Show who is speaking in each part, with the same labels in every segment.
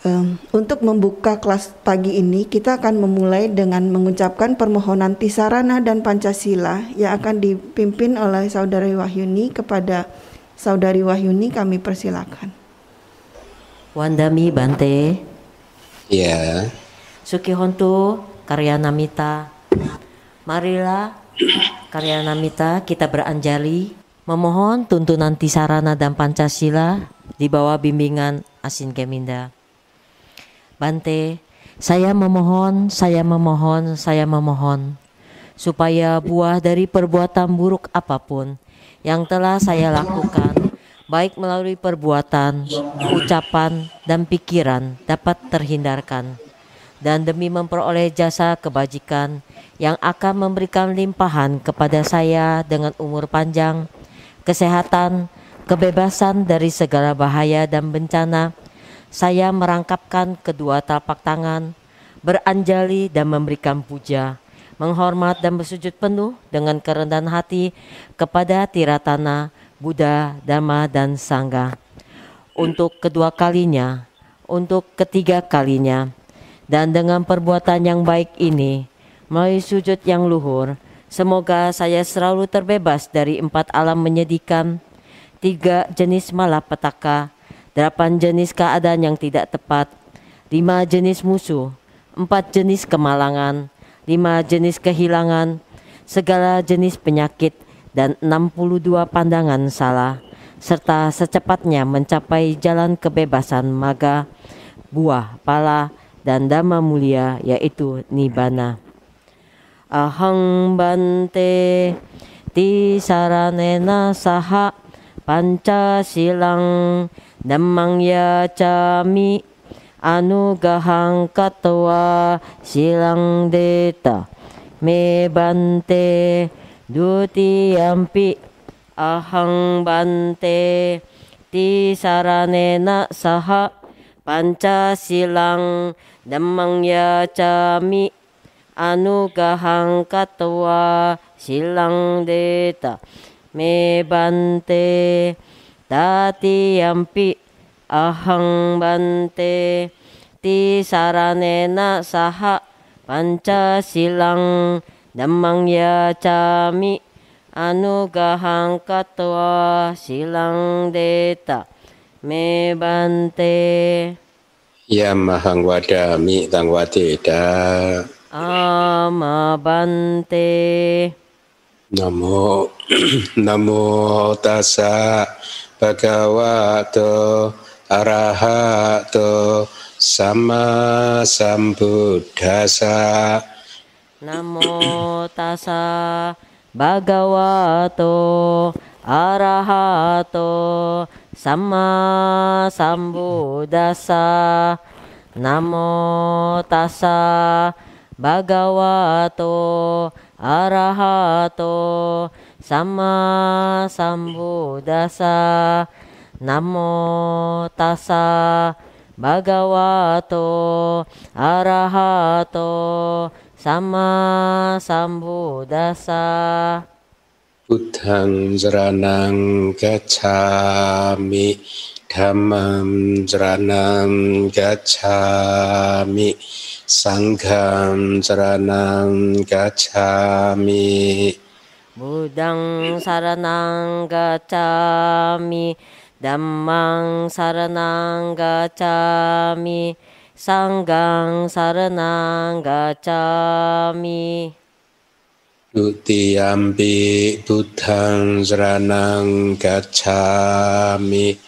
Speaker 1: Um, untuk membuka kelas pagi ini, kita akan memulai dengan mengucapkan permohonan Tisarana dan Pancasila yang akan dipimpin oleh Saudari Wahyuni kepada Saudari Wahyuni kami persilakan.
Speaker 2: Wandami Bante.
Speaker 3: Ya.
Speaker 2: Sukihontu Karyanamita. Marilah Karyanamita kita beranjali memohon tuntunan Tisarana dan Pancasila di bawah bimbingan Asin Keminda. Bante, saya memohon, saya memohon, saya memohon supaya buah dari perbuatan buruk apa pun yang telah saya lakukan, baik melalui perbuatan, ucapan, dan pikiran dapat terhindarkan. Dan demi memperoleh jasa kebajikan yang akan memberikan limpahan kepada saya dengan umur panjang, kesehatan, kebebasan dari segala bahaya dan bencana, saya merangkapkan kedua telapak tangan, beranjali dan memberikan puja, menghormat dan bersujud penuh dengan kerendahan hati kepada Tiratana, Buddha, Dhamma, dan Sangha. Untuk kedua kalinya, untuk ketiga kalinya, dan dengan perbuatan yang baik ini, melalui sujud yang luhur, semoga saya selalu terbebas dari empat alam menyedihkan, tiga jenis malapetaka, delapan jenis keadaan yang tidak tepat, lima jenis musuh, empat jenis kemalangan, lima jenis kehilangan, segala jenis penyakit, dan 62 pandangan salah, serta secepatnya mencapai jalan kebebasan maga, buah, pala, dan dhamma mulia yaitu Nibbana. Ahang bante tisaranena saha pancasilang Dhammang yacami anugahang katwa silang deta. Me bante dutiyampi ahang bante. Tisaranena saha pancasilang dhammang yacami anugahang katwa silang deta. Me bante Tati yampi ahang bante ti saranena saha panca silang dhammang ya cami anugahang katwa silang deta me bante
Speaker 3: Yamahang wadami tang wadeda
Speaker 2: ama bante
Speaker 3: Namo Namo Bhagavato Arahato Sama Sambuddhasa.
Speaker 2: Namo tassa Bhagavato Arahato Sama Sambuddhasa. Namo tassa Bhagavato Arahato Sama Sambuddhasa Namo tassa Bhagavato Arahato. Sama Sambuddhasa
Speaker 3: Buddhang Jaranang Gacchami. Dhammam Jaranang Gacchami. Sangham Jaranang Gacchami
Speaker 2: Buddhang saranang gacchami Dhammang saranang gacchami Sanggang saranang gacchami
Speaker 3: Dutiyampi Buddhang Saranang Gacchami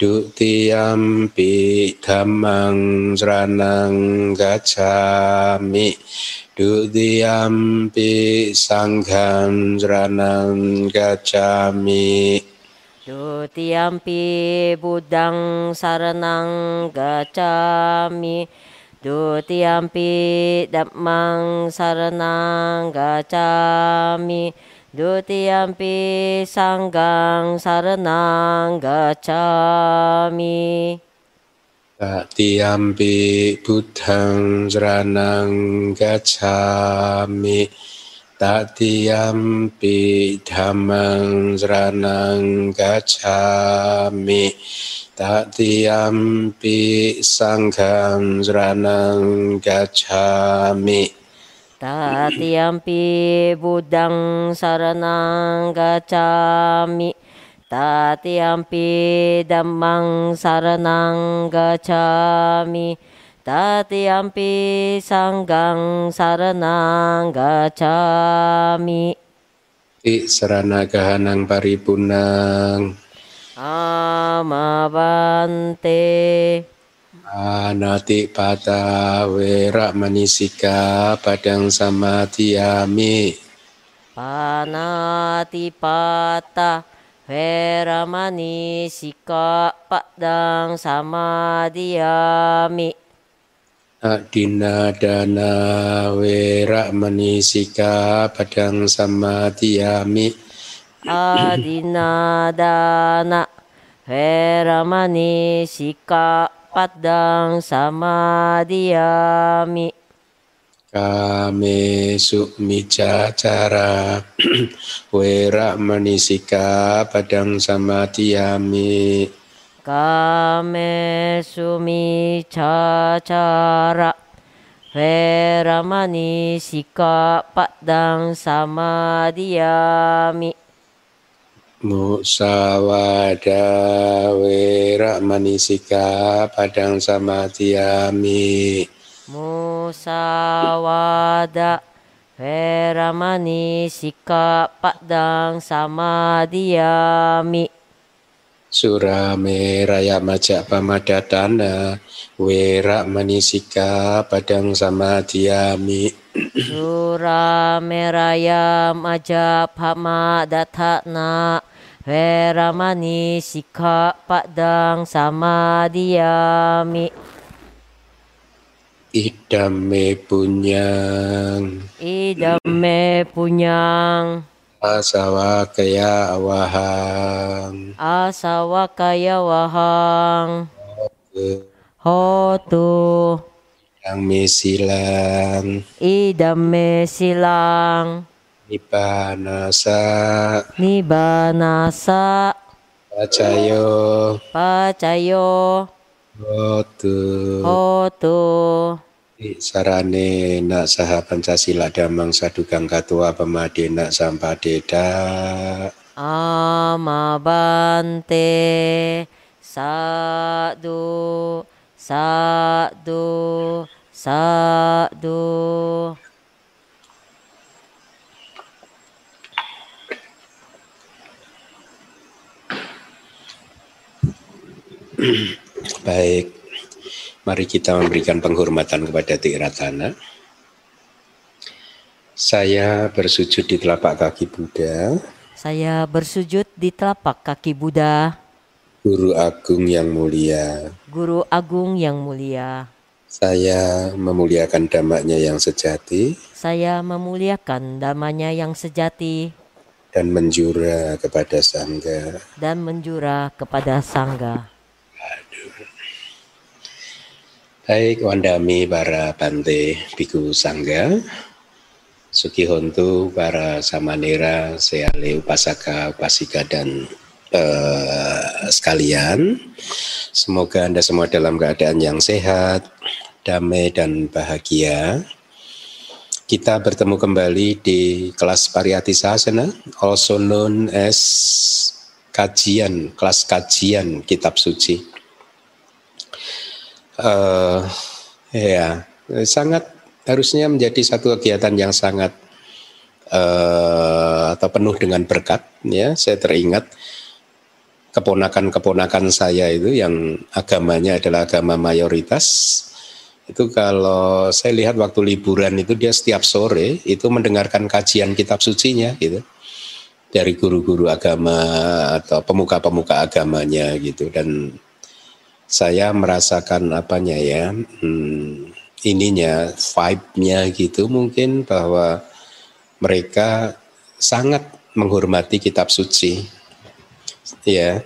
Speaker 3: Dutiyampi Dhammang Saranang Gacchami Dutiyampi Sangham Saranang Gacchami.
Speaker 2: Dutiyampi Buddhang saranang gacchami. Dutiyampi Dhammang saranang gacchami. Dutiyampi Sanggang saranang gacchami
Speaker 3: Tatiyampi Buddhang Saranang Gacchami Tatiyampi Dhammang Saranang Gacchami Tatiyampi sangham sranang gacchami.
Speaker 2: Tatiyampi budang saranang gacchami Tatiyampi dhammang saranang gacchami Tatiyampi sanggang saranang gacchami
Speaker 3: Ti sarana kahanang paripunang
Speaker 2: Amabante
Speaker 3: Anati pata wera manisika padang samadhiyami
Speaker 2: Panatipata Veramani Sika Padang Samadhiyami
Speaker 3: Adina dana wera manisika padang samadhiyami
Speaker 2: Adinadana Veramani Sika Padang Samadhiyami
Speaker 3: Kame sukmicacara wera manisika padang samadhiyami
Speaker 2: Kame Sumi Cacara. Veramani Sika Padang Samadhiyami
Speaker 3: Musawada wera manisika padang samadhiyami
Speaker 2: Musawada Veramani Sika Padang Samadhiyami
Speaker 3: Surame raya majak pamadatana wera manisika padang samadhiyami
Speaker 2: Sura Meraya Majap Hama Datana Veramani Sika Padang Samadhiyami
Speaker 3: idame punyang.
Speaker 2: Idame Punyang.
Speaker 3: Asawa kaya awahang.
Speaker 2: Asawakaya Wahang Hotu
Speaker 3: yang mesilang
Speaker 2: Idame Silang.
Speaker 3: Nipanasa.
Speaker 2: Nibanasa.
Speaker 3: Pacayo.
Speaker 2: Pacayo
Speaker 3: hotu
Speaker 2: Hotu
Speaker 3: sarane nak saha pancasila damang sadugang katua pemadena sampadeda
Speaker 2: Amabante Sadu Sadu Sadu
Speaker 3: baik. Mari kita memberikan penghormatan kepada Tiratana saya bersujud di telapak kaki Buddha.
Speaker 2: Saya bersujud di telapak kaki Buddha.
Speaker 3: Guru Agung yang mulia.
Speaker 2: Guru Agung yang mulia.
Speaker 3: Saya memuliakan damanya yang sejati.
Speaker 2: Saya memuliakan damanya yang sejati.
Speaker 3: Dan menjura kepada Sangga.
Speaker 2: Dan menjura kepada Sangga
Speaker 3: Baik, Wandami para Bante Biku Sangga, Sukihontu para Samanera, Seale Upasaka, Upasika dan eh, sekalian. Semoga Anda semua dalam keadaan yang sehat, damai dan bahagia. Kita bertemu kembali di kelas Pariyati Sasana, also known as kajian, kelas kajian kitab suci. Eh, ya, sangat harusnya menjadi satu kegiatan yang sangat eh, atau penuh dengan berkat. Ya, saya teringat keponakan-keponakan saya itu yang agamanya adalah agama mayoritas itu kalau saya lihat waktu liburan itu dia setiap sore itu mendengarkan kajian kitab sucinya gitu. Dari guru-guru agama atau pemuka-pemuka agamanya gitu. Dan saya merasakan apanya ya hmm, ininya vibe-nya gitu mungkin bahwa mereka sangat menghormati kitab suci ya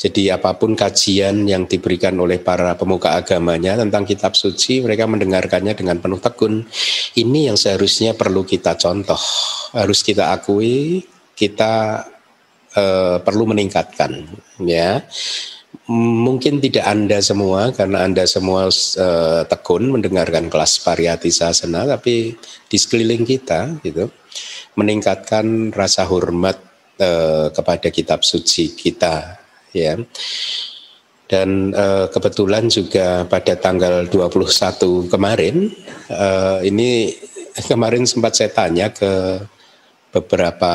Speaker 3: jadi apa pun kajian yang diberikan oleh para pemuka agamanya tentang kitab suci, mereka mendengarkannya dengan penuh tekun. Ini yang seharusnya perlu kita contoh, harus kita akui, kita eh, perlu meningkatkan, ya. Mungkin tidak Anda semua karena Anda semua uh, tekun mendengarkan kelas pariyati sasana tapi di sekeliling kita gitu meningkatkan rasa hormat uh, kepada kitab suci kita ya. Dan uh, kebetulan juga pada tanggal 21 kemarin uh, ini kemarin sempat saya tanya ke beberapa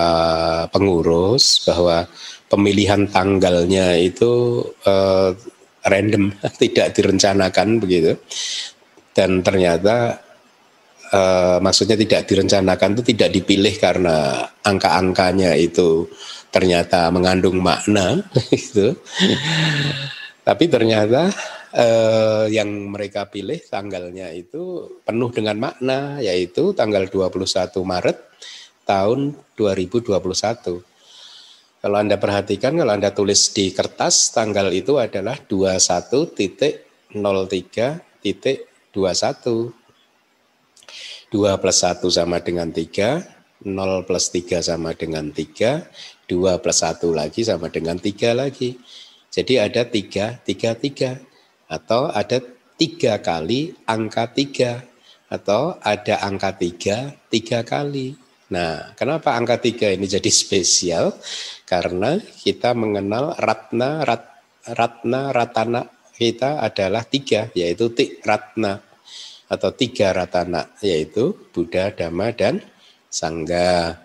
Speaker 3: pengurus bahwa pemilihan tanggalnya itu uh, random, tidak direncanakan begitu. Dan ternyata uh, maksudnya tidak direncanakan itu tidak dipilih karena angka-angkanya itu ternyata mengandung makna itu. Tapi ternyata uh, yang mereka pilih tanggalnya itu penuh dengan makna yaitu tanggal 21 Maret tahun 2021 kalau Anda perhatikan, kalau Anda tulis di kertas, tanggal itu adalah 21.03.21. 2 plus 1 sama dengan 3, 0 plus 3 sama dengan 3, 2 plus 1 lagi sama dengan 3 lagi. Jadi ada 3, 3, 3. Atau ada 3 kali angka 3. Atau ada angka 3, 3 kali. Nah, kenapa angka tiga ini jadi spesial? Karena kita mengenal ratna, rat, ratna, ratana kita adalah tiga, yaitu tik ratna atau tiga ratana, yaitu Buddha, Dhamma, dan Sangga.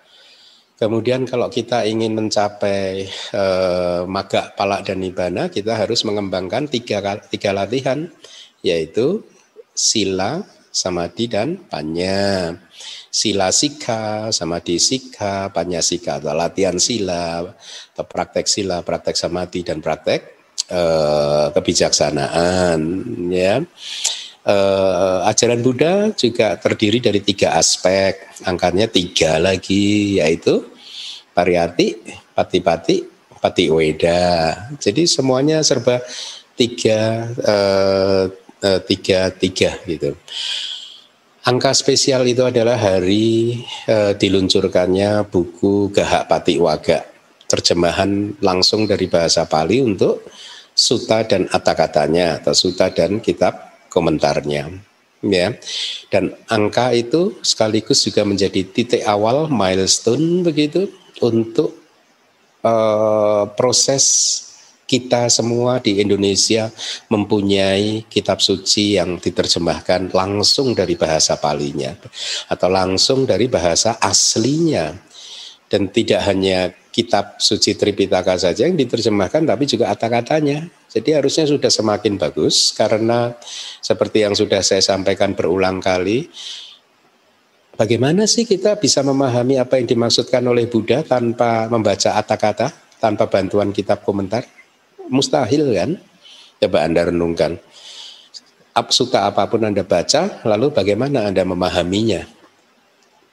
Speaker 3: Kemudian kalau kita ingin mencapai eh, maga, palak, dan nibana, kita harus mengembangkan tiga, tiga latihan, yaitu sila, samadhi, dan panya sila sika, samadhi sika, panyasika atau latihan sila, atau praktek sila, praktek samadhi dan praktek uh, kebijaksanaan ya. Uh, ajaran Buddha juga terdiri dari tiga aspek, angkanya tiga lagi, yaitu pariyati, pati-pati, pati weda. Jadi semuanya serba tiga, uh, tiga, tiga gitu. Angka spesial itu adalah hari e, diluncurkannya buku Gahak Pati Waga, terjemahan langsung dari bahasa Pali untuk suta dan atakatanya atau suta dan kitab komentarnya. Ya, dan angka itu sekaligus juga menjadi titik awal milestone begitu untuk e, proses kita semua di Indonesia mempunyai kitab suci yang diterjemahkan langsung dari bahasa palinya atau langsung dari bahasa aslinya dan tidak hanya kitab suci Tripitaka saja yang diterjemahkan tapi juga kata-katanya. Jadi harusnya sudah semakin bagus karena seperti yang sudah saya sampaikan berulang kali Bagaimana sih kita bisa memahami apa yang dimaksudkan oleh Buddha tanpa membaca kata-kata, tanpa bantuan kitab komentar? Mustahil kan? Coba Anda renungkan. Suka apa pun Anda baca, lalu bagaimana Anda memahaminya?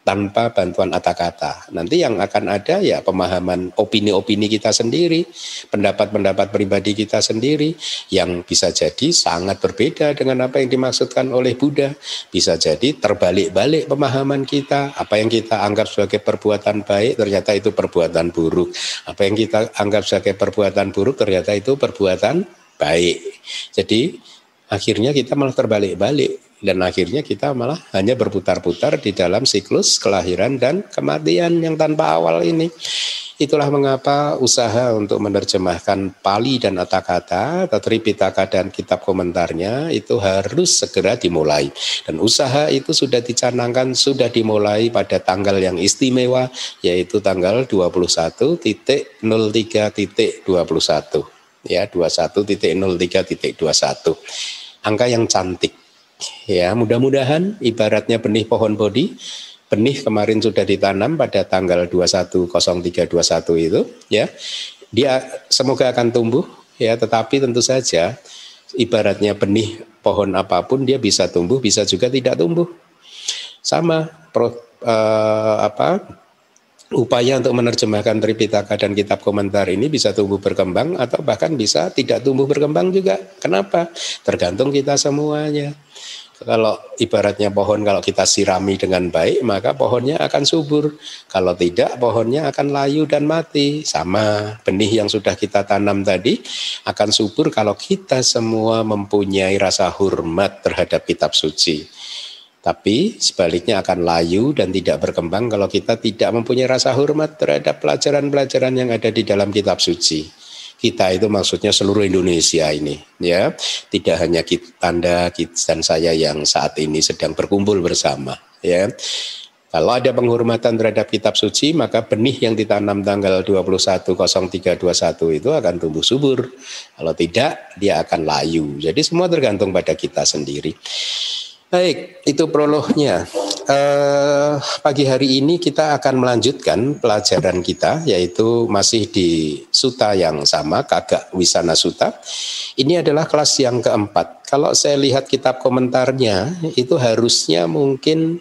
Speaker 3: Tanpa bantuan kata-kata. Nanti yang akan ada ya pemahaman opini-opini kita sendiri, pendapat-pendapat pribadi kita sendiri yang bisa jadi sangat berbeda dengan apa yang dimaksudkan oleh Buddha. Bisa jadi terbalik-balik pemahaman kita, apa yang kita anggap sebagai perbuatan baik ternyata itu perbuatan buruk. Apa yang kita anggap sebagai perbuatan buruk ternyata itu perbuatan baik. Jadi akhirnya kita malah terbalik-balik dan akhirnya kita malah hanya berputar-putar di dalam siklus kelahiran dan kematian yang tanpa awal ini. Itulah mengapa usaha untuk menerjemahkan Pali dan Atakata atau Tripitaka dan kitab komentarnya itu harus segera dimulai. Dan usaha itu sudah dicanangkan, sudah dimulai pada tanggal yang istimewa yaitu tanggal 21.03.21 ya 21.03.21 angka yang cantik Ya, mudah-mudahan ibaratnya benih pohon bodi, benih kemarin sudah ditanam pada tanggal 210321 itu, ya. Dia semoga akan tumbuh, ya, tetapi tentu saja ibaratnya benih pohon apa pun dia bisa tumbuh, bisa juga tidak tumbuh. Sama pro, uh, apa upaya untuk menerjemahkan Tripitaka dan kitab komentar ini bisa tumbuh berkembang atau bahkan bisa tidak tumbuh berkembang juga. Kenapa? Tergantung kita semuanya. Kalau ibaratnya pohon kalau kita sirami dengan baik maka pohonnya akan subur. Kalau tidak pohonnya akan layu dan mati. Sama benih yang sudah kita tanam tadi akan subur kalau kita semua mempunyai rasa hormat terhadap kitab suci. Tapi sebaliknya akan layu dan tidak berkembang kalau kita tidak mempunyai rasa hormat terhadap pelajaran-pelajaran yang ada di dalam kitab suci kita itu maksudnya seluruh Indonesia ini ya. Tidak hanya kita, anda dan saya yang saat ini sedang berkumpul bersama ya. Kalau ada penghormatan terhadap kitab suci maka benih yang ditanam tanggal 210321 itu akan tumbuh subur. Kalau tidak dia akan layu. Jadi semua tergantung pada kita sendiri Baik, itu prolognya. Eh, pagi hari ini kita akan melanjutkan pelajaran kita, yaitu masih di suta yang sama, Kagak Wisana Suta. Ini adalah kelas yang keempat. Kalau saya lihat kitab komentarnya, itu harusnya mungkin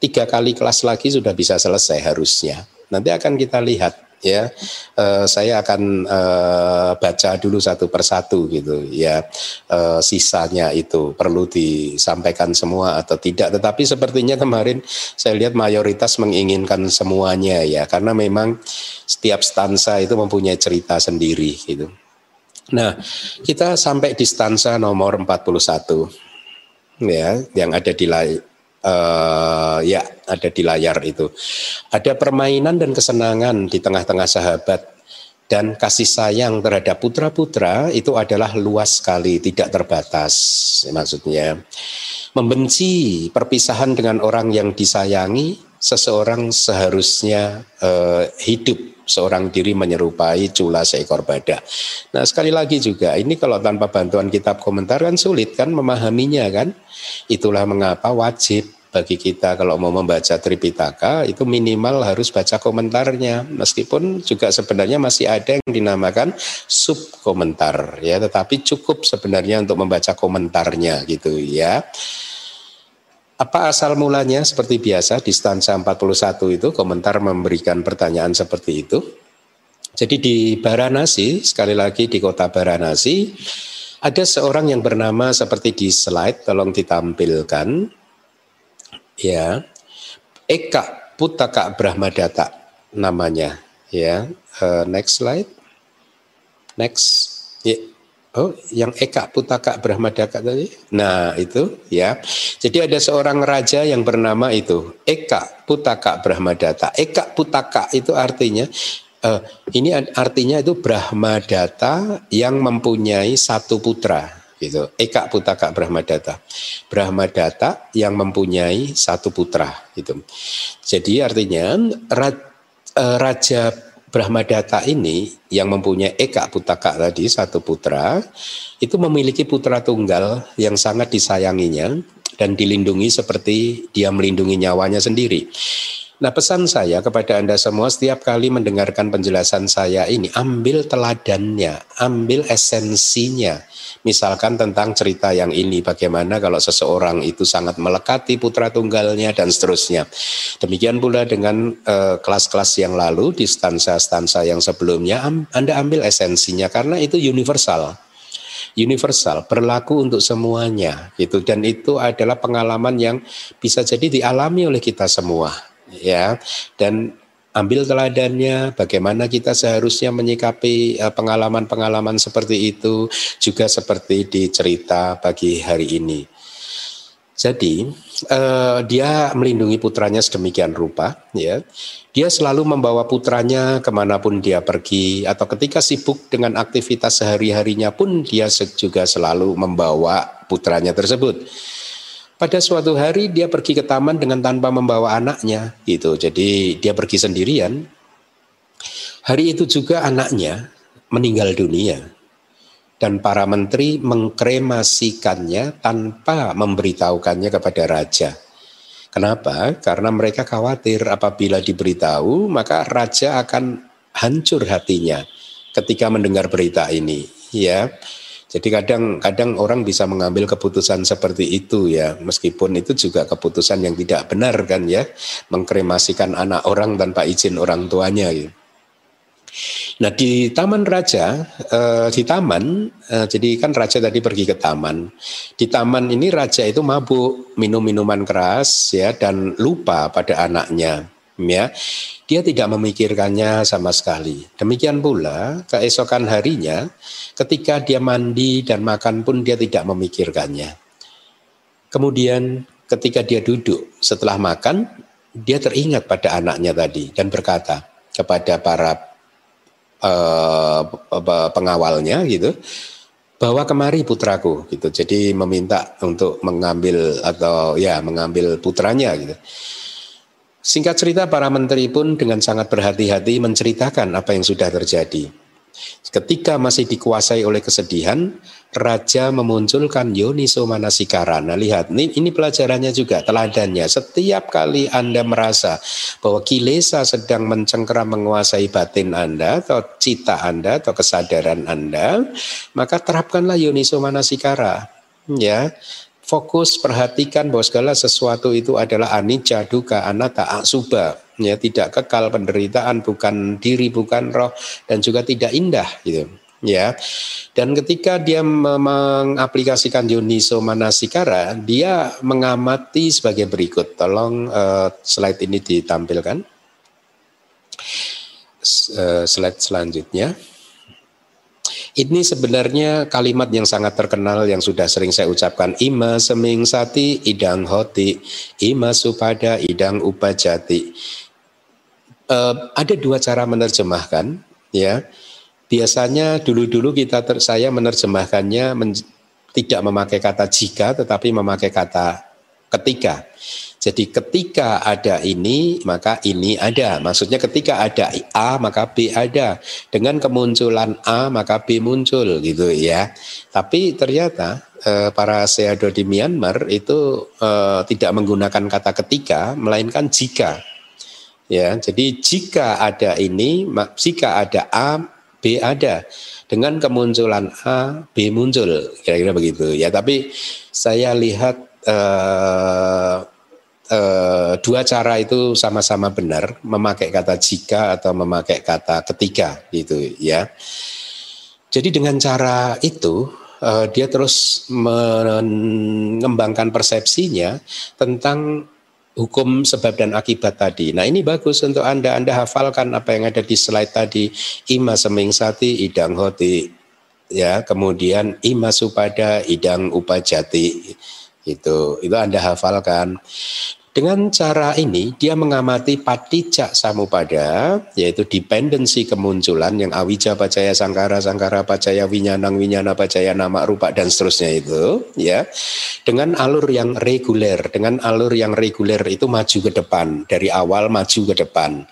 Speaker 3: tiga kali kelas lagi sudah bisa selesai harusnya. Nanti akan kita lihat ya. Uh, saya akan uh, baca dulu satu persatu gitu ya. Uh, sisanya itu perlu disampaikan semua atau tidak. Tetapi sepertinya kemarin saya lihat mayoritas menginginkan semuanya ya. Karena memang setiap stansa itu mempunyai cerita sendiri gitu. Nah kita sampai di stansa nomor 41 ya yang ada di uh, ya ada di layar itu. Ada permainan dan kesenangan di tengah-tengah sahabat dan kasih sayang terhadap putra-putra itu adalah luas sekali, tidak terbatas. Maksudnya membenci perpisahan dengan orang yang disayangi, seseorang seharusnya uh, hidup seorang diri menyerupai cula seekor badak. Nah sekali lagi juga ini kalau tanpa bantuan kitab komentar kan sulit kan memahaminya kan. Itulah mengapa wajib bagi kita kalau mau membaca Tripitaka itu minimal harus baca komentarnya meskipun juga sebenarnya masih ada yang dinamakan sub komentar ya tetapi cukup sebenarnya untuk membaca komentarnya gitu ya apa asal mulanya? Seperti biasa di stansa 41 itu komentar memberikan pertanyaan seperti itu. Jadi di Baranasi sekali lagi di kota Baranasi ada seorang yang bernama seperti di slide tolong ditampilkan. Ya. Eka Putaka Brahmadata namanya. Ya. Uh, next slide. Next. Ya. Oh, yang Eka Putaka Brahmadata tadi. Nah, itu ya. Jadi ada seorang raja yang bernama itu Eka Putaka Brahmadata. Eka Putaka itu artinya uh, ini artinya itu Brahmadata yang mempunyai satu putra gitu. Eka Putaka Brahmadata. Brahmadata yang mempunyai satu putra gitu. Jadi artinya e, raja Brahmadata ini yang mempunyai Eka Putaka tadi satu putra itu memiliki putra tunggal yang sangat disayanginya dan dilindungi seperti dia melindungi nyawanya sendiri. Nah pesan saya kepada Anda semua setiap kali mendengarkan penjelasan saya ini ambil teladannya, ambil esensinya. Misalkan tentang cerita yang ini bagaimana kalau seseorang itu sangat melekati putra tunggalnya dan seterusnya. Demikian pula dengan eh, kelas-kelas yang lalu di stansa-stansa yang sebelumnya Anda ambil esensinya karena itu universal. Universal, berlaku untuk semuanya gitu. Dan itu adalah pengalaman yang bisa jadi dialami oleh kita semua ya. Dan ambil teladannya bagaimana kita seharusnya menyikapi eh, pengalaman-pengalaman seperti itu juga seperti di cerita pagi hari ini. Jadi uh, dia melindungi putranya sedemikian rupa, ya. Dia selalu membawa putranya ke mana pun dia pergi, atau ketika sibuk dengan aktivitas sehari-harinya pun dia juga selalu membawa putranya tersebut. Pada suatu hari dia pergi ke taman dengan tanpa membawa anaknya gitu. Jadi dia pergi sendirian. Hari itu juga anaknya meninggal dunia dan para menteri mengkremasikannya tanpa memberitahukannya kepada raja. Kenapa? Karena mereka khawatir apabila diberitahu maka raja akan hancur hatinya ketika mendengar berita ini, ya. Jadi kadang-kadang orang bisa mengambil keputusan seperti itu ya, meskipun itu juga keputusan yang tidak benar kan ya, mengkremasikan anak orang tanpa izin orang tuanya. Ya. Nah di Taman Raja, uh, di taman, uh, jadi kan Raja tadi pergi ke taman. Di taman ini Raja itu mabuk, minum minuman keras ya dan lupa pada anaknya. Ya, dia tidak memikirkannya sama sekali. Demikian pula keesokan harinya, ketika dia mandi dan makan pun dia tidak memikirkannya. Kemudian ketika dia duduk setelah makan, dia teringat pada anaknya tadi dan berkata kepada para uh, pengawalnya gitu bawa kemari putraku gitu jadi meminta untuk mengambil atau ya mengambil putranya gitu singkat cerita para menteri pun dengan sangat berhati-hati menceritakan apa yang sudah terjadi ketika masih dikuasai oleh kesedihan Raja memunculkan Yoniso Manasikarana. Lihat, ini, ini pelajarannya juga, teladannya. Setiap kali Anda merasa bahwa kilesa sedang mencengkeram menguasai batin Anda, atau cita Anda, atau kesadaran Anda, maka terapkanlah Yoniso Manasikara. Ya, fokus perhatikan bahwa segala sesuatu itu adalah anicca, duka, anatta, asuba. Ya, tidak kekal penderitaan, bukan diri, bukan roh, dan juga tidak indah. Gitu ya. Dan ketika dia mengaplikasikan Yuniso Manasikara, dia mengamati sebagai berikut. Tolong uh, slide ini ditampilkan. Uh, slide selanjutnya. Ini sebenarnya kalimat yang sangat terkenal yang sudah sering saya ucapkan. Ima seming sati idang hoti, ima supada idang upajati. Uh, ada dua cara menerjemahkan, ya Biasanya dulu-dulu kita ter, saya menerjemahkannya men, tidak memakai kata jika tetapi memakai kata ketika. Jadi ketika ada ini maka ini ada. Maksudnya ketika ada A maka B ada. Dengan kemunculan A maka B muncul gitu ya. Tapi ternyata eh, para seado di Myanmar itu eh, tidak menggunakan kata ketika melainkan jika. Ya, jadi jika ada ini, jika ada A B ada. Dengan kemunculan A, B muncul, kira-kira begitu. Ya, tapi saya lihat uh, uh, dua cara itu sama-sama benar, memakai kata jika atau memakai kata ketika, gitu ya. Jadi dengan cara itu uh, dia terus mengembangkan persepsinya tentang hukum sebab dan akibat tadi. Nah ini bagus untuk Anda, Anda hafalkan apa yang ada di slide tadi. Ima seming sati idang hoti, ya kemudian ima supada idang upajati, itu itu Anda hafalkan. Dengan cara ini dia mengamati patijak samupada yaitu dependensi kemunculan yang awija pacaya sangkara sangkara pacaya winyanang winyana pacaya nama rupa dan seterusnya itu ya. Dengan alur yang reguler dengan alur yang reguler itu maju ke depan dari awal maju ke depan.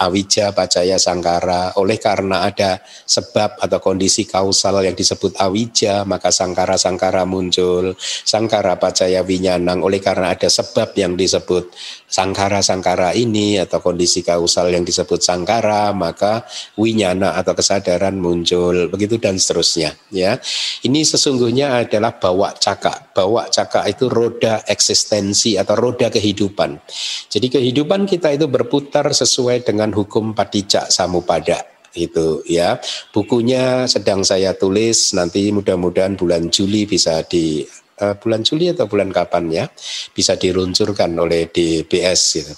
Speaker 3: Awija pacaya sangkara oleh karena ada sebab atau kondisi kausal yang disebut awija maka sangkara sangkara muncul. Sangkara pacaya winyanang oleh karena ada sebab yang disebut disebut sangkara-sangkara ini atau kondisi kausal yang disebut sangkara, maka winyana atau kesadaran muncul, begitu dan seterusnya. Ya, ini sesungguhnya adalah bawa cakak. Bawa cakak itu roda eksistensi atau roda kehidupan. Jadi kehidupan kita itu berputar sesuai dengan hukum padicak samupada itu ya bukunya sedang saya tulis nanti mudah-mudahan bulan Juli bisa di uh, bulan Juli atau bulan kapan ya bisa diluncurkan oleh DBS gitu.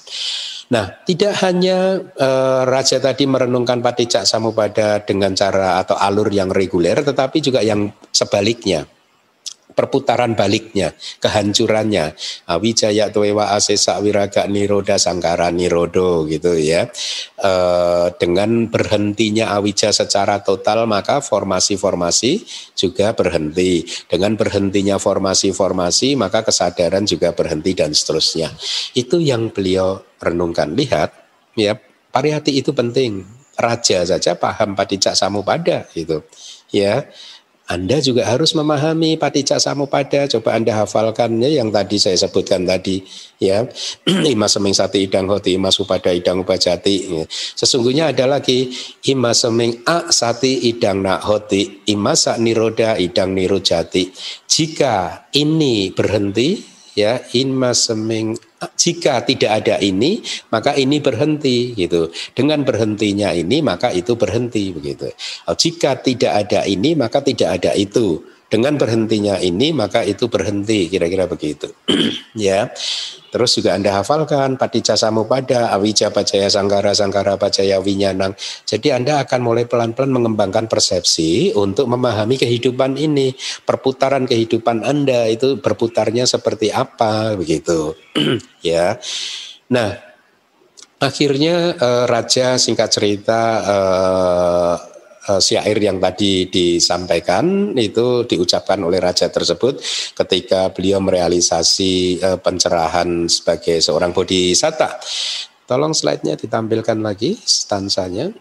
Speaker 3: Nah, tidak hanya uh, Raja tadi merenungkan Patijak Samupada dengan cara atau alur yang reguler, tetapi juga yang sebaliknya perputaran baliknya, kehancurannya. Awijaya tuewa asesa wiraga niroda sangkara nirodo gitu ya. E, dengan berhentinya awija secara total maka formasi-formasi juga berhenti. Dengan berhentinya formasi-formasi maka kesadaran juga berhenti dan seterusnya. Itu yang beliau renungkan. Lihat ya, pariyati itu penting. Raja saja paham padicak samupada gitu. Ya, anda juga harus memahami paticca samupada. Coba Anda hafalkannya yang tadi saya sebutkan tadi ya. ima seming sati idang hoti ima supada idang upajati. Sesungguhnya ada lagi ima seming a sati idang nak hoti ima sak niroda idang nirojati. Jika ini berhenti ya ima seming jika tidak ada ini maka ini berhenti gitu. Dengan berhentinya ini maka itu berhenti begitu. Jika tidak ada ini maka tidak ada itu dengan berhentinya ini maka itu berhenti kira-kira begitu. Ya. Terus juga anda hafalkan paticca samupada awija pacaya sangkara sangkara pacaya winyanang. Jadi anda akan mulai pelan-pelan mengembangkan persepsi untuk memahami kehidupan ini. Perputaran kehidupan anda itu berputarnya seperti apa begitu. Ya. Nah akhirnya uh, raja singkat cerita uh, syair yang tadi disampaikan itu diucapkan oleh raja tersebut ketika beliau merealisasi uh, pencerahan sebagai seorang bodhisatta. Tolong slide-nya ditampilkan lagi stansanya.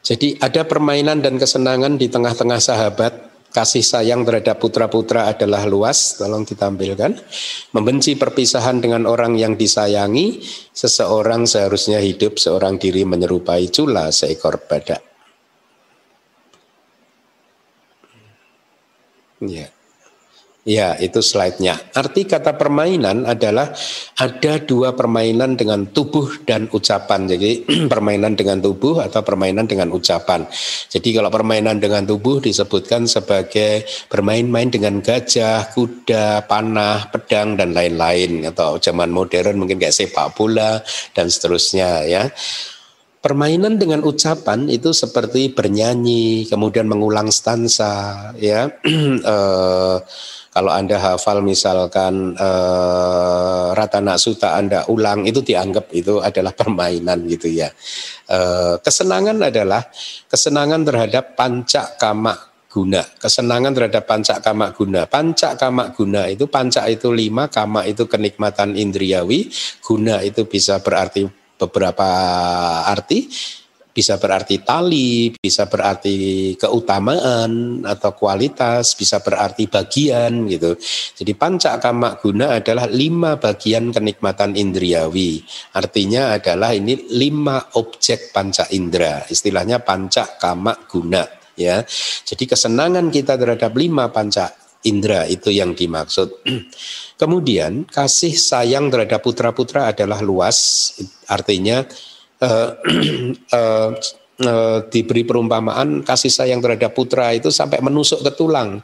Speaker 3: Jadi ada permainan dan kesenangan di tengah-tengah sahabat kasih sayang terhadap putra-putra adalah luas, tolong ditampilkan. Membenci perpisahan dengan orang yang disayangi, seseorang seharusnya hidup seorang diri menyerupai cula seekor badak. Ya. Ya, itu slide-nya. Arti kata permainan adalah ada dua permainan dengan tubuh dan ucapan. Jadi permainan dengan tubuh atau permainan dengan ucapan. Jadi kalau permainan dengan tubuh disebutkan sebagai bermain-main dengan gajah, kuda, panah, pedang dan lain-lain atau zaman modern mungkin kayak sepak bola dan seterusnya ya. Permainan dengan ucapan itu seperti bernyanyi, kemudian mengulang stansa, ya. uh, Kalau Anda hafal misalkan eh, Ratana Suta Anda ulang itu dianggap itu adalah permainan gitu ya. Eh, kesenangan adalah kesenangan terhadap panca kama guna. Kesenangan terhadap panca kama guna. Panca kama guna itu panca itu lima, kama itu kenikmatan indriawi, guna itu bisa berarti beberapa arti bisa berarti tali, bisa berarti keutamaan atau kualitas, bisa berarti bagian gitu. Jadi panca kama guna adalah lima bagian kenikmatan indriawi. Artinya adalah ini lima objek panca indera. Istilahnya panca kama guna ya. Jadi kesenangan kita terhadap lima panca indera itu yang dimaksud. Kemudian kasih sayang terhadap putra-putra adalah luas, artinya uh, uh, diberi perumpamaan kasih sayang terhadap putra itu sampai menusuk ke tulang,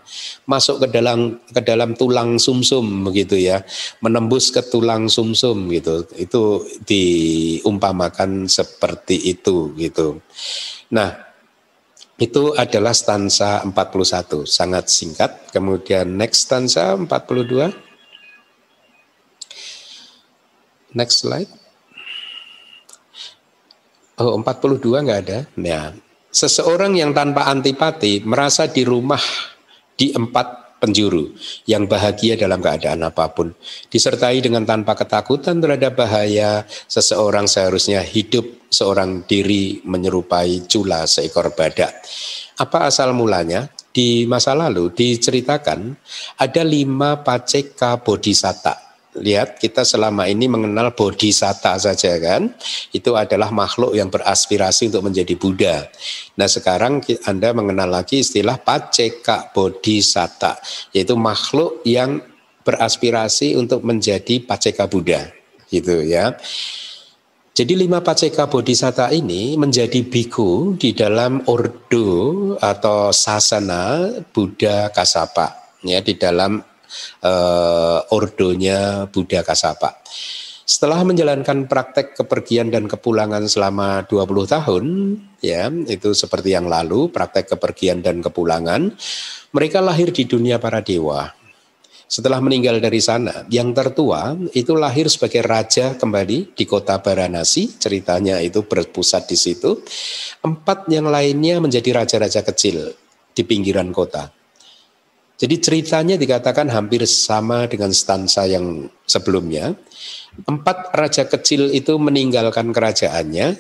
Speaker 3: masuk ke dalam ke dalam tulang sumsum -sum, begitu ya, menembus ke tulang sumsum -sum, gitu. Itu diumpamakan seperti itu gitu. Nah, itu adalah stansa 41, sangat singkat. Kemudian next stansa 42. Next slide. Oh, 42 nggak ada. Ya. Seseorang yang tanpa antipati merasa di rumah di empat penjuru yang bahagia dalam keadaan apa pun. Disertai dengan tanpa ketakutan terhadap bahaya, seseorang seharusnya hidup seorang diri menyerupai cula seekor badak. Apa asal mulanya? Di masa lalu diceritakan ada lima paceka bodhisatta lihat kita selama ini mengenal bodhisatta saja kan? Itu adalah makhluk yang beraspirasi untuk menjadi Buddha. Nah sekarang Anda mengenal lagi istilah paceka bodhisatta yaitu makhluk yang beraspirasi untuk menjadi paceka Buddha gitu ya. Jadi lima paceka bodhisatta ini menjadi biku di dalam ordo atau sasana Buddha Kasapa ya di dalam uh, ordonya Buddha Kasapa. Setelah menjalankan praktek kepergian dan kepulangan selama 20 tahun, ya, itu seperti yang lalu, praktek kepergian dan kepulangan, mereka lahir di dunia para dewa. Setelah meninggal dari sana, yang tertua itu lahir sebagai raja kembali di kota Baranasi, ceritanya itu berpusat di situ. Empat yang lainnya menjadi raja-raja kecil di pinggiran kota. Jadi ceritanya dikatakan hampir sama dengan stansa yang sebelumnya. Empat raja kecil itu meninggalkan kerajaannya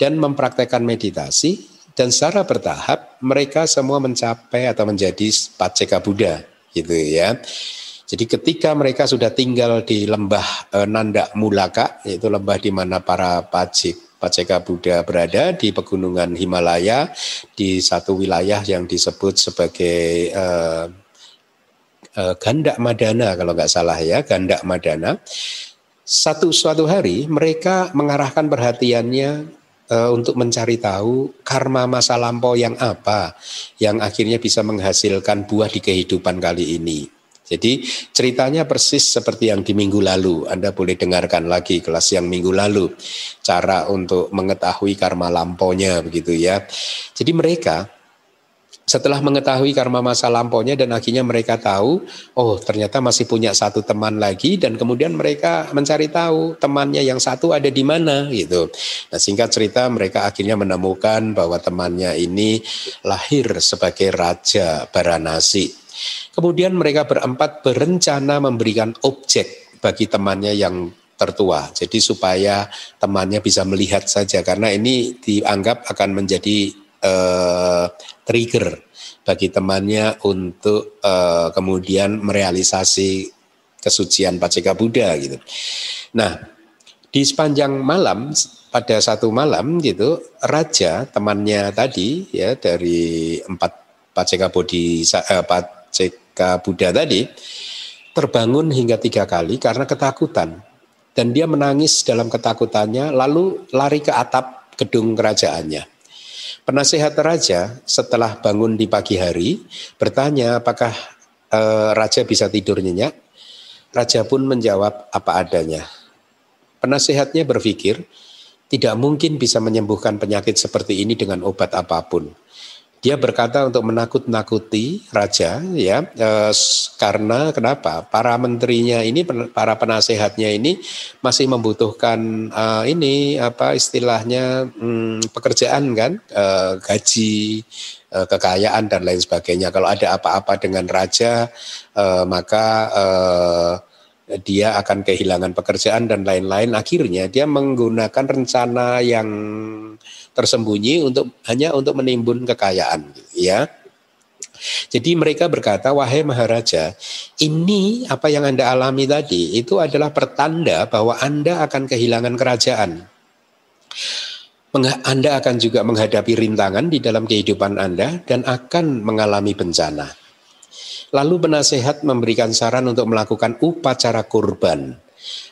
Speaker 3: dan mempraktekkan meditasi dan secara bertahap mereka semua mencapai atau menjadi paceka Buddha gitu ya. Jadi ketika mereka sudah tinggal di lembah e, Nanda Mulaka yaitu lembah di mana para pacik Paceka Buddha berada di pegunungan Himalaya di satu wilayah yang disebut sebagai uh, uh, Gandak Madana kalau nggak salah ya, Gandak Madana. Satu suatu hari mereka mengarahkan perhatiannya uh, untuk mencari tahu karma masa lampau yang apa yang akhirnya bisa menghasilkan buah di kehidupan kali ini. Jadi ceritanya persis seperti yang di minggu lalu. Anda boleh dengarkan lagi kelas yang minggu lalu. Cara untuk mengetahui karma lampaunya begitu ya. Jadi mereka setelah mengetahui karma masa lampaunya dan akhirnya mereka tahu, oh ternyata masih punya satu teman lagi dan kemudian mereka mencari tahu temannya yang satu ada di mana gitu. Nah singkat cerita mereka akhirnya menemukan bahwa temannya ini lahir sebagai Raja Baranasi. Kemudian mereka berempat berencana memberikan objek bagi temannya yang tertua. Jadi supaya temannya bisa melihat saja karena ini dianggap akan menjadi uh, trigger bagi temannya untuk uh, kemudian merealisasi kesucian Paceka Buddha gitu. Nah, di sepanjang malam pada satu malam gitu raja temannya tadi ya dari empat Paceka Bodhi eh, Paceka Buddha tadi terbangun hingga tiga kali karena ketakutan dan dia menangis dalam ketakutannya lalu lari ke atap gedung kerajaannya. Penasehat raja setelah bangun di pagi hari bertanya apakah e, raja bisa tidur nyenyak. Raja pun menjawab apa adanya. Penasehatnya berpikir tidak mungkin bisa menyembuhkan penyakit seperti ini dengan obat apa pun. Dia berkata untuk menakut-nakuti raja ya eh, karena kenapa? Para menterinya ini para penasehatnya ini masih membutuhkan eh, ini apa istilahnya hmm, pekerjaan kan eh, gaji eh, kekayaan dan lain sebagainya. Kalau ada apa-apa dengan raja eh, maka eh, dia akan kehilangan pekerjaan dan lain-lain. Akhirnya dia menggunakan rencana yang tersembunyi untuk hanya untuk menimbun kekayaan ya. Jadi mereka berkata, wahai Maharaja, ini apa yang Anda alami tadi itu adalah pertanda bahwa Anda akan kehilangan kerajaan. Anda akan juga menghadapi rintangan di dalam kehidupan Anda dan akan mengalami bencana. Lalu penasehat memberikan saran untuk melakukan upacara kurban.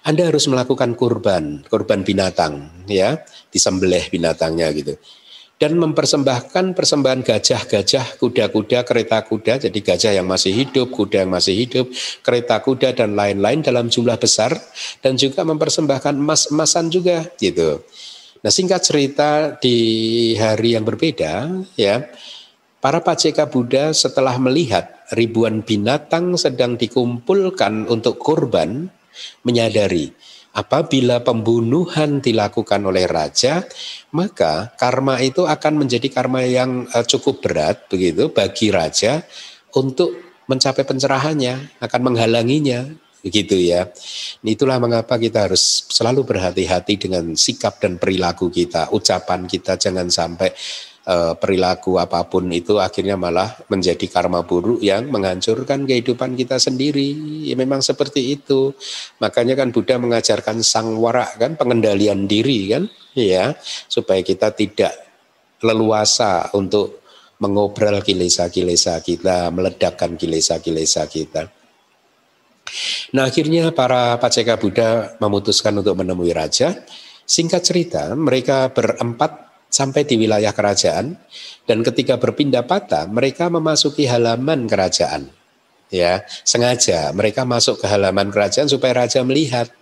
Speaker 3: Anda harus melakukan kurban, kurban binatang, ya, disembelih binatangnya gitu. Dan mempersembahkan persembahan gajah-gajah, kuda-kuda, kereta kuda, jadi gajah yang masih hidup, kuda yang masih hidup, kereta kuda dan lain-lain dalam jumlah besar dan juga mempersembahkan emas-emasan juga gitu. Nah, singkat cerita di hari yang berbeda ya, para paceka Buddha setelah melihat ribuan binatang sedang dikumpulkan untuk kurban, menyadari apabila pembunuhan dilakukan oleh raja, maka karma itu akan menjadi karma yang eh, cukup berat begitu bagi raja untuk mencapai pencerahannya, akan menghalanginya begitu ya. Itulah mengapa kita harus selalu berhati-hati dengan sikap dan perilaku kita, ucapan kita jangan sampai Eh, perilaku apa pun itu akhirnya malah menjadi karma buruk yang menghancurkan kehidupan kita sendiri. Ya memang seperti itu. Makanya kan Buddha mengajarkan sang warak kan pengendalian diri kan, ya, supaya kita tidak leluasa untuk mengobrol kilesa-kilesa kita, meledakkan kilesa-kilesa kita. Nah akhirnya para Paceka Buddha memutuskan untuk menemui raja. Singkat cerita, mereka berempat sampai di wilayah kerajaan dan ketika berpindah patah mereka memasuki halaman kerajaan. Ya sengaja mereka masuk ke halaman kerajaan supaya raja melihat.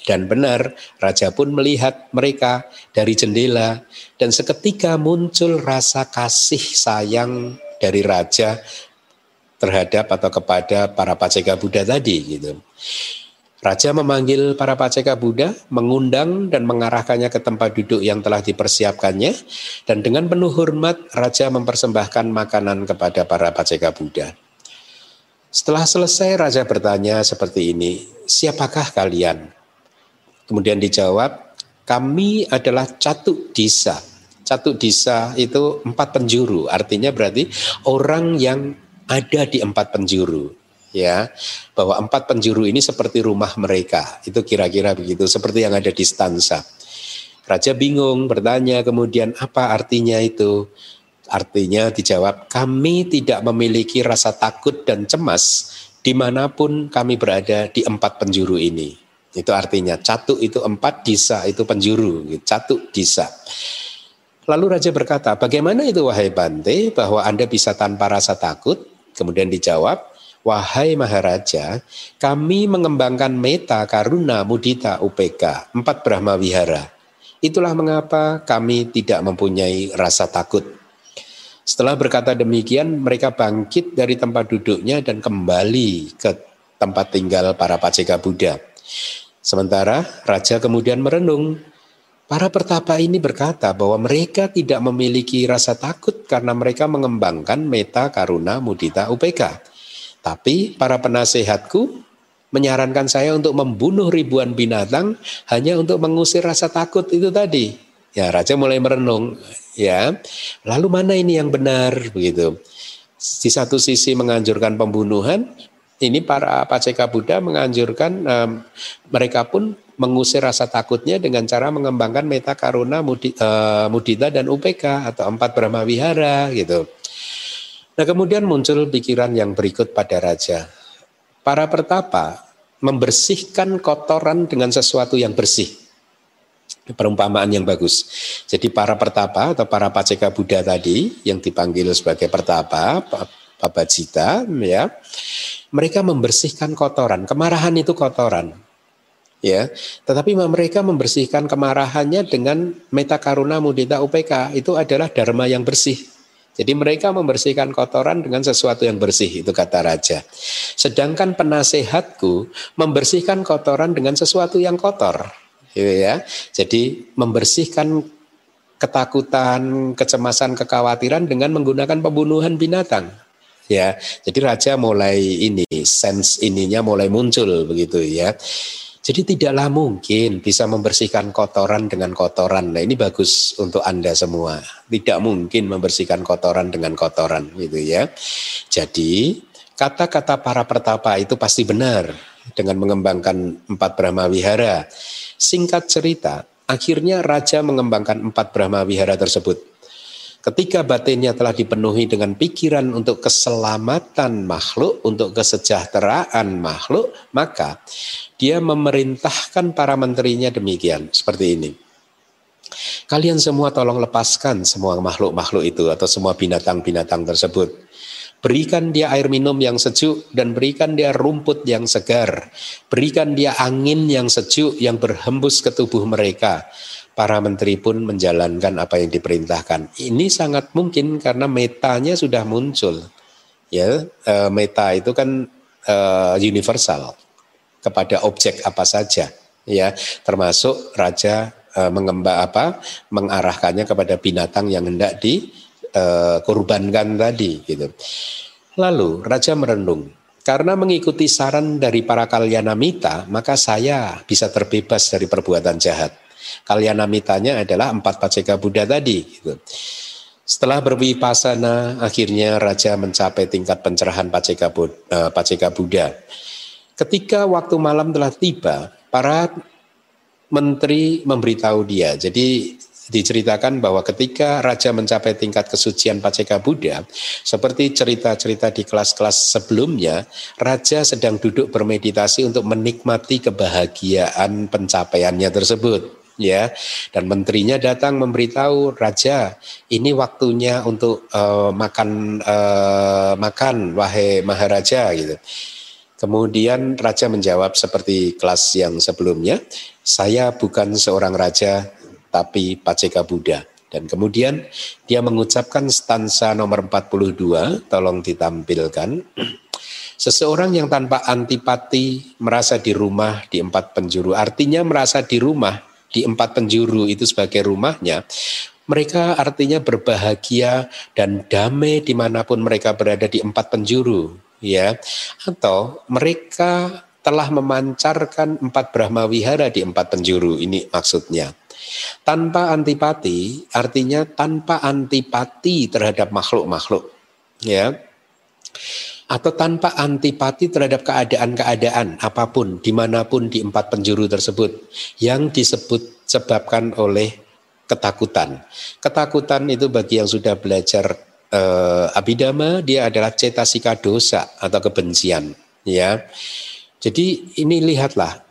Speaker 3: Dan benar raja pun melihat mereka dari jendela dan seketika muncul rasa kasih sayang dari raja terhadap atau kepada para paceka Buddha tadi gitu Raja memanggil para paceka Buddha, mengundang dan mengarahkannya ke tempat duduk yang telah dipersiapkannya, dan dengan penuh hormat Raja mempersembahkan makanan kepada para paceka Buddha. Setelah selesai Raja bertanya seperti ini, siapakah kalian? Kemudian dijawab, kami adalah catuk disa. Catuk disa itu empat penjuru, artinya berarti orang yang ada di empat penjuru ya bahwa empat penjuru ini seperti rumah mereka itu kira-kira begitu seperti yang ada di stansa raja bingung bertanya kemudian apa artinya itu artinya dijawab kami tidak memiliki rasa takut dan cemas di mana pun kami berada di empat penjuru ini. Itu artinya catuk itu empat, disa itu penjuru, catuk disa. Lalu raja berkata, bagaimana itu wahai Bante bahwa Anda bisa tanpa rasa takut? Kemudian dijawab, wahai Maharaja, kami mengembangkan meta, karuna, mudita, upeka, empat Brahma Wihara. Itulah mengapa kami tidak mempunyai rasa takut. Setelah berkata demikian, mereka bangkit dari tempat duduknya dan kembali ke tempat tinggal para paceka Buddha. Sementara raja kemudian merenung. Para pertapa ini berkata bahwa mereka tidak memiliki rasa takut karena mereka mengembangkan meta, karuna, mudita, upeka. Tapi para penasehatku menyarankan saya untuk membunuh ribuan binatang hanya untuk mengusir rasa takut itu tadi. Ya, raja mulai merenung, ya. Lalu mana ini yang benar begitu? Di satu sisi menganjurkan pembunuhan, ini para paceka Buddha menganjurkan um, mereka pun mengusir rasa takutnya dengan cara mengembangkan meta karuna uh, mudita dan upeka atau empat brahma wihara gitu. Nah kemudian muncul pikiran yang berikut pada raja. Para pertapa membersihkan kotoran dengan sesuatu yang bersih. Perumpamaan yang bagus. Jadi para pertapa atau para paceka Buddha tadi yang dipanggil sebagai pertapa, Babajita, ya, mereka membersihkan kotoran. Kemarahan itu kotoran. Ya, tetapi mereka membersihkan kemarahannya dengan metakaruna mudita UPK itu adalah dharma yang bersih. Jadi mereka membersihkan kotoran dengan sesuatu yang bersih itu kata raja. Sedangkan penasehatku membersihkan kotoran dengan sesuatu yang kotor. Gitu ya. Jadi membersihkan ketakutan, kecemasan, kekhawatiran dengan menggunakan pembunuhan binatang ya. Jadi raja mulai ini sense ininya mulai muncul begitu ya. Jadi tidaklah mungkin bisa membersihkan kotoran dengan kotoran. Nah ini bagus untuk Anda semua. Tidak mungkin membersihkan kotoran dengan kotoran gitu ya. Jadi kata-kata para pertapa itu pasti benar dengan mengembangkan empat Brahma Wihara. Singkat cerita, akhirnya raja mengembangkan empat Brahma Wihara tersebut. Ketika batinnya telah dipenuhi dengan pikiran untuk keselamatan makhluk, untuk kesejahteraan makhluk, maka dia memerintahkan para menterinya demikian, seperti ini. Kalian semua tolong lepaskan semua makhluk-makhluk itu atau semua binatang-binatang tersebut. Berikan dia air minum yang sejuk dan berikan dia rumput yang segar. Berikan dia angin yang sejuk yang berhembus ke tubuh mereka para menteri pun menjalankan apa yang diperintahkan. Ini sangat mungkin karena metanya sudah muncul. Ya, e, meta itu kan e, universal kepada objek apa saja, ya, termasuk raja e, mengembang apa, mengarahkannya kepada binatang yang hendak dikorbankan tadi, gitu. Lalu raja merenung, karena mengikuti saran dari para kalyanamita, maka saya bisa terbebas dari perbuatan jahat. Kalyanamitanya adalah empat paceka Buddha tadi. Gitu. Setelah berwipasana, akhirnya raja mencapai tingkat pencerahan paceka, uh, paceka Buddha. Ketika waktu malam telah tiba, para menteri memberitahu dia. Jadi diceritakan bahwa ketika raja mencapai tingkat kesucian Paceka Buddha, seperti cerita-cerita di kelas-kelas sebelumnya, raja sedang duduk bermeditasi untuk menikmati kebahagiaan pencapaiannya tersebut ya. Dan menterinya datang memberitahu raja ini waktunya untuk uh, makan uh, makan wahai maharaja gitu. Kemudian raja menjawab seperti kelas yang sebelumnya saya bukan seorang raja tapi paceka Buddha. Dan kemudian dia mengucapkan stansa nomor 42 tolong ditampilkan. Seseorang yang tanpa antipati merasa di rumah di empat penjuru, artinya merasa di rumah di empat penjuru itu sebagai rumahnya, mereka artinya berbahagia dan damai di mana pun mereka berada di empat penjuru, ya. Atau mereka telah memancarkan empat Brahma Wihara di empat penjuru, ini maksudnya. Tanpa antipati, artinya tanpa antipati terhadap makhluk-makhluk, ya atau tanpa antipati terhadap keadaan-keadaan apa pun di mana pun di empat penjuru tersebut yang disebut sebabkan oleh ketakutan. Ketakutan itu bagi yang sudah belajar eh, abidama dia adalah cetasika dosa atau kebencian Ya. Jadi ini lihatlah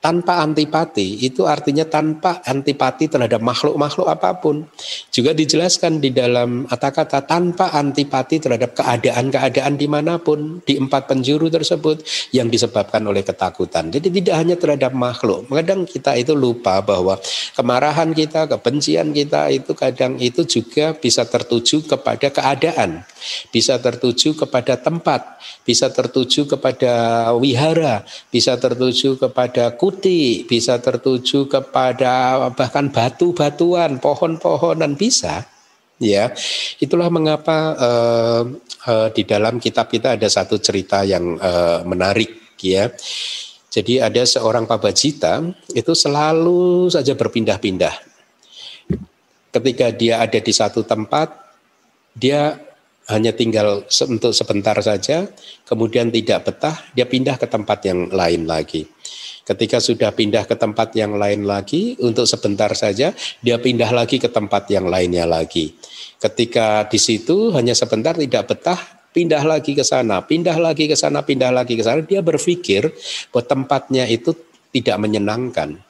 Speaker 3: tanpa antipati itu artinya tanpa antipati terhadap makhluk-makhluk apa pun. Juga dijelaskan di dalam kata-kata tanpa antipati terhadap keadaan-keadaan di mana pun di empat penjuru tersebut yang disebabkan oleh ketakutan. Jadi tidak hanya terhadap makhluk. Kadang kita itu lupa bahwa kemarahan kita, kebencian kita itu kadang itu juga bisa tertuju kepada keadaan, bisa tertuju kepada tempat, bisa tertuju kepada wihara, bisa tertuju kepada putih, bisa tertuju kepada bahkan batu-batuan, pohon-pohonan bisa. Ya, itulah mengapa uh, uh, di dalam kitab kita ada satu cerita yang uh, menarik, ya. Jadi ada seorang pabajita itu selalu saja berpindah-pindah. Ketika dia ada di satu tempat, dia hanya tinggal untuk sebentar saja, kemudian tidak betah, dia pindah ke tempat yang lain lagi. Ketika sudah pindah ke tempat yang lain lagi, untuk sebentar saja, dia pindah lagi ke tempat yang lainnya lagi. Ketika di situ hanya sebentar tidak betah, pindah lagi ke sana, pindah lagi ke sana, pindah lagi ke sana. Dia berpikir bahwa tempatnya itu tidak menyenangkan.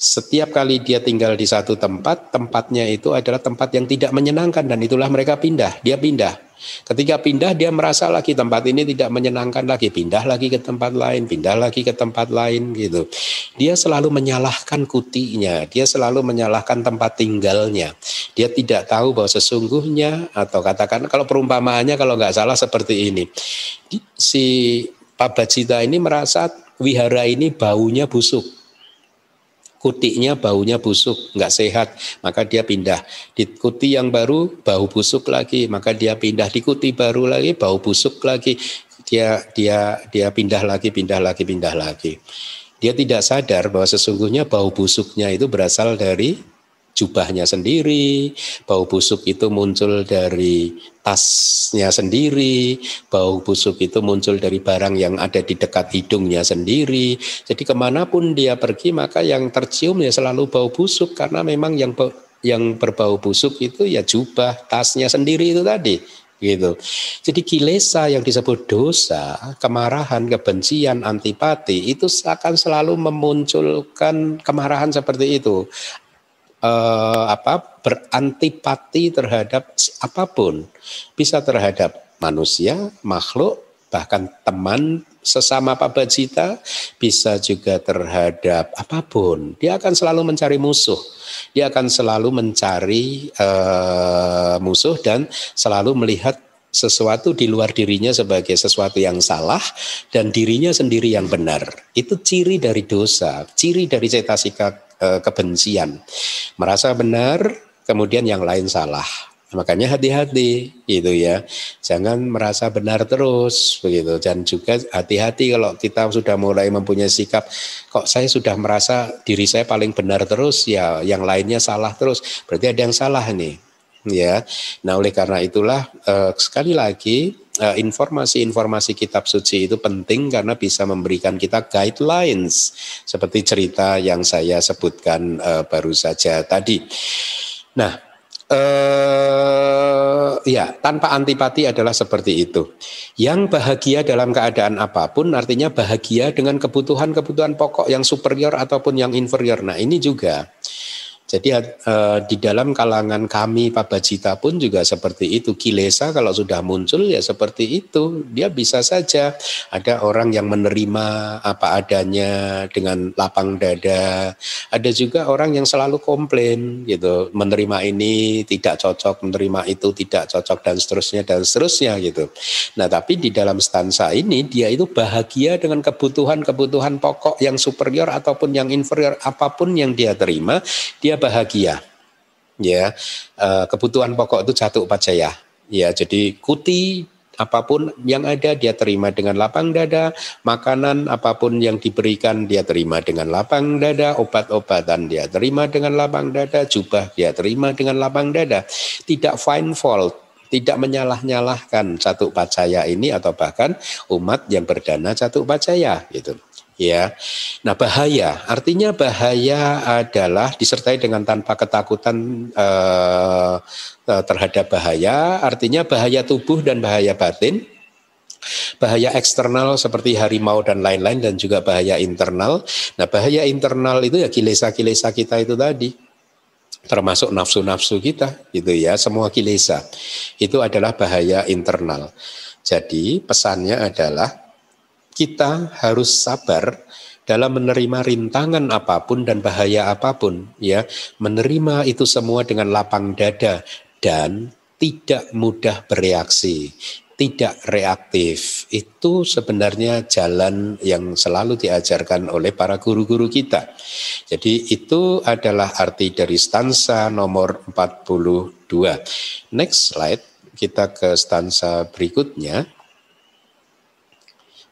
Speaker 3: Setiap kali dia tinggal di satu tempat, tempatnya itu adalah tempat yang tidak menyenangkan dan itulah mereka pindah. Dia pindah. Ketika pindah dia merasa lagi tempat ini tidak menyenangkan lagi, pindah lagi ke tempat lain, pindah lagi ke tempat lain gitu. Dia selalu menyalahkan kutinya, dia selalu menyalahkan tempat tinggalnya. Dia tidak tahu bahwa sesungguhnya atau katakan kalau perumpamaannya kalau nggak salah seperti ini. Si Pabacita ini merasa wihara ini baunya busuk kutiknya baunya busuk, nggak sehat, maka dia pindah. Di kuti yang baru bau busuk lagi, maka dia pindah. Di kuti baru lagi bau busuk lagi, dia dia dia pindah lagi, pindah lagi, pindah lagi. Dia tidak sadar bahwa sesungguhnya bau busuknya itu berasal dari jubahnya sendiri, bau busuk itu muncul dari tasnya sendiri, bau busuk itu muncul dari barang yang ada di dekat hidungnya sendiri. Jadi ke mana pun dia pergi maka yang tercium ya selalu bau busuk karena memang yang yang berbau busuk itu ya jubah tasnya sendiri itu tadi gitu. Jadi kilesa yang disebut dosa, kemarahan, kebencian, antipati itu akan selalu memunculkan kemarahan seperti itu eh, apa berantipati terhadap apa pun, bisa terhadap manusia, makhluk, bahkan teman sesama pabajita, bisa juga terhadap apa pun. Dia akan selalu mencari musuh. Dia akan selalu mencari uh, musuh dan selalu melihat sesuatu di luar dirinya sebagai sesuatu yang salah dan dirinya sendiri yang benar. Itu ciri dari dosa, ciri dari cetasika Eh, kebencian. Merasa benar, kemudian yang lain salah. Makanya hati-hati gitu ya. Jangan merasa benar terus begitu dan juga hati-hati kalau kita sudah mulai mempunyai sikap kok saya sudah merasa diri saya paling benar terus ya yang lainnya salah terus. Berarti ada yang salah nih. Ya. Nah, oleh karena itulah eh, sekali lagi Eh, informasi-informasi kitab suci itu penting karena bisa memberikan kita guidelines seperti cerita yang saya sebutkan uh, baru saja tadi. Nah, uh, ya tanpa antipati adalah seperti itu. Yang bahagia dalam keadaan apa pun artinya bahagia dengan kebutuhan-kebutuhan pokok yang superior ataupun yang inferior. Nah, ini juga jadi uh, di dalam kalangan kami Pabajita pun juga seperti itu. Kilesa kalau sudah muncul ya seperti itu. Dia bisa saja ada orang yang menerima apa adanya dengan lapang dada. Ada juga orang yang selalu komplain gitu, menerima ini tidak cocok, menerima itu tidak cocok dan seterusnya dan seterusnya gitu. Nah, tapi di dalam stansa ini dia itu bahagia dengan kebutuhan-kebutuhan pokok yang superior ataupun yang inferior apa pun yang dia terima, dia bahagia. Ya, eh, kebutuhan pokok itu jatuh pajaya. Ya, jadi kuti apa pun yang ada dia terima dengan lapang dada, makanan apa pun yang diberikan dia terima dengan lapang dada, obat-obatan dia terima dengan lapang dada, jubah dia terima dengan lapang dada. Tidak fine fault, tidak menyalah-nyalahkan satu pacaya ini atau bahkan umat yang berdana satu pacaya gitu ya. Nah, bahaya artinya bahaya adalah disertai dengan tanpa ketakutan eh, eh, terhadap bahaya, artinya bahaya tubuh dan bahaya batin. bahaya eksternal seperti harimau dan lain-lain dan juga bahaya internal. Nah, bahaya internal itu ya kilesa-kilesa kita itu tadi termasuk nafsu-nafsu kita gitu ya semua kilesa itu adalah bahaya internal jadi pesannya adalah kita harus sabar dalam menerima rintangan apa pun dan bahaya apa pun ya menerima itu semua dengan lapang dada dan tidak mudah bereaksi tidak reaktif. Itu sebenarnya jalan yang selalu diajarkan oleh para guru-guru kita. Jadi itu adalah arti dari stansa nomor 42. Next slide, kita ke stansa berikutnya.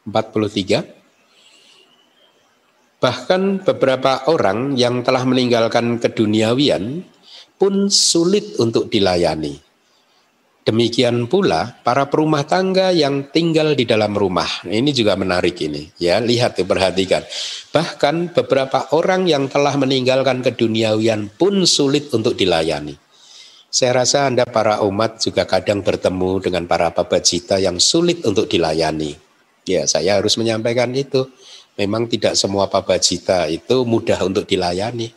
Speaker 3: 43. Bahkan beberapa orang yang telah meninggalkan keduniawian pun sulit untuk dilayani Demikian pula para perumah tangga yang tinggal di dalam rumah. Ini juga menarik ini, ya. Lihat ya, perhatikan. Bahkan beberapa orang yang telah meninggalkan keduniawian pun sulit untuk dilayani. Saya rasa Anda para umat juga kadang bertemu dengan para babajita yang sulit untuk dilayani. Ya, saya harus menyampaikan itu. Memang tidak semua babajita itu mudah untuk dilayani.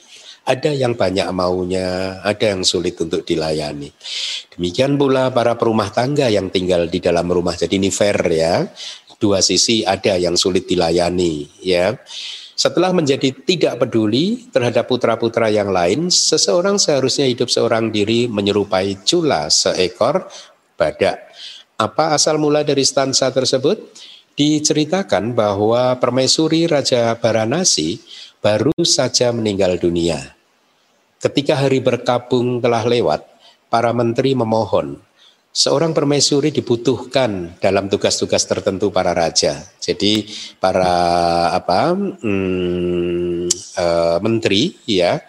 Speaker 3: Ada yang banyak maunya, ada yang sulit untuk dilayani. Demikian pula para perumah tangga yang tinggal di dalam rumah. Jadi ini fair ya. Dua sisi ada yang sulit dilayani ya. Setelah menjadi tidak peduli terhadap putra-putra yang lain, seseorang seharusnya hidup seorang diri menyerupai cula seekor badak. Apa asal mula dari stansa tersebut? Diceritakan bahwa permaisuri Raja Baranasi baru saja meninggal dunia. Ketika hari berkabung telah lewat, para menteri memohon seorang permaisuri dibutuhkan dalam tugas-tugas tertentu para raja. Jadi para apa hmm, e, menteri ya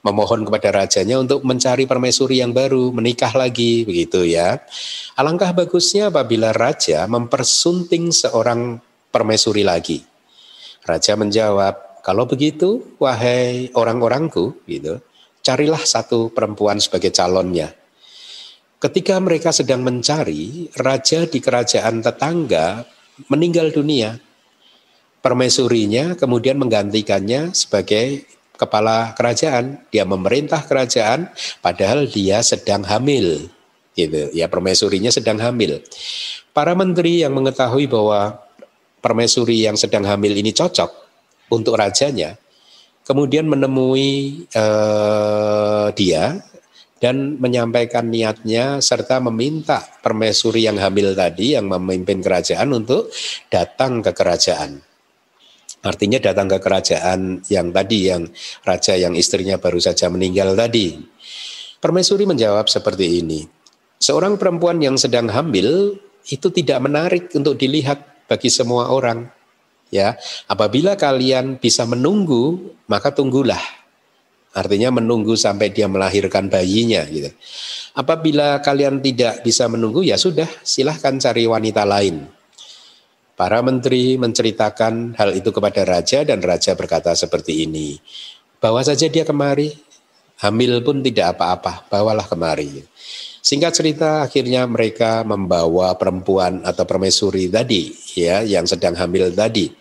Speaker 3: memohon kepada rajanya untuk mencari permaisuri yang baru, menikah lagi begitu ya. Alangkah bagusnya apabila raja mempersunting seorang permaisuri lagi. Raja menjawab, kalau begitu, wahai orang-orangku, gitu, carilah satu perempuan sebagai calonnya. Ketika mereka sedang mencari, raja di kerajaan tetangga meninggal dunia. Permaisurinya kemudian menggantikannya sebagai kepala kerajaan. Dia memerintah kerajaan padahal dia sedang hamil. Gitu. Ya, permaisurinya sedang hamil. Para menteri yang mengetahui bahwa permaisuri yang sedang hamil ini cocok untuk rajanya, kemudian menemui uh, dia dan menyampaikan niatnya serta meminta permaisuri yang hamil tadi yang memimpin kerajaan untuk datang ke kerajaan. Artinya datang ke kerajaan yang tadi yang raja yang istrinya baru saja meninggal tadi. Permaisuri menjawab seperti ini. Seorang perempuan yang sedang hamil itu tidak menarik untuk dilihat bagi semua orang ya apabila kalian bisa menunggu maka tunggulah artinya menunggu sampai dia melahirkan bayinya gitu apabila kalian tidak bisa menunggu ya sudah silahkan cari wanita lain para menteri menceritakan hal itu kepada raja dan raja berkata seperti ini bawa saja dia kemari hamil pun tidak apa-apa bawalah kemari Singkat cerita akhirnya mereka membawa perempuan atau permaisuri tadi ya yang sedang hamil tadi.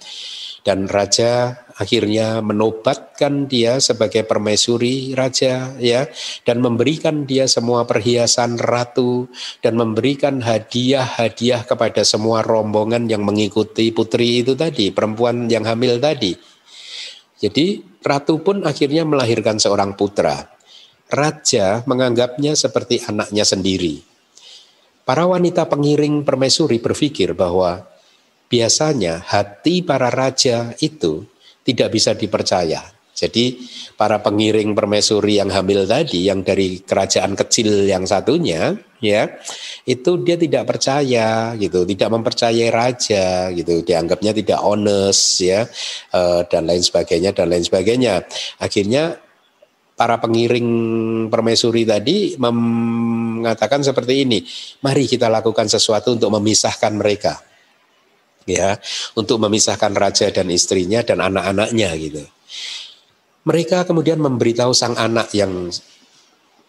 Speaker 3: Dan raja akhirnya menobatkan dia sebagai permaisuri raja ya dan memberikan dia semua perhiasan ratu dan memberikan hadiah-hadiah kepada semua rombongan yang mengikuti putri itu tadi, perempuan yang hamil tadi. Jadi ratu pun akhirnya melahirkan seorang putra raja menganggapnya seperti anaknya sendiri. Para wanita pengiring permaisuri berpikir bahwa biasanya hati para raja itu tidak bisa dipercaya. Jadi para pengiring permaisuri yang hamil tadi yang dari kerajaan kecil yang satunya ya itu dia tidak percaya gitu, tidak mempercayai raja gitu, dianggapnya tidak honest ya eh, dan lain sebagainya dan lain sebagainya. Akhirnya para pengiring permaisuri tadi mengatakan seperti ini, mari kita lakukan sesuatu untuk memisahkan mereka. Ya, untuk memisahkan raja dan istrinya dan anak-anaknya gitu. Mereka kemudian memberitahu sang anak yang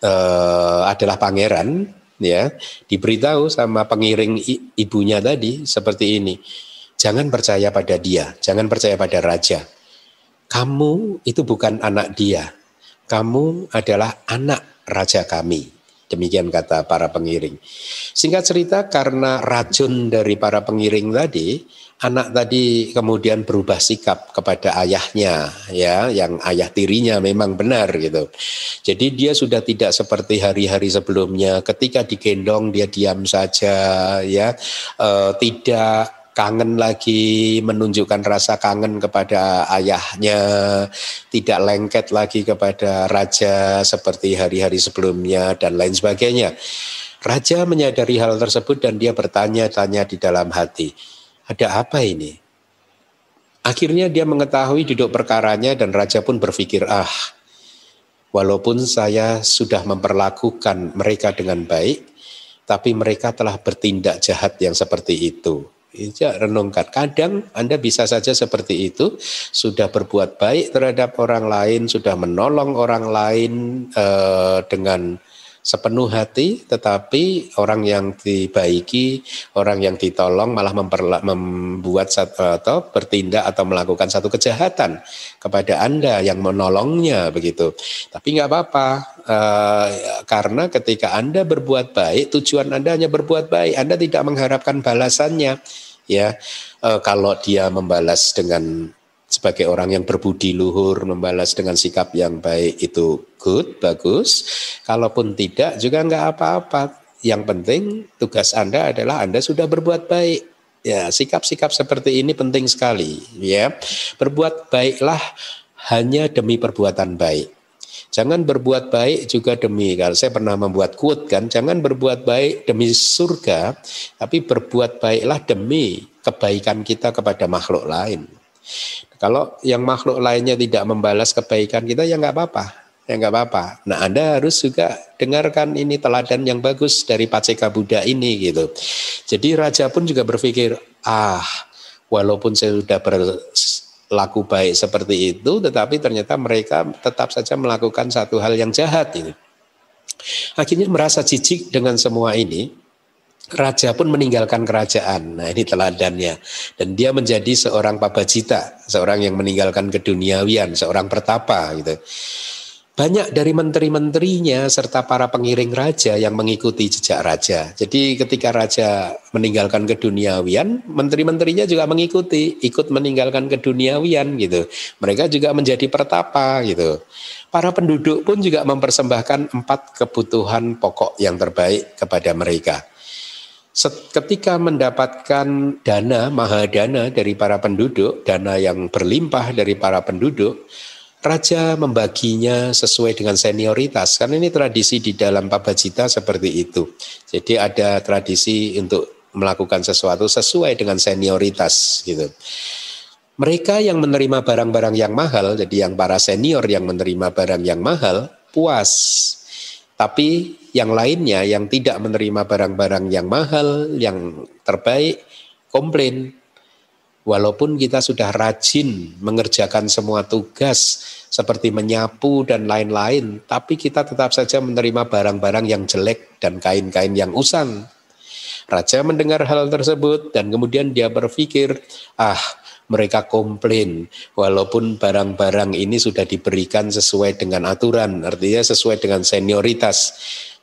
Speaker 3: uh, adalah pangeran ya diberitahu sama pengiring ibunya tadi seperti ini jangan percaya pada dia jangan percaya pada raja. Kamu itu bukan anak dia. Kamu adalah anak raja kami demikian kata para pengiring. Singkat cerita karena racun dari para pengiring tadi anak tadi kemudian berubah sikap kepada ayahnya ya yang ayah tirinya memang benar gitu. Jadi dia sudah tidak seperti hari-hari sebelumnya. Ketika digendong dia diam saja ya. E, tidak kangen lagi menunjukkan rasa kangen kepada ayahnya tidak lengket lagi kepada raja seperti hari-hari sebelumnya dan lain sebagainya. Raja menyadari hal tersebut dan dia bertanya-tanya di dalam hati ada apa ini? Akhirnya dia mengetahui duduk perkaranya dan raja pun berpikir, ah, walaupun saya sudah memperlakukan mereka dengan baik, tapi mereka telah bertindak jahat yang seperti itu. Ya, renungkan. Kadang Anda bisa saja seperti itu, sudah berbuat baik terhadap orang lain, sudah menolong orang lain eh, dengan sepenuh hati, tetapi orang yang dibaiki, orang yang ditolong malah memperla, membuat satu, atau bertindak atau melakukan satu kejahatan kepada Anda yang menolongnya begitu. Tapi nggak apa-apa, e, karena ketika Anda berbuat baik, tujuan Anda hanya berbuat baik, Anda tidak mengharapkan balasannya. Ya, e, kalau dia membalas dengan sebagai orang yang berbudi luhur membalas dengan sikap yang baik itu good bagus. Kalaupun tidak juga nggak apa-apa. Yang penting tugas anda adalah anda sudah berbuat baik. Ya sikap-sikap seperti ini penting sekali ya. Berbuat baiklah hanya demi perbuatan baik. Jangan berbuat baik juga demi, kalau saya pernah membuat quote kan, jangan berbuat baik demi surga, tapi berbuat baiklah demi kebaikan kita kepada makhluk lain. Kalau yang makhluk lainnya tidak membalas kebaikan kita ya nggak apa-apa, ya nggak apa-apa. Nah Anda harus juga dengarkan ini teladan yang bagus dari Paceka Buddha ini gitu. Jadi raja pun juga berpikir, ah walaupun saya sudah berlaku baik seperti itu, tetapi ternyata mereka tetap saja melakukan satu hal yang jahat ini. Akhirnya merasa jijik dengan semua ini, raja pun meninggalkan kerajaan. Nah ini teladannya. Dan dia menjadi seorang pabajita, seorang yang meninggalkan keduniawian, seorang pertapa gitu. Banyak dari menteri-menterinya serta para pengiring raja yang mengikuti jejak raja. Jadi ketika raja meninggalkan keduniawian, menteri-menterinya juga mengikuti, ikut meninggalkan keduniawian gitu. Mereka juga menjadi pertapa gitu. Para penduduk pun juga mempersembahkan empat kebutuhan pokok yang terbaik kepada mereka ketika mendapatkan dana, mahadana dari para penduduk, dana yang berlimpah dari para penduduk, raja membaginya sesuai dengan senioritas. Karena ini tradisi di dalam Pabajita seperti itu. Jadi ada tradisi untuk melakukan sesuatu sesuai dengan senioritas gitu. Mereka yang menerima barang-barang yang mahal, jadi yang para senior yang menerima barang yang mahal, puas. Tapi yang lainnya yang tidak menerima barang-barang yang mahal, yang terbaik, komplain. Walaupun kita sudah rajin mengerjakan semua tugas seperti menyapu dan lain-lain, tapi kita tetap saja menerima barang-barang yang jelek dan kain-kain yang usang. Raja mendengar hal tersebut dan kemudian dia berpikir, ah mereka komplain walaupun barang-barang ini sudah diberikan sesuai dengan aturan, artinya sesuai dengan senioritas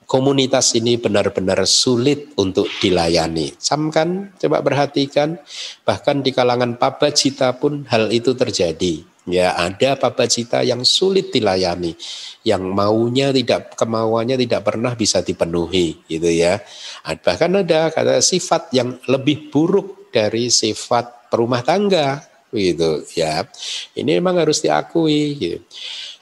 Speaker 3: komunitas ini benar-benar sulit untuk dilayani. Camkan, coba perhatikan, bahkan di kalangan pabacita pun hal itu terjadi. Ya, ada pabacita yang sulit dilayani, yang maunya tidak kemauannya tidak pernah bisa dipenuhi, gitu ya. Bahkan ada kata sifat yang lebih buruk dari sifat perumah tangga, gitu ya. Ini memang harus diakui. Gitu.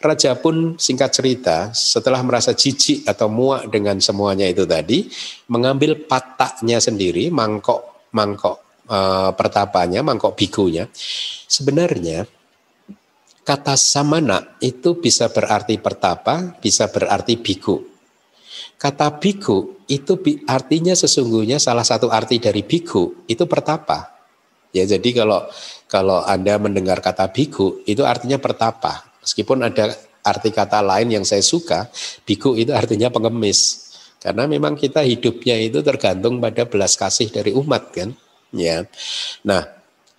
Speaker 3: Raja pun singkat cerita setelah merasa jijik atau muak dengan semuanya itu tadi mengambil pataknya sendiri mangkok mangkok e, pertapanya mangkok bikunya sebenarnya kata samana itu bisa berarti pertapa bisa berarti biku kata biku itu artinya sesungguhnya salah satu arti dari biku itu pertapa ya jadi kalau kalau anda mendengar kata biku itu artinya pertapa Meskipun ada arti kata lain yang saya suka, biku itu artinya pengemis. Karena memang kita hidupnya itu tergantung pada belas kasih dari umat kan. Ya. Nah,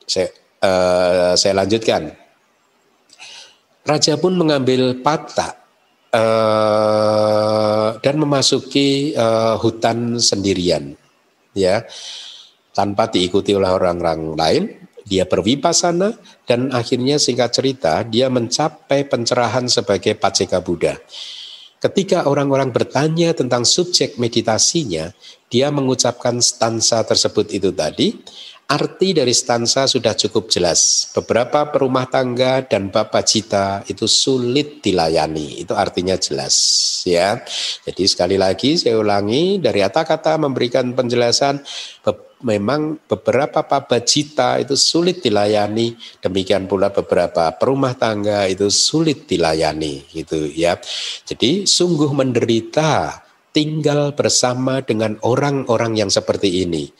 Speaker 3: saya uh, saya lanjutkan. Raja pun mengambil patah uh, dan memasuki uh, hutan sendirian. Ya. Tanpa diikuti oleh orang-orang lain, dia berwipasana dan akhirnya singkat cerita dia mencapai pencerahan sebagai Paceka Buddha. Ketika orang-orang bertanya tentang subjek meditasinya, dia mengucapkan stansa tersebut itu tadi. Arti dari stansa sudah cukup jelas. Beberapa perumah tangga dan bapak cita itu sulit dilayani. Itu artinya jelas, ya. Jadi sekali lagi saya ulangi dari kata-kata memberikan penjelasan memang beberapa pabacita itu sulit dilayani, demikian pula beberapa perumah tangga itu sulit dilayani gitu ya. Jadi sungguh menderita tinggal bersama dengan orang-orang yang seperti ini.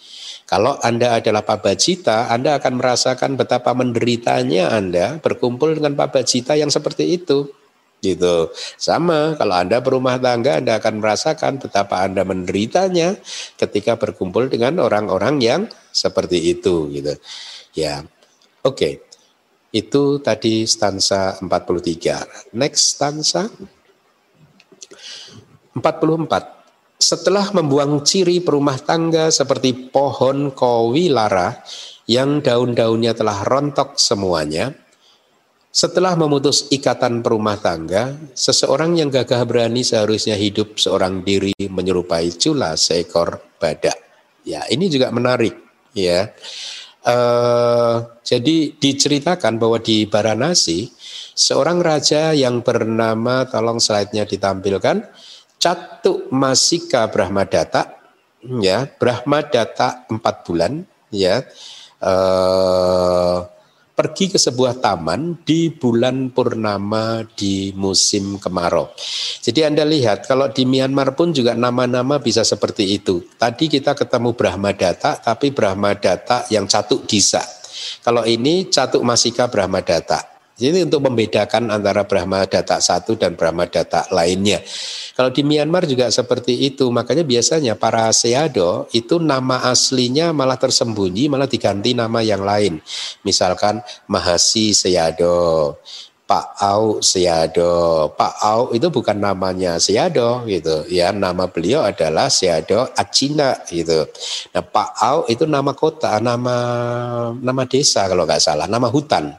Speaker 3: Kalau Anda adalah pabacita, Anda akan merasakan betapa menderitanya Anda berkumpul dengan pabacita yang seperti itu gitu. Sama kalau Anda berumah tangga Anda akan merasakan betapa Anda menderitanya ketika berkumpul dengan orang-orang yang seperti itu gitu. Ya. Oke. Okay. Itu tadi stansa 43. Next stansa 44. Setelah membuang ciri perumah tangga seperti pohon kowilara yang daun-daunnya telah rontok semuanya, setelah memutus ikatan perumah tangga, seseorang yang gagah berani seharusnya hidup seorang diri menyerupai cula seekor badak. Ya, ini juga menarik, ya. Uh, jadi diceritakan bahwa di Baranasi seorang raja yang bernama tolong slide-nya ditampilkan Catuk Masika Brahmadata ya Brahmadata empat bulan ya uh, pergi ke sebuah taman di bulan purnama di musim kemarau. Jadi Anda lihat kalau di Myanmar pun juga nama-nama bisa seperti itu. Tadi kita ketemu Brahmadata tapi Brahmadata yang catuk disa. Kalau ini catuk masika Brahmadata. Jadi untuk membedakan antara Brahma Data satu dan Brahma Data lainnya. Kalau di Myanmar juga seperti itu, makanya biasanya para Seado itu nama aslinya malah tersembunyi, malah diganti nama yang lain. Misalkan Mahasi Seado, Pak Au Seado. Pak Au itu bukan namanya Seado gitu ya, nama beliau adalah Seado Acina gitu. Nah, Pak Au itu nama kota, nama nama desa kalau nggak salah, nama hutan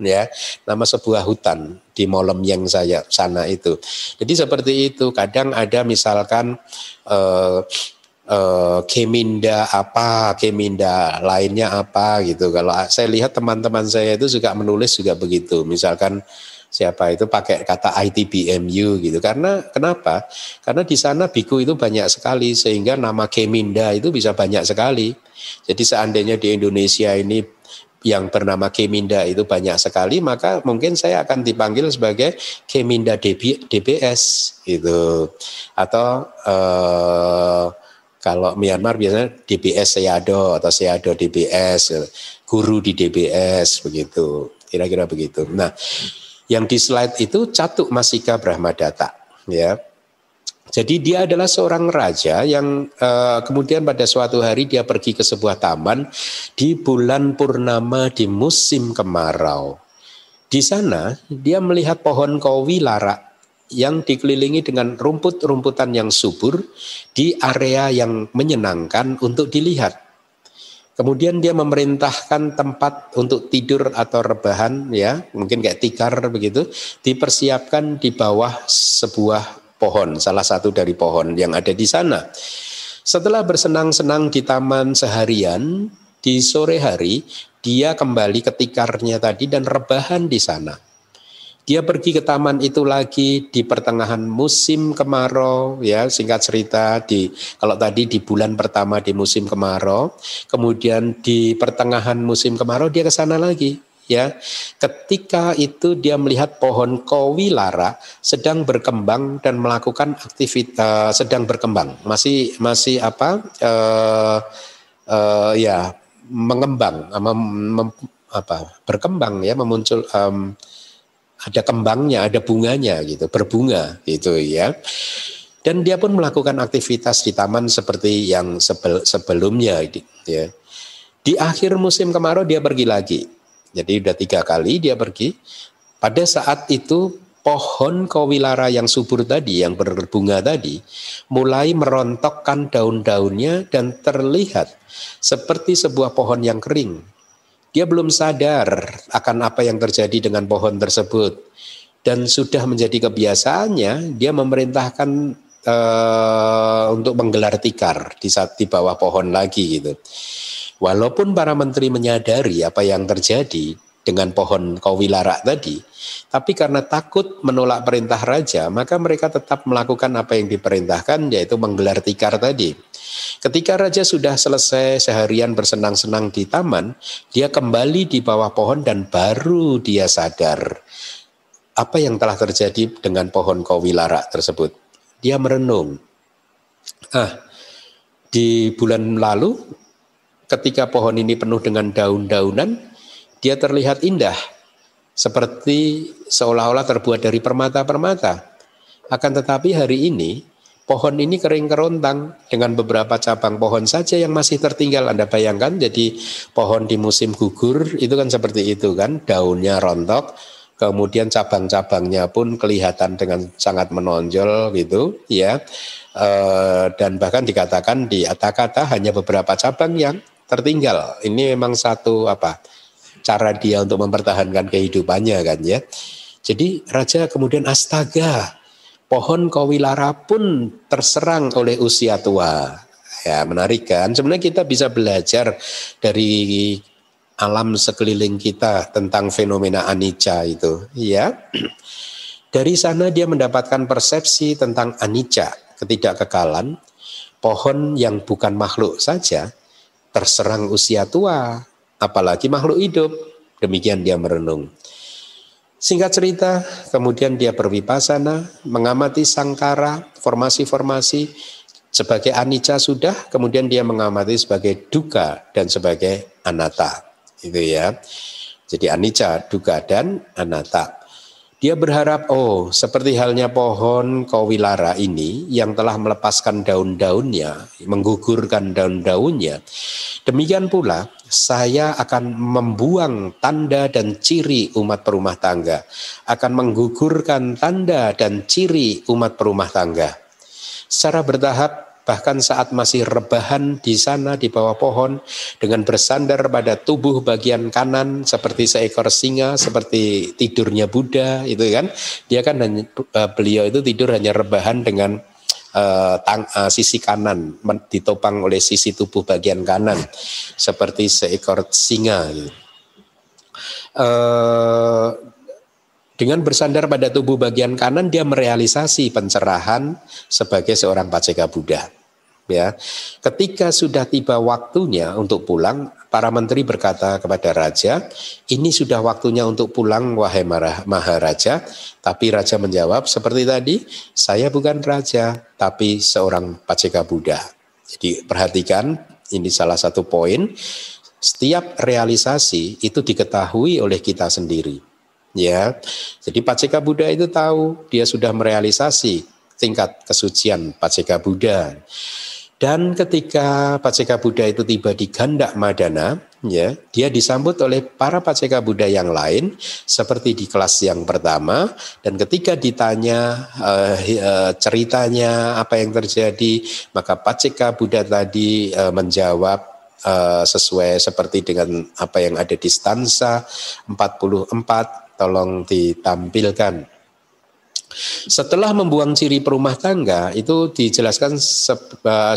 Speaker 3: ya nama sebuah hutan di Molem yang saya sana itu. Jadi seperti itu. Kadang ada misalkan eh, eh, keminda apa, keminda lainnya apa gitu. Kalau saya lihat teman-teman saya itu juga menulis juga begitu. Misalkan siapa itu pakai kata ITBMU gitu. Karena kenapa? Karena di sana biku itu banyak sekali sehingga nama Keminda itu bisa banyak sekali. Jadi seandainya di Indonesia ini yang bernama Keminda itu banyak sekali, maka mungkin saya akan dipanggil sebagai Keminda DB, DBS gitu. Atau eh, kalau Myanmar biasanya DBS Seado atau Seado DBS, guru di DBS begitu. Kira-kira begitu. Nah, yang di slide itu Catuk Masika Brahmadata ya. Jadi dia adalah seorang raja yang uh, kemudian pada suatu hari dia pergi ke sebuah taman di bulan purnama di musim kemarau. Di sana dia melihat pohon kowi lara yang dikelilingi dengan rumput-rumputan yang subur di area yang menyenangkan untuk dilihat. Kemudian dia memerintahkan tempat untuk tidur atau rebahan ya, mungkin kayak tikar begitu, dipersiapkan di bawah sebuah pohon, salah satu dari pohon yang ada di sana. Setelah bersenang-senang di taman seharian, di sore hari dia kembali ke tikarnya tadi dan rebahan di sana. Dia pergi ke taman itu lagi di pertengahan musim kemarau, ya singkat cerita di kalau tadi di bulan pertama di musim kemarau, kemudian di pertengahan musim kemarau dia ke sana lagi ya ketika itu dia melihat pohon kowilara sedang berkembang dan melakukan aktivitas sedang berkembang masih masih apa uh, uh, ya mengembang mem, mem, apa berkembang ya memuncul um, ada kembangnya ada bunganya gitu berbunga gitu ya Dan dia pun melakukan aktivitas di taman seperti yang sebel, sebelumnya. Ya. Di akhir musim kemarau dia pergi lagi. Jadi sudah tiga kali dia pergi. Pada saat itu pohon kawilara yang subur tadi, yang berbunga tadi, mulai merontokkan daun-daunnya dan terlihat seperti sebuah pohon yang kering. Dia belum sadar akan apa yang terjadi dengan pohon tersebut. Dan sudah menjadi kebiasaannya, dia memerintahkan uh, untuk menggelar tikar di saat di bawah pohon lagi gitu. Walaupun para menteri menyadari apa yang terjadi dengan pohon kawilara tadi, tapi karena takut menolak perintah raja, maka mereka tetap melakukan apa yang diperintahkan yaitu menggelar tikar tadi. Ketika raja sudah selesai seharian bersenang-senang di taman, dia kembali di bawah pohon dan baru dia sadar apa yang telah terjadi dengan pohon kawilara tersebut dia merenung. Ah, di bulan lalu ketika pohon ini penuh dengan daun-daunan, dia terlihat indah seperti seolah-olah terbuat dari permata-permata. Akan tetapi hari ini pohon ini kering kerontang dengan beberapa cabang pohon saja yang masih tertinggal. Anda bayangkan jadi pohon di musim gugur itu kan seperti itu kan, daunnya rontok, kemudian cabang-cabangnya pun kelihatan dengan sangat menonjol gitu ya e, dan bahkan dikatakan di kata-kata hanya beberapa cabang yang tertinggal. Ini memang satu apa cara dia untuk mempertahankan kehidupannya kan ya. Jadi raja kemudian astaga pohon kawilara pun terserang oleh usia tua. Ya menarik kan? Sebenarnya kita bisa belajar dari alam sekeliling kita tentang fenomena anicca itu, ya. Dari sana dia mendapatkan persepsi tentang anicca, ketidakkekalan, pohon yang bukan makhluk saja terserang usia tua, apalagi makhluk hidup. Demikian dia merenung. Singkat cerita, kemudian dia berwipasana, mengamati sangkara, formasi-formasi, sebagai anicca sudah, kemudian dia mengamati sebagai duka dan sebagai anatta itu ya. Jadi anicca, duga dan anatta. Dia berharap, oh seperti halnya pohon kawilara ini yang telah melepaskan daun-daunnya, menggugurkan daun-daunnya. Demikian pula saya akan membuang tanda dan ciri umat perumah tangga, akan menggugurkan tanda dan ciri umat perumah tangga. Secara bertahap bahkan saat masih rebahan di sana di bawah pohon dengan bersandar pada tubuh bagian kanan seperti seekor singa seperti tidurnya Buddha itu kan dia kan hanya, uh, beliau itu tidur hanya rebahan dengan uh, tang, uh, sisi kanan ditopang oleh sisi tubuh bagian kanan seperti seekor singa. Uh, dengan bersandar pada tubuh bagian kanan dia merealisasi pencerahan sebagai seorang paceka Buddha ya. Ketika sudah tiba waktunya untuk pulang, para menteri berkata kepada raja, "Ini sudah waktunya untuk pulang wahai Maharaja." Tapi raja menjawab seperti tadi, "Saya bukan raja, tapi seorang paceka Buddha." Jadi perhatikan, ini salah satu poin. Setiap realisasi itu diketahui oleh kita sendiri. Ya. Jadi Paceka Buddha itu tahu dia sudah merealisasi tingkat kesucian Paceka Buddha. Dan ketika Paceka Buddha itu tiba di Gandak Madana, ya, dia disambut oleh para Paceka Buddha yang lain seperti di kelas yang pertama dan ketika ditanya uh, ceritanya apa yang terjadi, maka Paceka Buddha tadi uh, menjawab uh, sesuai seperti dengan apa yang ada di stansa 44 tolong ditampilkan. Setelah membuang ciri perumah tangga itu dijelaskan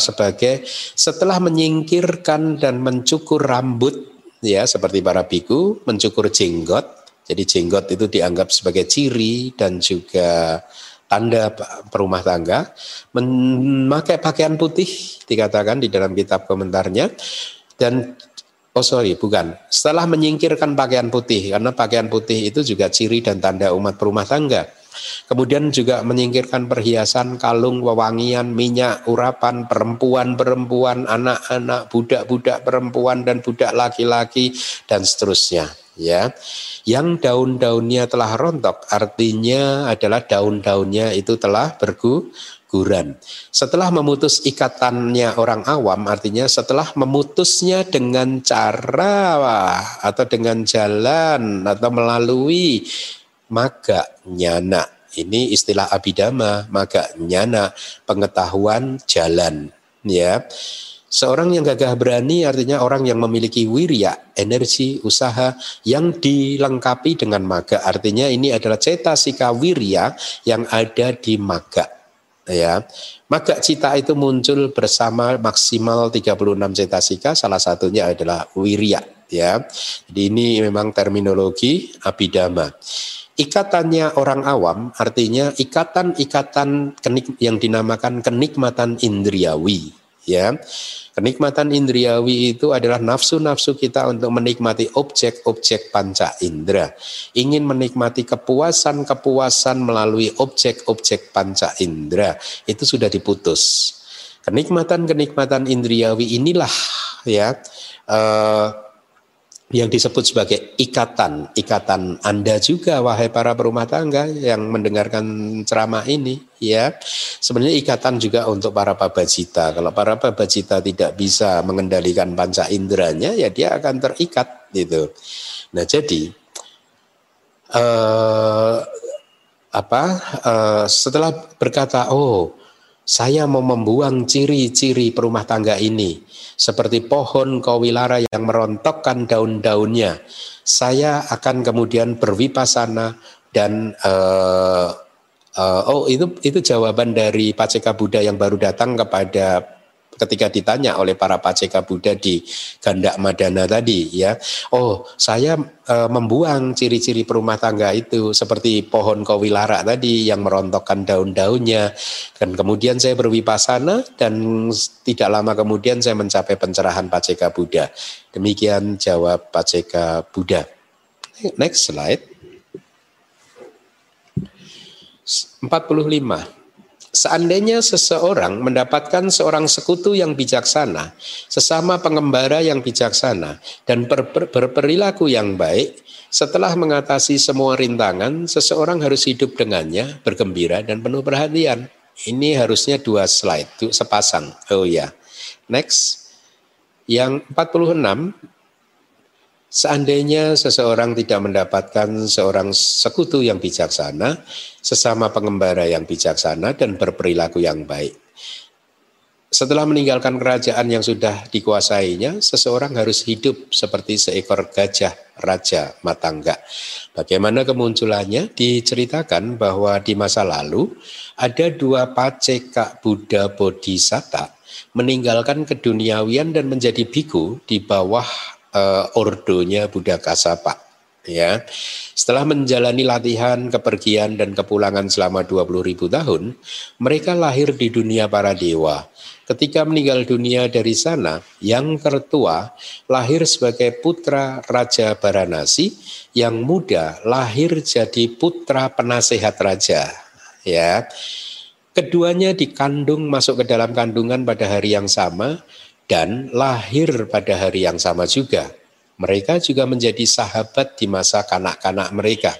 Speaker 3: sebagai setelah menyingkirkan dan mencukur rambut ya seperti para biku mencukur jenggot. Jadi jenggot itu dianggap sebagai ciri dan juga tanda perumah tangga. Memakai pakaian putih dikatakan di dalam kitab komentarnya dan Oh sorry, bukan. Setelah menyingkirkan pakaian putih, karena pakaian putih itu juga ciri dan tanda umat perumah tangga Kemudian juga menyingkirkan perhiasan, kalung, wewangian, minyak, urapan, perempuan-perempuan, anak-anak, budak-budak perempuan dan budak laki-laki dan seterusnya. Ya, yang daun-daunnya telah rontok, artinya adalah daun-daunnya itu telah berguguran. Setelah memutus ikatannya orang awam, artinya setelah memutusnya dengan cara atau dengan jalan atau melalui maga nyana. Ini istilah abidama, maga nyana, pengetahuan jalan. Ya, Seorang yang gagah berani artinya orang yang memiliki wirya, energi, usaha yang dilengkapi dengan maga. Artinya ini adalah cetasika wirya yang ada di maga. Ya. Maga cita itu muncul bersama maksimal 36 cetasika, salah satunya adalah wirya. Ya. Jadi ini memang terminologi abidama. Ikatannya orang awam artinya ikatan-ikatan yang dinamakan kenikmatan indriawi ya. Kenikmatan indriawi itu adalah nafsu-nafsu kita untuk menikmati objek-objek panca indera. Ingin menikmati kepuasan-kepuasan melalui objek-objek panca indera itu sudah diputus. Kenikmatan-kenikmatan indriawi inilah ya uh, yang disebut sebagai ikatan, ikatan Anda juga wahai para perumah tangga yang mendengarkan ceramah ini ya. Sebenarnya ikatan juga untuk para pabajita. Kalau para pabajita tidak bisa mengendalikan panca inderanya ya dia akan terikat gitu. Nah, jadi eh, apa eh, setelah berkata oh saya mau membuang ciri-ciri perumah tangga ini seperti pohon kawilara yang merontokkan daun-daunnya. Saya akan kemudian berwipasana dan uh, uh, oh itu itu jawaban dari Paceka Buddha yang baru datang kepada ketika ditanya oleh para paceka Buddha di Gandak Madana tadi ya. Oh saya e, membuang ciri-ciri perumah tangga itu seperti pohon kawilara tadi yang merontokkan daun-daunnya. Dan kemudian saya berwipasana dan tidak lama kemudian saya mencapai pencerahan paceka Buddha. Demikian jawab paceka Buddha. Next slide. 45 Seandainya seseorang mendapatkan seorang sekutu yang bijaksana, sesama pengembara yang bijaksana, dan ber ber berperilaku yang baik, setelah mengatasi semua rintangan, seseorang harus hidup dengannya, bergembira dan penuh perhatian. Ini harusnya dua slide, sepasang. Oh ya. Next. Yang 46 Seandainya seseorang tidak mendapatkan seorang sekutu yang bijaksana, sesama pengembara yang bijaksana dan berperilaku yang baik. Setelah meninggalkan kerajaan yang sudah dikuasainya, seseorang harus hidup seperti seekor gajah raja matangga. Bagaimana kemunculannya? Diceritakan bahwa di masa lalu ada dua paceka Buddha Bodhisatta meninggalkan keduniawian dan menjadi biku di bawah uh, ordonya Buddha Kasapa ya. Setelah menjalani latihan, kepergian dan kepulangan selama 20 ribu tahun, mereka lahir di dunia para dewa. Ketika meninggal dunia dari sana, yang tertua lahir sebagai putra Raja Baranasi, yang muda lahir jadi putra penasehat raja. Ya, keduanya dikandung masuk ke dalam kandungan pada hari yang sama dan lahir pada hari yang sama juga. Mereka juga menjadi sahabat di masa kanak-kanak mereka.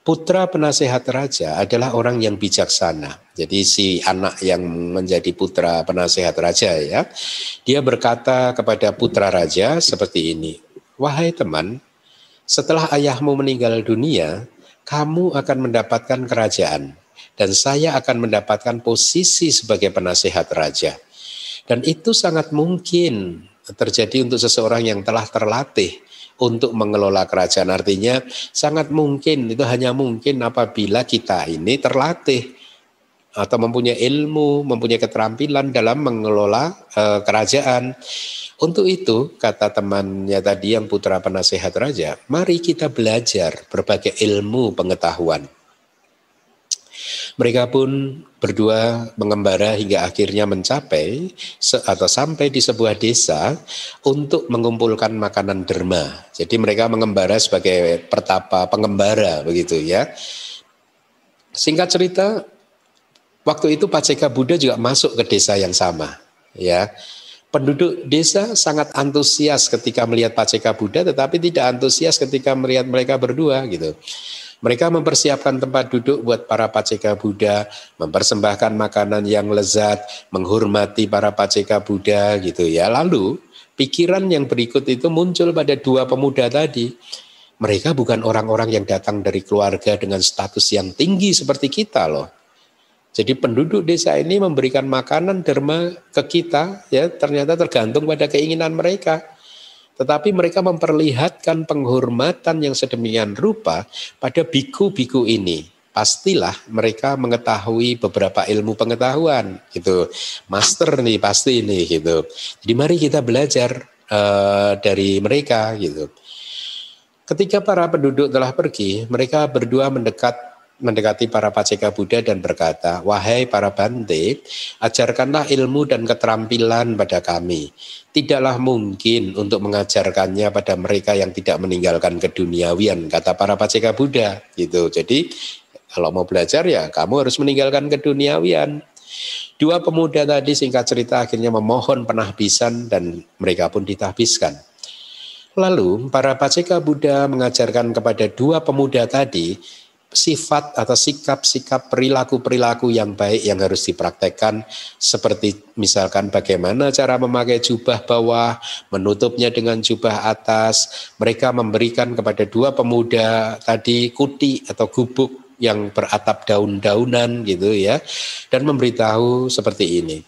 Speaker 3: Putra penasehat raja adalah orang yang bijaksana. Jadi si anak yang menjadi putra penasehat raja ya, dia berkata kepada putra raja seperti ini, "Wahai teman, setelah ayahmu meninggal dunia, kamu akan mendapatkan kerajaan dan saya akan mendapatkan posisi sebagai penasehat raja." Dan itu sangat mungkin terjadi untuk seseorang yang telah terlatih untuk mengelola kerajaan. Artinya sangat mungkin, itu hanya mungkin apabila kita ini terlatih atau mempunyai ilmu, mempunyai keterampilan dalam mengelola uh, kerajaan. Untuk itu, kata temannya tadi yang putra penasehat raja, mari kita belajar berbagai ilmu pengetahuan mereka pun berdua mengembara hingga akhirnya mencapai atau sampai di sebuah desa untuk mengumpulkan makanan derma. Jadi mereka mengembara sebagai pertapa pengembara begitu ya. Singkat cerita, waktu itu Paceka Buddha juga masuk ke desa yang sama. Ya, penduduk desa sangat antusias ketika melihat Paceka Buddha, tetapi tidak antusias ketika melihat mereka berdua gitu. Mereka mempersiapkan tempat duduk buat para paceka Buddha, mempersembahkan makanan yang lezat, menghormati para paceka Buddha gitu ya. Lalu pikiran yang berikut itu muncul pada dua pemuda tadi. Mereka bukan orang-orang yang datang dari keluarga dengan status yang tinggi seperti kita loh. Jadi penduduk desa ini memberikan makanan derma ke kita ya ternyata tergantung pada keinginan mereka. Tetapi mereka memperlihatkan penghormatan yang sedemikian rupa pada biku-biku ini. Pastilah mereka mengetahui beberapa ilmu pengetahuan gitu. Master nih pasti ini gitu. Jadi mari kita belajar uh, dari mereka gitu. Ketika para penduduk telah pergi, mereka berdua mendekat mendekati para paceka Buddha dan berkata, Wahai para bante, ajarkanlah ilmu dan keterampilan pada kami. Tidaklah mungkin untuk mengajarkannya pada mereka yang tidak meninggalkan keduniawian, kata para paceka Buddha. Gitu. Jadi kalau mau belajar ya kamu harus meninggalkan keduniawian. Dua pemuda tadi singkat cerita akhirnya memohon penahbisan dan mereka pun ditahbiskan. Lalu para paceka Buddha mengajarkan kepada dua pemuda tadi sifat atau sikap-sikap perilaku-perilaku yang baik yang harus dipraktekkan seperti misalkan bagaimana cara memakai jubah bawah, menutupnya dengan jubah atas. Mereka memberikan kepada dua pemuda tadi kuti atau gubuk yang beratap daun-daunan gitu ya dan memberitahu seperti ini.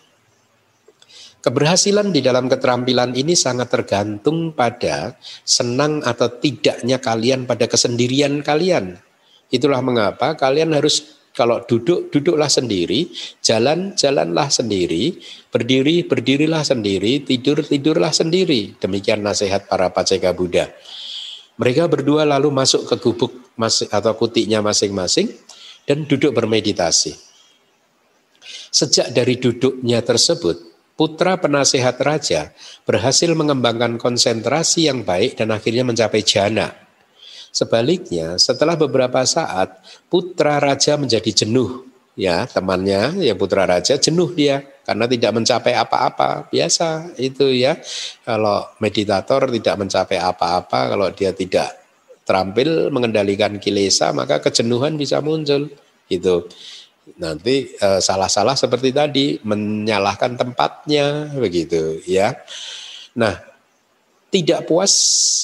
Speaker 3: Keberhasilan di dalam keterampilan ini sangat tergantung pada senang atau tidaknya kalian pada kesendirian kalian Itulah mengapa kalian harus kalau duduk duduklah sendiri, jalan jalanlah sendiri, berdiri berdirilah sendiri, tidur tidurlah sendiri. Demikian nasihat para paceka Buddha. Mereka berdua lalu masuk ke gubuk atau kutiknya masing-masing dan duduk bermeditasi. Sejak dari duduknya tersebut, putra penasehat raja berhasil mengembangkan konsentrasi yang baik dan akhirnya mencapai jana Sebaliknya, setelah beberapa saat putra raja menjadi jenuh, ya temannya ya putra raja jenuh dia karena tidak mencapai apa-apa. Biasa itu ya. Kalau meditator tidak mencapai apa-apa, kalau dia tidak terampil mengendalikan kilesa, maka kejenuhan bisa muncul. Itu nanti eh, salah-salah seperti tadi menyalahkan tempatnya begitu ya. Nah, tidak puas,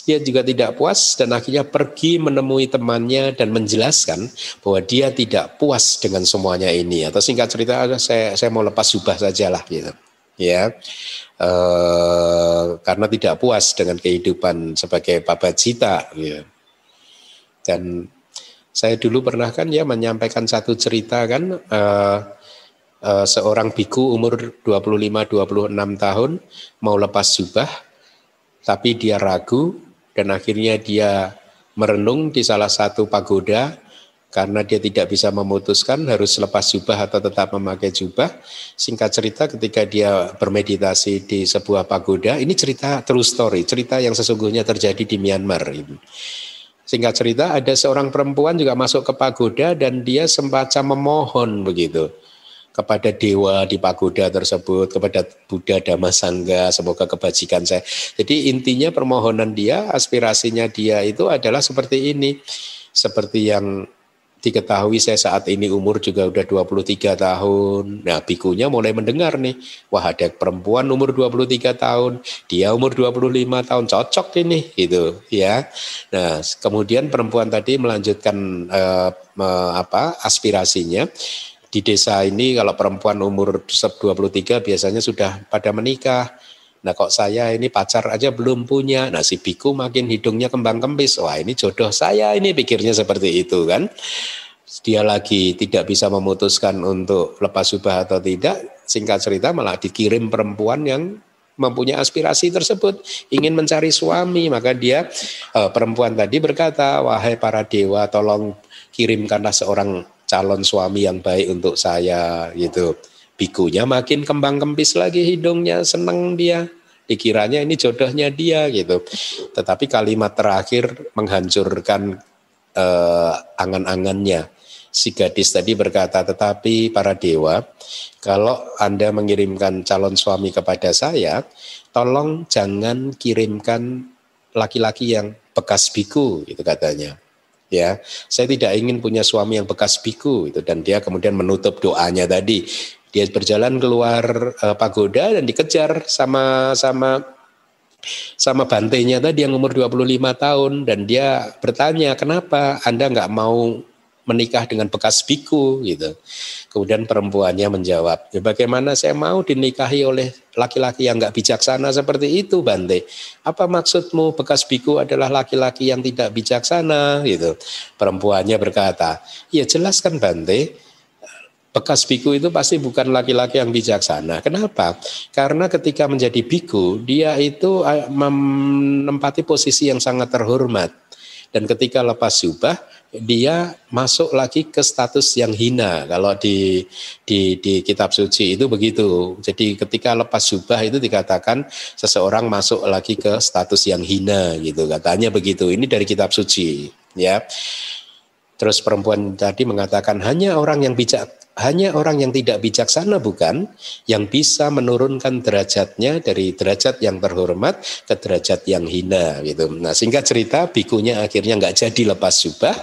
Speaker 3: dia juga tidak puas dan akhirnya pergi menemui temannya dan menjelaskan bahwa dia tidak puas dengan semuanya ini. Atau singkat cerita saya saya mau lepas jubah sajalah gitu. Ya. E, karena tidak puas dengan kehidupan sebagai babacita ya. dan saya dulu pernah kan ya menyampaikan satu cerita kan e, e, seorang biku umur 25-26 tahun mau lepas jubah tapi dia ragu dan akhirnya dia merenung di salah satu pagoda karena dia tidak bisa memutuskan harus lepas jubah atau tetap memakai jubah. Singkat cerita ketika dia bermeditasi di sebuah pagoda, ini cerita true story, cerita yang sesungguhnya terjadi di Myanmar. Singkat cerita ada seorang perempuan juga masuk ke pagoda dan dia semacam memohon begitu kepada dewa di pagoda tersebut, kepada Buddha Dhamma Sangga, semoga kebajikan saya. Jadi intinya permohonan dia, aspirasinya dia itu adalah seperti ini. Seperti yang diketahui saya saat ini umur juga udah 23 tahun. Nah, bikunya mulai mendengar nih, wah ada perempuan umur 23 tahun, dia umur 25 tahun, cocok ini gitu ya. Nah, kemudian perempuan tadi melanjutkan eh, apa aspirasinya di desa ini kalau perempuan umur 23 biasanya sudah pada menikah. Nah kok saya ini pacar aja belum punya. Nah si biku makin hidungnya kembang kempis. Wah ini jodoh saya ini pikirnya seperti itu kan. Dia lagi tidak bisa memutuskan untuk lepas subah atau tidak. Singkat cerita malah dikirim perempuan yang mempunyai aspirasi tersebut ingin mencari suami maka dia eh, perempuan tadi berkata wahai para dewa tolong kirimkanlah seorang calon suami yang baik untuk saya gitu. Bikunya makin kembang kempis lagi hidungnya, seneng dia. Dikiranya ini jodohnya dia gitu. Tetapi kalimat terakhir menghancurkan uh, angan-angannya. si gadis tadi berkata, tetapi para dewa, kalau Anda mengirimkan calon suami kepada saya, tolong jangan kirimkan laki-laki yang bekas biku, itu katanya. Ya, saya tidak ingin punya suami yang bekas biku itu dan dia kemudian menutup doanya tadi. Dia berjalan keluar uh, pagoda dan dikejar sama sama sama bantainya tadi yang umur 25 tahun dan dia bertanya kenapa Anda nggak mau menikah dengan bekas biku gitu. Kemudian perempuannya menjawab, ya bagaimana saya mau dinikahi oleh laki-laki yang nggak bijaksana seperti itu Bante. Apa maksudmu bekas biku adalah laki-laki yang tidak bijaksana gitu. Perempuannya berkata, ya jelaskan Bante, bekas biku itu pasti bukan laki-laki yang bijaksana. Kenapa? Karena ketika menjadi biku, dia itu eh, menempati posisi yang sangat terhormat. Dan ketika lepas jubah, dia masuk lagi ke status yang hina kalau di di di kitab suci itu begitu. Jadi ketika lepas jubah itu dikatakan seseorang masuk lagi ke status yang hina gitu katanya begitu. Ini dari kitab suci ya. Terus perempuan tadi mengatakan hanya orang yang bijak hanya orang yang tidak bijaksana bukan yang bisa menurunkan derajatnya dari derajat yang terhormat ke derajat yang hina gitu. Nah sehingga cerita bikunya akhirnya nggak jadi lepas jubah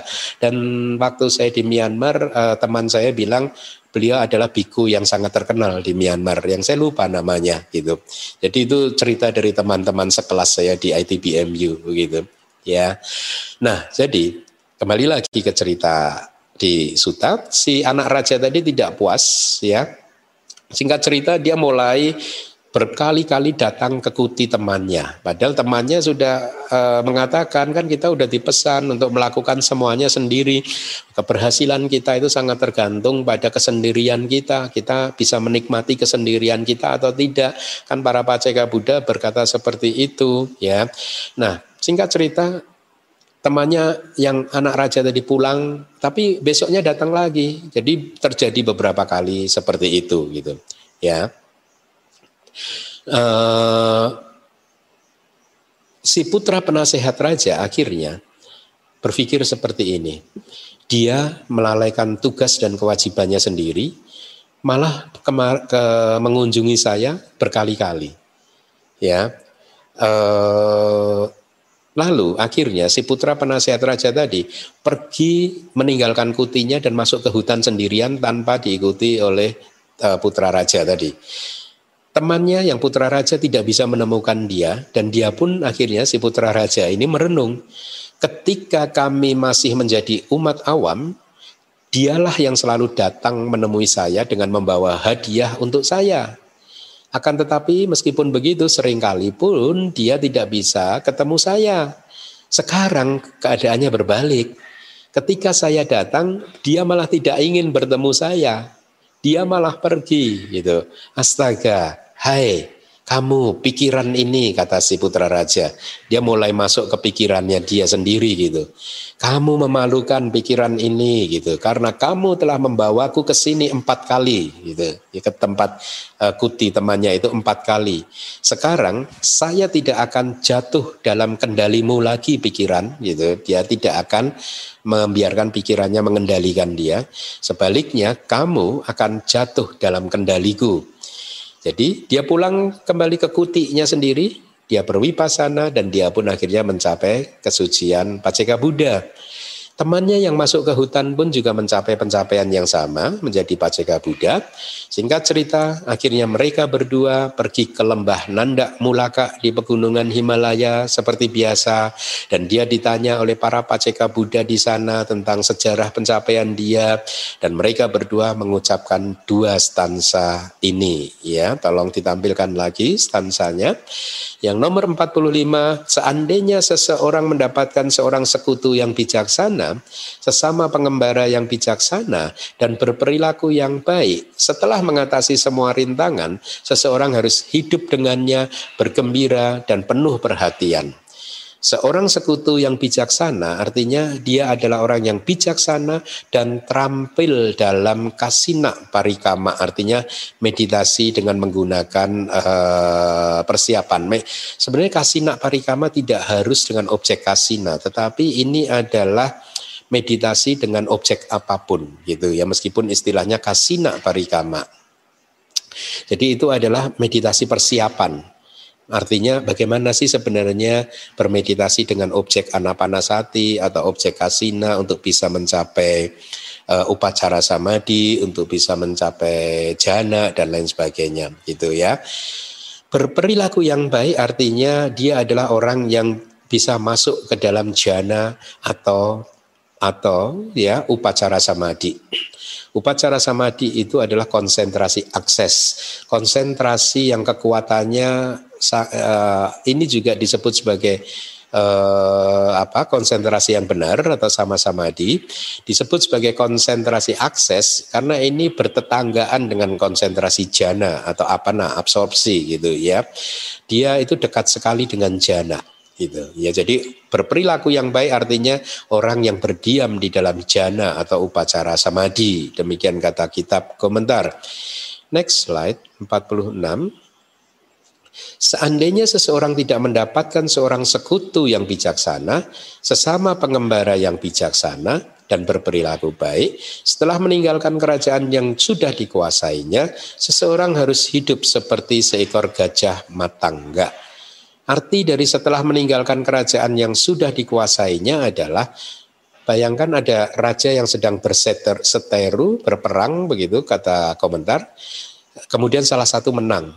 Speaker 3: dan waktu saya di Myanmar uh, teman saya bilang beliau adalah biku yang sangat terkenal di Myanmar yang saya lupa namanya gitu. Jadi itu cerita dari teman-teman sekelas saya di ITBMU begitu ya. Nah jadi kembali lagi ke cerita di Suta, si anak raja tadi tidak puas ya. Singkat cerita dia mulai berkali-kali datang ke kuti temannya. Padahal temannya sudah e, mengatakan kan kita sudah dipesan untuk melakukan semuanya sendiri. Keberhasilan kita itu sangat tergantung pada kesendirian kita. Kita bisa menikmati kesendirian kita atau tidak. Kan para paceka Buddha berkata seperti itu ya. Nah, singkat cerita temannya yang anak raja tadi pulang, tapi besoknya datang lagi. Jadi terjadi beberapa kali seperti itu gitu, ya. Uh, si putra penasehat raja akhirnya berpikir seperti ini. Dia melalaikan tugas dan kewajibannya sendiri, malah kemar ke mengunjungi saya berkali-kali. Ya, uh, Lalu akhirnya si putra penasihat raja tadi pergi meninggalkan kutinya dan masuk ke hutan sendirian tanpa diikuti oleh uh, putra raja tadi. Temannya yang putra raja tidak bisa menemukan dia dan dia pun akhirnya si putra raja ini merenung. Ketika kami masih menjadi umat awam, dialah yang selalu datang menemui saya dengan membawa hadiah untuk saya. Akan tetapi meskipun begitu sering kali pun dia tidak bisa ketemu saya. Sekarang keadaannya berbalik. Ketika saya datang, dia malah tidak ingin bertemu saya. Dia malah pergi gitu. Astaga, hai, kamu pikiran ini kata si putra raja. Dia mulai masuk ke pikirannya dia sendiri gitu. Kamu memalukan pikiran ini gitu. Karena kamu telah membawaku ke sini empat kali gitu. Ya, ke tempat uh, kuti temannya itu empat kali. Sekarang saya tidak akan jatuh dalam kendalimu lagi pikiran gitu. Dia tidak akan membiarkan pikirannya mengendalikan dia. Sebaliknya kamu akan jatuh dalam kendaliku jadi dia pulang kembali ke kutinya sendiri, dia berwipasana dan dia pun akhirnya mencapai kesucian Paceka Buddha. Temannya yang masuk ke hutan pun juga mencapai pencapaian yang sama, menjadi Paceka Buddha. Singkat cerita, akhirnya mereka berdua pergi ke lembah Nanda Mulaka di pegunungan Himalaya seperti biasa. Dan dia ditanya oleh para Paceka Buddha di sana tentang sejarah pencapaian dia. Dan mereka berdua mengucapkan dua stansa ini. Ya, tolong ditampilkan lagi stansanya. Yang nomor 45, seandainya seseorang mendapatkan seorang sekutu yang bijaksana, sesama pengembara yang bijaksana dan berperilaku yang baik. Setelah mengatasi semua rintangan, seseorang harus hidup dengannya bergembira dan penuh perhatian. Seorang sekutu yang bijaksana artinya dia adalah orang yang bijaksana dan terampil dalam kasina parikama artinya meditasi dengan menggunakan uh, persiapan. Sebenarnya kasina parikama tidak harus dengan objek kasina tetapi ini adalah meditasi dengan objek apa pun gitu ya meskipun istilahnya kasina parikama. Jadi itu adalah meditasi persiapan. Artinya bagaimana sih sebenarnya bermeditasi dengan objek anapanasati atau objek kasina untuk bisa mencapai uh, upacara samadhi, untuk bisa mencapai jana dan lain sebagainya gitu ya. Berperilaku yang baik artinya dia adalah orang yang bisa masuk ke dalam jana atau atau ya upacara samadhi. Upacara samadhi itu adalah konsentrasi akses, konsentrasi yang kekuatannya uh, ini juga disebut sebagai uh, apa konsentrasi yang benar atau sama samadhi disebut sebagai konsentrasi akses karena ini bertetanggaan dengan konsentrasi jana atau apa nah absorpsi gitu ya. Dia itu dekat sekali dengan jana gitu. Ya jadi berperilaku yang baik artinya orang yang berdiam di dalam jana atau upacara samadhi. Demikian kata kitab komentar. Next slide 46 Seandainya seseorang tidak mendapatkan seorang sekutu yang bijaksana, sesama pengembara yang bijaksana, dan berperilaku baik, setelah meninggalkan kerajaan yang sudah dikuasainya, seseorang harus hidup seperti seekor gajah matangga Arti dari setelah meninggalkan kerajaan yang sudah dikuasainya adalah bayangkan ada raja yang sedang berseter seteru berperang begitu kata komentar. Kemudian salah satu menang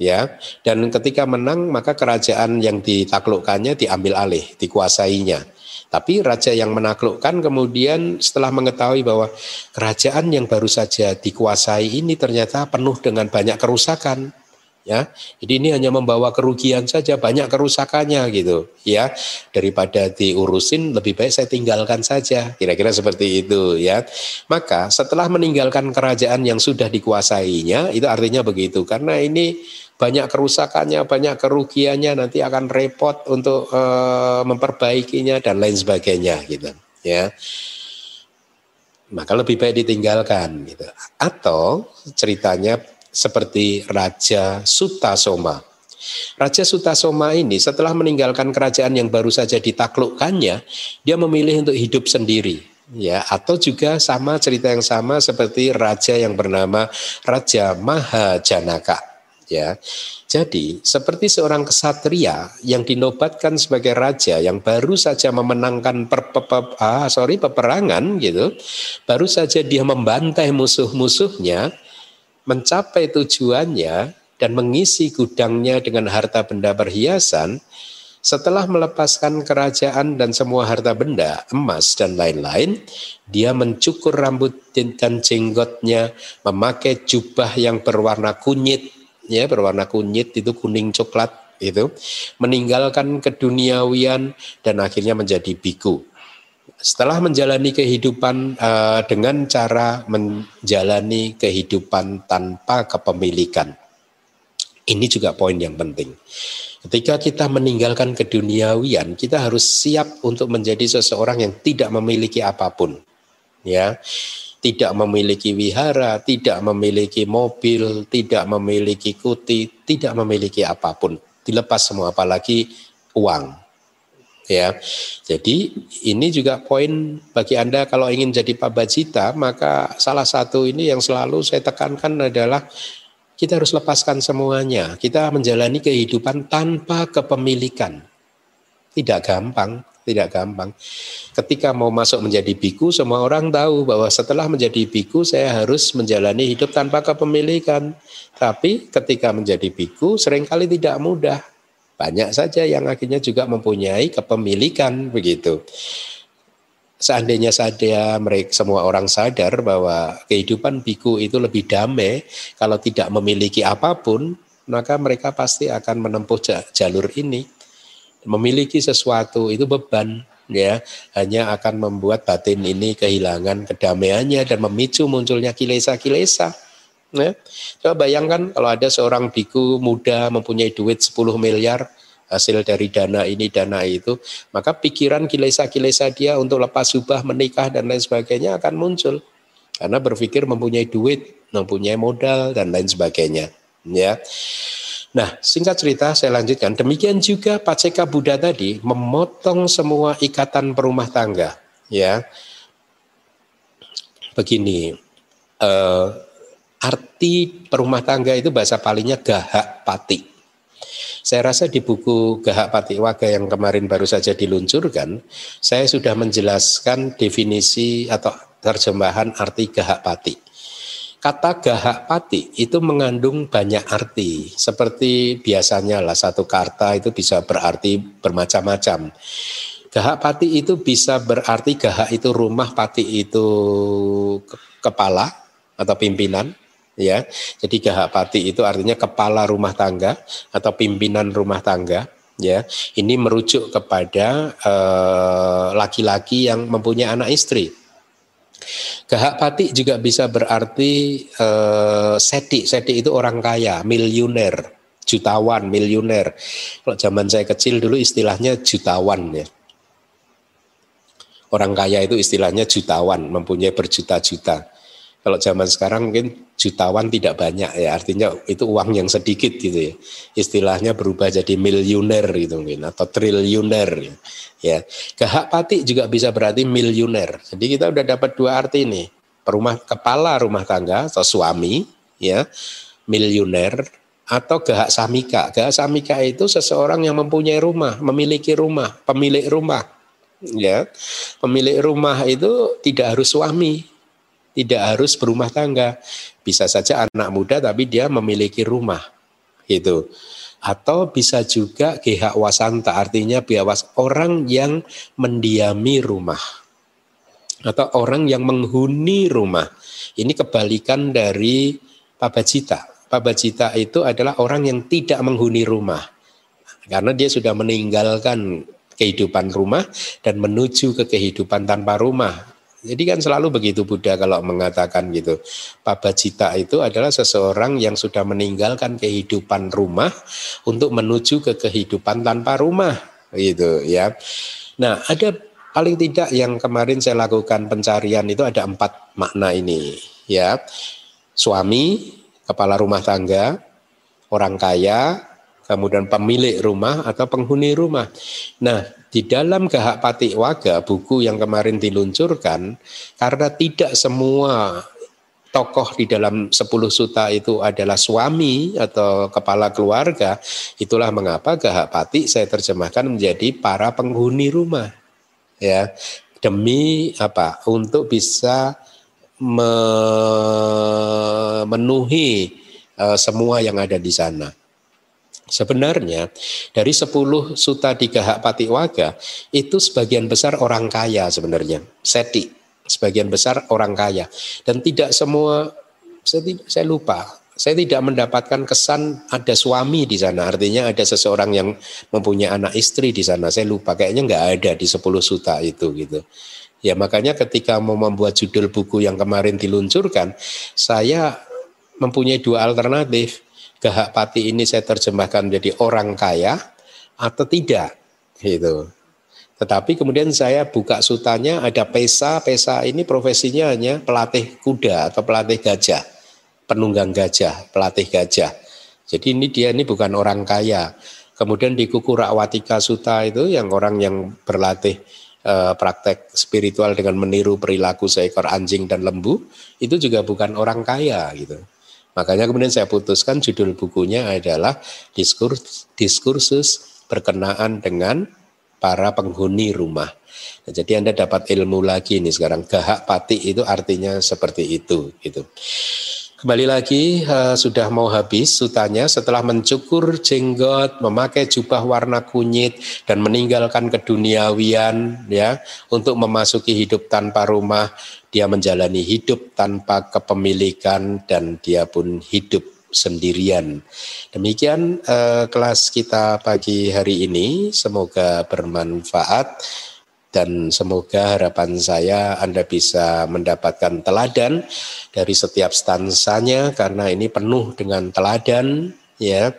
Speaker 3: ya dan ketika menang maka kerajaan yang ditaklukkannya diambil alih dikuasainya tapi raja yang menaklukkan kemudian setelah mengetahui bahwa kerajaan yang baru saja dikuasai ini ternyata penuh dengan banyak kerusakan ya. Jadi ini hanya membawa kerugian saja, banyak kerusakannya gitu, ya. Daripada diurusin lebih baik saya tinggalkan saja. Kira-kira seperti itu ya. Maka setelah meninggalkan kerajaan yang sudah dikuasainya, itu artinya begitu karena ini banyak kerusakannya, banyak kerugiannya, nanti akan repot untuk e, memperbaikinya dan lain sebagainya gitu, ya maka lebih baik ditinggalkan gitu. Atau ceritanya seperti Raja Sutasoma. Raja Sutasoma ini setelah meninggalkan kerajaan yang baru saja ditaklukkannya, dia memilih untuk hidup sendiri ya atau juga sama cerita yang sama seperti raja yang bernama Raja Mahajanaka ya. Jadi seperti seorang kesatria yang dinobatkan sebagai raja yang baru saja memenangkan per, per, per, ah, sorry peperangan gitu, baru saja dia membantai musuh-musuhnya, mencapai tujuannya dan mengisi gudangnya dengan harta benda perhiasan, setelah melepaskan kerajaan dan semua harta benda, emas dan lain-lain, dia mencukur rambut dan jenggotnya, memakai jubah yang berwarna kunyit, ya berwarna kunyit itu kuning coklat itu, meninggalkan keduniawian dan akhirnya menjadi biku setelah menjalani kehidupan uh, dengan cara menjalani kehidupan tanpa kepemilikan. Ini juga poin yang penting. Ketika kita meninggalkan keduniawian, kita harus siap untuk menjadi seseorang yang tidak memiliki apa pun. Ya. Tidak memiliki wihara, tidak memiliki mobil, tidak memiliki kuti, tidak memiliki apa pun. Dilepas semua apalagi uang ya. Jadi ini juga poin bagi Anda kalau ingin jadi pabajita, maka salah satu ini yang selalu saya tekankan adalah kita harus lepaskan semuanya. Kita menjalani kehidupan tanpa kepemilikan. Tidak gampang, tidak gampang. Ketika mau masuk menjadi biku, semua orang tahu bahwa setelah menjadi biku saya harus menjalani hidup tanpa kepemilikan. Tapi ketika menjadi biku sering kali tidak mudah banyak saja yang akhirnya juga mempunyai kepemilikan begitu. Seandainya saja mereka semua orang sadar bahwa kehidupan biku itu lebih damai kalau tidak memiliki apa pun, maka mereka pasti akan menempuh jalur ini. Memiliki sesuatu itu beban ya hanya akan membuat batin ini kehilangan kedamaiannya dan memicu munculnya kilesa-kilesa Ya. Coba bayangkan kalau ada seorang biku muda mempunyai duit 10 miliar hasil dari dana ini dana itu, maka pikiran kilesa-kilesa dia untuk lepas subah menikah dan lain sebagainya akan muncul. Karena berpikir mempunyai duit, mempunyai modal dan lain sebagainya. Ya. Nah, singkat cerita saya lanjutkan. Demikian juga Paceka Buddha tadi memotong semua ikatan perumah tangga ya begini uh, arti perumah tangga itu bahasa palingnya gahak pati saya rasa di buku Gahak Pati Waga yang kemarin baru saja diluncurkan, saya sudah menjelaskan definisi atau terjemahan arti Gahak Pati. Kata Gahak Pati itu mengandung banyak arti, seperti biasanya lah satu kata itu bisa berarti bermacam-macam. Gahak Pati itu bisa berarti gahak itu rumah, pati itu kepala atau pimpinan, ya. Jadi gahapati itu artinya kepala rumah tangga atau pimpinan rumah tangga ya. Ini merujuk kepada eh, laki-laki uh, yang mempunyai anak istri. Gahapati juga bisa berarti uh, seti. Seti itu orang kaya, miliuner, jutawan, miliuner. Kalau zaman saya kecil dulu istilahnya jutawan ya. Orang kaya itu istilahnya jutawan, mempunyai berjuta-juta. Kalau zaman sekarang mungkin jutawan tidak banyak ya, artinya itu uang yang sedikit gitu ya. Istilahnya berubah jadi miliuner gitu mungkin atau triliuner ya. Gahak pati juga bisa berarti miliuner. Jadi kita udah dapat dua arti nih. Perumah kepala rumah tangga atau suami ya, miliuner atau gahak samika. Gahak samika itu seseorang yang mempunyai rumah, memiliki rumah, pemilik rumah. Ya, pemilik rumah itu tidak harus suami, tidak harus berumah tangga. Bisa saja anak muda tapi dia memiliki rumah. Gitu. Atau bisa juga GH wasanta artinya biawas orang yang mendiami rumah. Atau orang yang menghuni rumah. Ini kebalikan dari pabacita. Pabacita itu adalah orang yang tidak menghuni rumah. Karena dia sudah meninggalkan kehidupan rumah dan menuju ke kehidupan tanpa rumah jadi kan selalu begitu Buddha kalau mengatakan gitu. Pabacita itu adalah seseorang yang sudah meninggalkan kehidupan rumah untuk menuju ke kehidupan tanpa rumah gitu ya. Nah, ada paling tidak yang kemarin saya lakukan pencarian itu ada empat makna ini ya. Suami, kepala rumah tangga, orang kaya, kemudian pemilik rumah atau penghuni rumah. Nah, di dalam Gahak Pati Waga, buku yang kemarin diluncurkan, karena tidak semua tokoh di dalam sepuluh suta itu adalah suami atau kepala keluarga, itulah mengapa Gahak Pati saya terjemahkan menjadi para penghuni rumah. Ya, demi apa? Untuk bisa memenuhi uh, semua yang ada di sana. Sebenarnya dari 10 suta di Gahak Patiwaga itu sebagian besar orang kaya sebenarnya. Seti, sebagian besar orang kaya. Dan tidak semua, saya, saya lupa, saya tidak mendapatkan kesan ada suami di sana. Artinya ada seseorang yang mempunyai anak istri di sana. Saya lupa, kayaknya nggak ada di 10 suta itu gitu. Ya makanya ketika mau membuat judul buku yang kemarin diluncurkan, saya mempunyai dua alternatif Gahak Pati ini saya terjemahkan menjadi orang kaya atau tidak gitu. Tetapi kemudian saya buka sutanya ada pesa, pesa ini profesinya hanya pelatih kuda atau pelatih gajah, penunggang gajah, pelatih gajah. Jadi ini dia ini bukan orang kaya. Kemudian di kuku Rakwatika Suta itu yang orang yang berlatih eh, praktek spiritual dengan meniru perilaku seekor anjing dan lembu itu juga bukan orang kaya gitu. Makanya kemudian saya putuskan judul bukunya adalah Diskurs, Diskursus Berkenaan dengan para penghuni rumah. Nah, jadi Anda dapat ilmu lagi nih sekarang. Gahak pati itu artinya seperti itu gitu. Kembali lagi uh, sudah mau habis sutanya setelah mencukur jenggot, memakai jubah warna kunyit dan meninggalkan keduniawian ya untuk memasuki hidup tanpa rumah, dia menjalani hidup tanpa kepemilikan dan dia pun hidup sendirian. Demikian uh, kelas kita pagi hari ini, semoga bermanfaat dan semoga harapan saya Anda bisa mendapatkan teladan dari setiap stansanya karena ini penuh dengan teladan ya.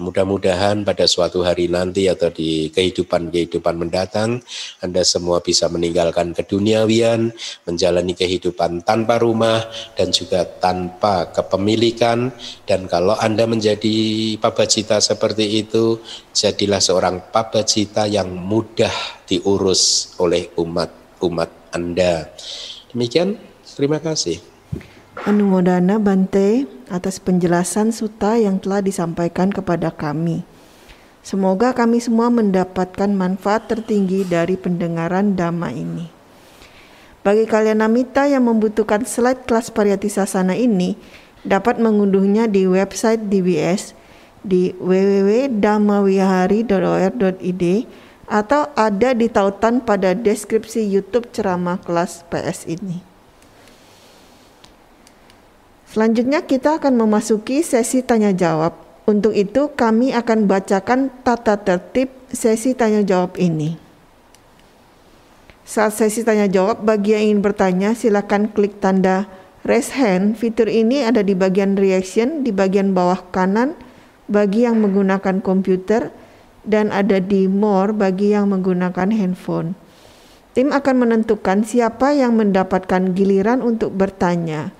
Speaker 3: Mudah-mudahan pada suatu hari nanti atau di kehidupan-kehidupan mendatang Anda semua bisa meninggalkan keduniawian, menjalani kehidupan tanpa rumah dan juga tanpa kepemilikan dan kalau Anda menjadi pabacita seperti itu, jadilah seorang pabacita yang mudah diurus oleh umat umat Anda. Demikian, terima kasih.
Speaker 1: Anumodana Bante atas penjelasan suta yang telah disampaikan kepada kami. Semoga kami semua mendapatkan manfaat tertinggi dari pendengaran dhamma ini. Bagi kalian namita yang membutuhkan slide kelas pariyati sasana ini, dapat mengunduhnya di website DBS di www.damawihari.or.id atau ada di tautan pada deskripsi YouTube ceramah kelas PS ini. Selanjutnya kita akan memasuki sesi tanya jawab. Untuk itu kami akan bacakan tata tertib sesi tanya jawab ini. Saat sesi tanya jawab bagi yang ingin bertanya silakan klik tanda raise hand. Fitur ini ada di bagian reaction di bagian bawah kanan bagi yang menggunakan komputer dan ada di more bagi yang menggunakan handphone. Tim akan menentukan siapa yang mendapatkan giliran untuk bertanya.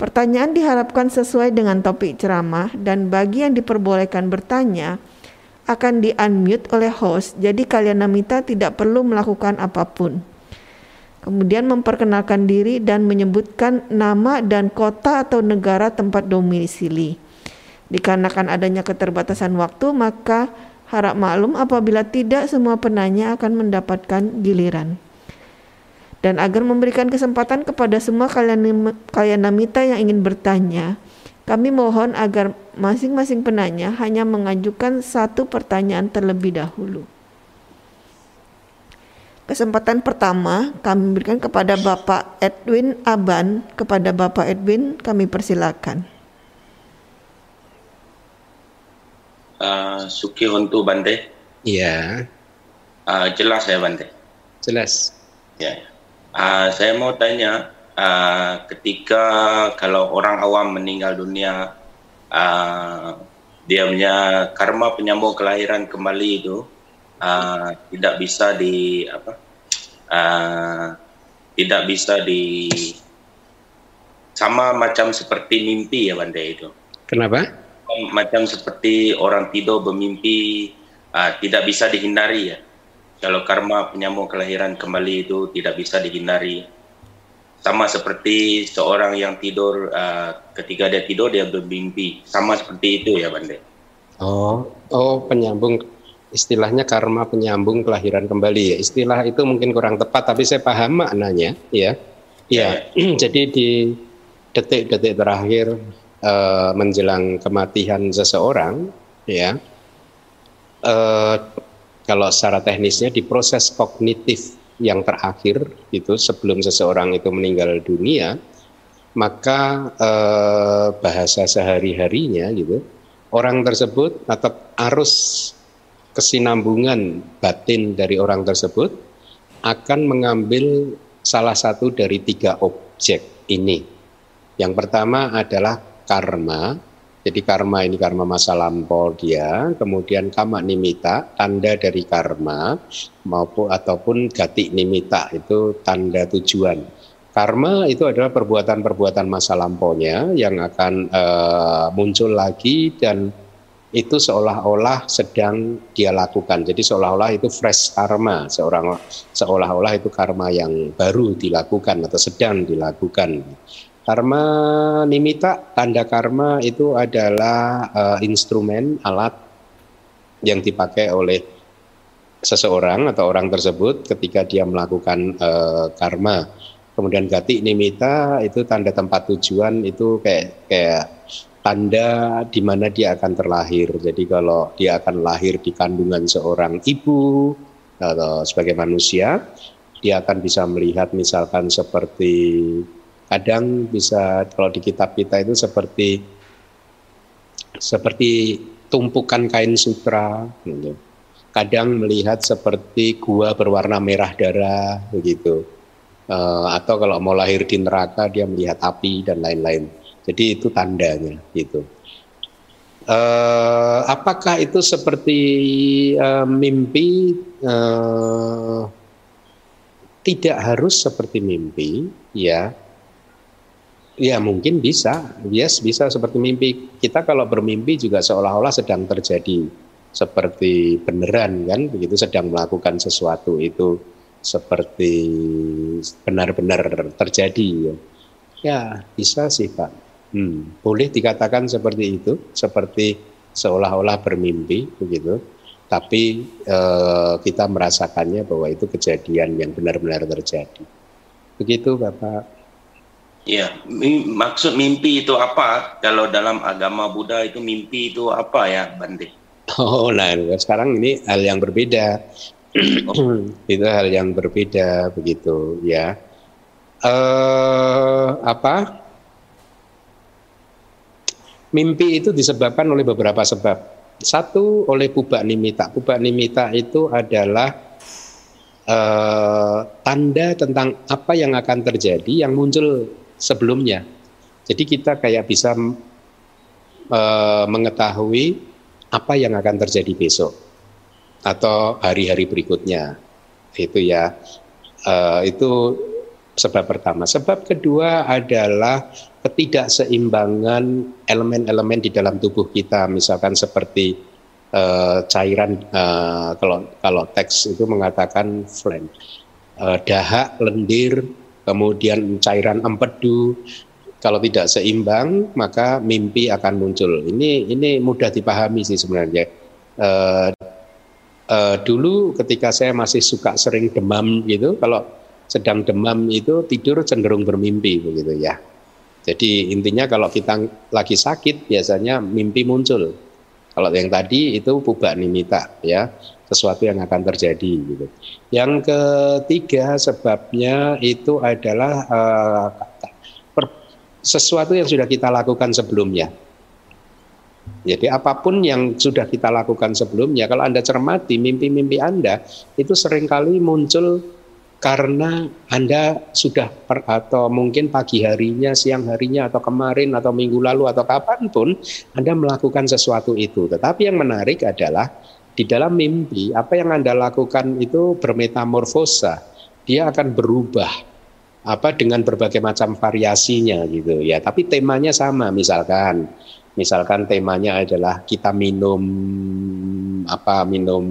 Speaker 1: Pertanyaan diharapkan sesuai dengan topik ceramah dan bagi yang diperbolehkan bertanya akan di-unmute oleh host, jadi kalian namita tidak perlu melakukan apa pun. Kemudian memperkenalkan diri dan menyebutkan nama dan kota atau negara tempat domisili. Dikarenakan adanya keterbatasan waktu, maka harap maklum apabila tidak semua penanya akan mendapatkan giliran dan agar memberikan kesempatan kepada semua kalian kalian namita yang ingin bertanya, kami mohon agar masing-masing penanya hanya mengajukan satu pertanyaan terlebih dahulu. Kesempatan pertama kami berikan kepada Bapak Edwin Aban. Kepada Bapak Edwin kami persilakan.
Speaker 4: Uh, Suki Hontu Bante.
Speaker 3: Iya.
Speaker 4: Uh, jelas ya Bante.
Speaker 3: Jelas.
Speaker 4: Ya. ya. Uh, saya mau tanya, uh, ketika kalau orang awam meninggal dunia, uh, dia punya karma penyambung kelahiran kembali itu uh, tidak bisa di apa? Uh, tidak bisa di sama macam seperti mimpi ya Bante itu.
Speaker 3: Kenapa?
Speaker 4: Macam seperti orang tidur bermimpi uh, tidak bisa dihindari ya kalau karma penyambung kelahiran kembali itu tidak bisa dihindari. Sama seperti seorang yang tidur uh, ketika dia tidur dia bermimpi. Sama seperti itu ya Bande.
Speaker 3: Oh, oh penyambung istilahnya karma penyambung kelahiran kembali ya. Istilah itu mungkin kurang tepat tapi saya paham maknanya ya. Ya, ya. jadi di detik-detik terakhir uh, menjelang kematian seseorang ya uh, kalau secara teknisnya di proses kognitif yang terakhir itu sebelum seseorang itu meninggal dunia maka eh, bahasa sehari-harinya gitu orang tersebut atau arus kesinambungan batin dari orang tersebut akan mengambil salah satu dari tiga objek ini. Yang pertama adalah karma, jadi karma ini karma masa lampau dia, kemudian kama nimita tanda dari karma maupun ataupun gati nimita itu tanda tujuan. Karma itu adalah perbuatan-perbuatan masa lampaunya yang akan uh, muncul lagi dan itu seolah-olah sedang dia lakukan. Jadi seolah-olah itu fresh karma, seorang seolah-olah itu karma yang baru dilakukan atau sedang dilakukan. Karma nimita, tanda karma itu adalah uh, instrumen alat yang dipakai oleh seseorang atau orang tersebut ketika dia melakukan uh, karma. Kemudian gati nimita itu tanda tempat tujuan itu kayak kayak tanda di mana dia akan terlahir. Jadi kalau dia akan lahir di kandungan seorang ibu atau sebagai manusia, dia akan bisa melihat misalkan seperti kadang bisa kalau di kitab kita itu seperti seperti tumpukan kain sutra gitu. kadang melihat seperti gua berwarna merah darah begitu. Uh, atau kalau mau lahir di neraka dia melihat api dan lain-lain. Jadi itu tandanya gitu. Uh, apakah itu seperti uh, mimpi? Uh, tidak harus seperti mimpi ya Ya mungkin bisa, yes bisa seperti mimpi. Kita kalau bermimpi juga seolah-olah sedang terjadi seperti beneran kan, begitu sedang melakukan sesuatu itu. seperti benar-benar terjadi ya. Ya, bisa sih Pak. Hmm, boleh dikatakan seperti itu, seperti seolah-olah bermimpi begitu. Tapi eh, kita merasakannya bahwa itu kejadian yang benar-benar terjadi. Begitu Bapak.
Speaker 4: Ya, maksud mimpi itu apa? Kalau dalam agama Buddha itu mimpi itu apa ya, Bante?
Speaker 3: Oh, nah sekarang ini hal yang berbeda. Oh. itu hal yang berbeda begitu ya. Eh apa? Mimpi itu disebabkan oleh beberapa sebab. Satu oleh pubak nimita. Pubak nimita itu adalah uh, tanda tentang apa yang akan terjadi yang muncul sebelumnya. Jadi kita kayak bisa uh, mengetahui apa yang akan terjadi besok atau hari-hari berikutnya. Itu ya. Uh, itu sebab pertama. Sebab kedua adalah ketidakseimbangan elemen-elemen di dalam tubuh kita, misalkan seperti uh, cairan uh, kalau kalau teks itu mengatakan uh, dahak, lendir, kemudian cairan empedu kalau tidak seimbang maka mimpi akan muncul. Ini ini mudah dipahami sih sebenarnya. Uh, uh, dulu ketika saya masih suka sering demam gitu, kalau sedang demam itu tidur cenderung bermimpi begitu ya. Jadi intinya kalau kita lagi sakit biasanya mimpi muncul. Kalau yang tadi itu pubak nimita ya sesuatu yang akan terjadi gitu. Yang ketiga sebabnya itu adalah uh, per, sesuatu yang sudah kita lakukan sebelumnya. Jadi apa pun yang sudah kita lakukan sebelumnya, kalau Anda cermati mimpi-mimpi Anda itu sering kali muncul karena Anda sudah per, atau mungkin pagi harinya, siang harinya, atau kemarin, atau minggu lalu, atau kapan pun Anda melakukan sesuatu itu. Tetapi yang menarik adalah di dalam mimpi apa yang Anda lakukan itu bermetamorfosa. Dia akan berubah apa dengan berbagai macam variasinya gitu ya. Tapi temanya sama misalkan misalkan temanya adalah kita minum apa minum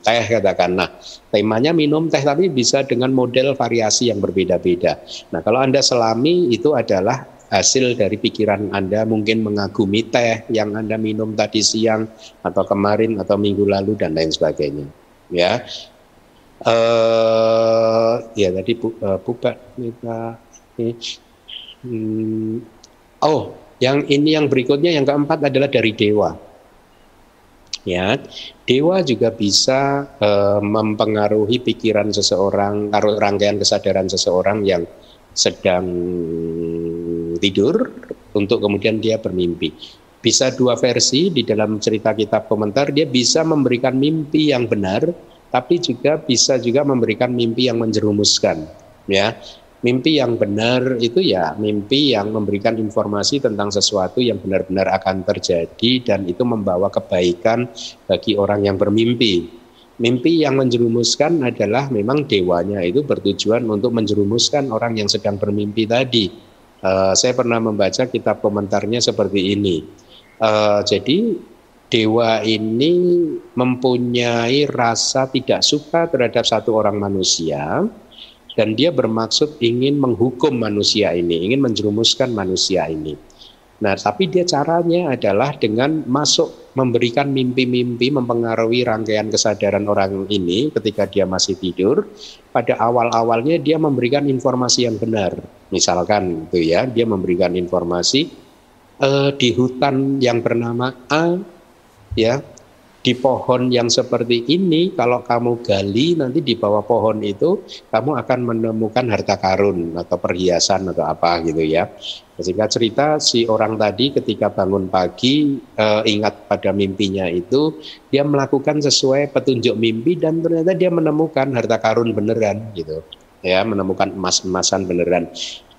Speaker 3: teh katakan. Nah, temanya minum teh tapi bisa dengan model variasi yang berbeda-beda. Nah, kalau Anda selami itu adalah hasil dari pikiran Anda mungkin mengagumi teh yang Anda minum tadi siang atau kemarin atau minggu lalu dan lain sebagainya. Ya. Uh, ya tadi bu, uh, buka kita hmm, oh yang ini yang berikutnya yang keempat adalah dari dewa ya dewa juga bisa uh, mempengaruhi pikiran seseorang rangkaian kesadaran seseorang yang sedang tidur untuk kemudian dia bermimpi. Bisa dua versi di dalam cerita kitab komentar dia bisa memberikan mimpi yang benar tapi juga bisa juga memberikan mimpi yang menjerumuskan ya. Mimpi yang benar itu ya mimpi yang memberikan informasi tentang sesuatu yang benar-benar akan terjadi dan itu membawa kebaikan bagi orang yang bermimpi. Mimpi yang menjerumuskan adalah memang dewanya itu bertujuan untuk menjerumuskan orang yang sedang bermimpi tadi Uh, saya pernah membaca kitab komentarnya seperti ini. Uh, jadi dewa ini mempunyai rasa tidak suka terhadap satu orang manusia dan dia bermaksud ingin menghukum manusia ini, ingin menjerumuskan manusia ini. Nah, tapi dia caranya adalah dengan masuk memberikan mimpi-mimpi mempengaruhi rangkaian kesadaran orang ini ketika dia masih tidur. Pada awal-awalnya dia memberikan informasi yang benar. Misalkan itu ya, dia memberikan informasi uh, di hutan yang bernama A ya di pohon yang seperti ini kalau kamu gali nanti di bawah pohon itu kamu akan menemukan harta karun atau perhiasan atau apa gitu ya. Sehingga cerita si orang tadi ketika bangun pagi eh, ingat pada mimpinya itu dia melakukan sesuai petunjuk mimpi dan ternyata dia menemukan harta karun beneran gitu. Ya, menemukan emas-emasan beneran.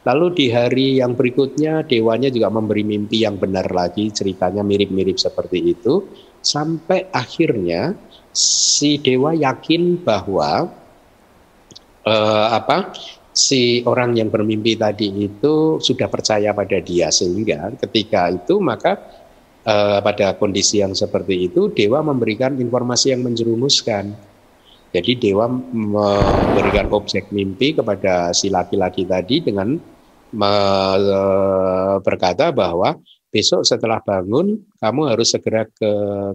Speaker 3: Lalu di hari yang berikutnya dewanya juga memberi mimpi yang benar lagi, ceritanya mirip-mirip seperti itu sampai akhirnya si dewa yakin bahwa uh, apa si orang yang bermimpi tadi itu sudah percaya pada dia sehingga ketika itu maka uh, pada kondisi yang seperti itu dewa memberikan informasi yang menjerumuskan. Jadi dewa memberikan objek mimpi kepada si laki-laki tadi dengan berkata bahwa besok setelah bangun kamu harus segera ke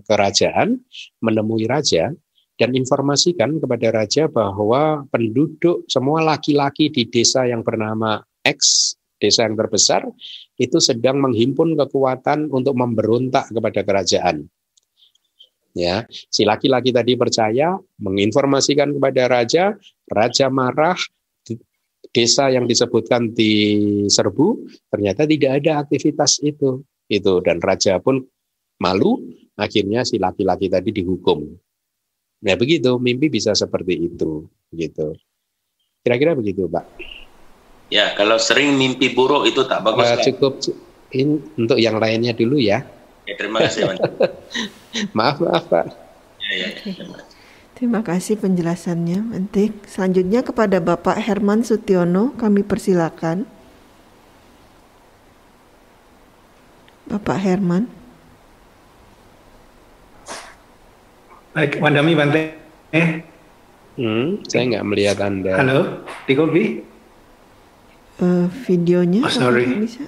Speaker 3: kerajaan menemui raja dan informasikan kepada raja bahwa penduduk semua laki-laki di desa yang bernama X, desa yang terbesar, itu sedang menghimpun kekuatan untuk memberontak kepada kerajaan. Ya, si laki-laki tadi percaya, menginformasikan kepada raja, raja marah, desa yang disebutkan di serbu ternyata tidak ada aktivitas itu. Itu dan raja pun malu. Akhirnya si laki-laki tadi dihukum. Ya begitu. Mimpi bisa seperti itu gitu kira-kira begitu pak
Speaker 4: ya kalau sering mimpi buruk itu tak bagus
Speaker 3: uh, cukup. In, untuk yang lainnya dulu ya.
Speaker 4: Ya terima kasih
Speaker 3: maaf maaf pak.
Speaker 1: Ya, ya, ya. Terima kasih penjelasannya, Mentik. Selanjutnya kepada Bapak Herman Sutiono, kami persilakan. Bapak Herman.
Speaker 5: Baik, Wandami Bante.
Speaker 3: Hmm, saya nggak melihat Anda.
Speaker 5: Halo, di kopi?
Speaker 1: Uh, videonya.
Speaker 5: Oh, sorry.
Speaker 1: Bisa?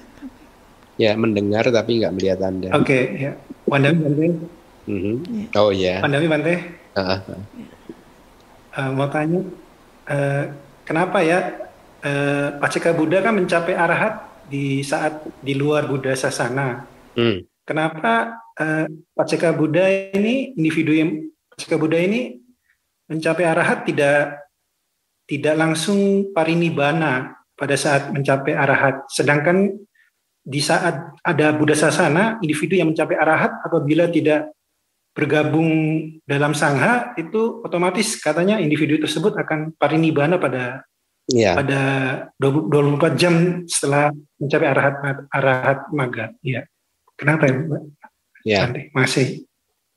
Speaker 3: Ya, mendengar tapi nggak melihat Anda.
Speaker 5: Oke, okay, ya. Wandami Bante.
Speaker 3: Mm -hmm. Oh ya.
Speaker 5: Wandami Bante. Uh, mau tanya, uh, kenapa ya uh, Paceka Buddha kan mencapai arahat di saat di luar Buddha Sasana? Hmm. Kenapa uh, Paceka Buddha ini individu yang Paceka Buddha ini mencapai arahat tidak tidak langsung parinibbana pada saat mencapai arahat, sedangkan di saat ada Buddha Sasana, individu yang mencapai arahat apabila tidak bergabung dalam sangha itu otomatis katanya individu tersebut akan parinibbana pada ya. pada 24 jam setelah mencapai arahat arahat maga. Iya. Kenapa ya, Mbak?
Speaker 3: Ya.
Speaker 5: Masih.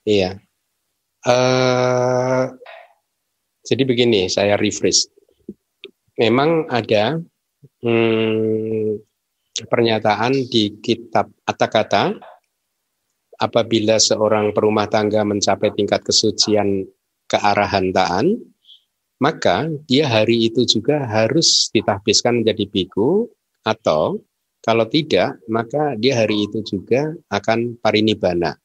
Speaker 3: Iya. Uh, jadi begini, saya refresh. Memang ada hmm, pernyataan di kitab Atakata apabila seorang perumah tangga mencapai tingkat kesucian kearahantaan, maka dia hari itu juga harus ditahbiskan menjadi biku atau kalau tidak, maka dia hari itu juga akan parinibbana.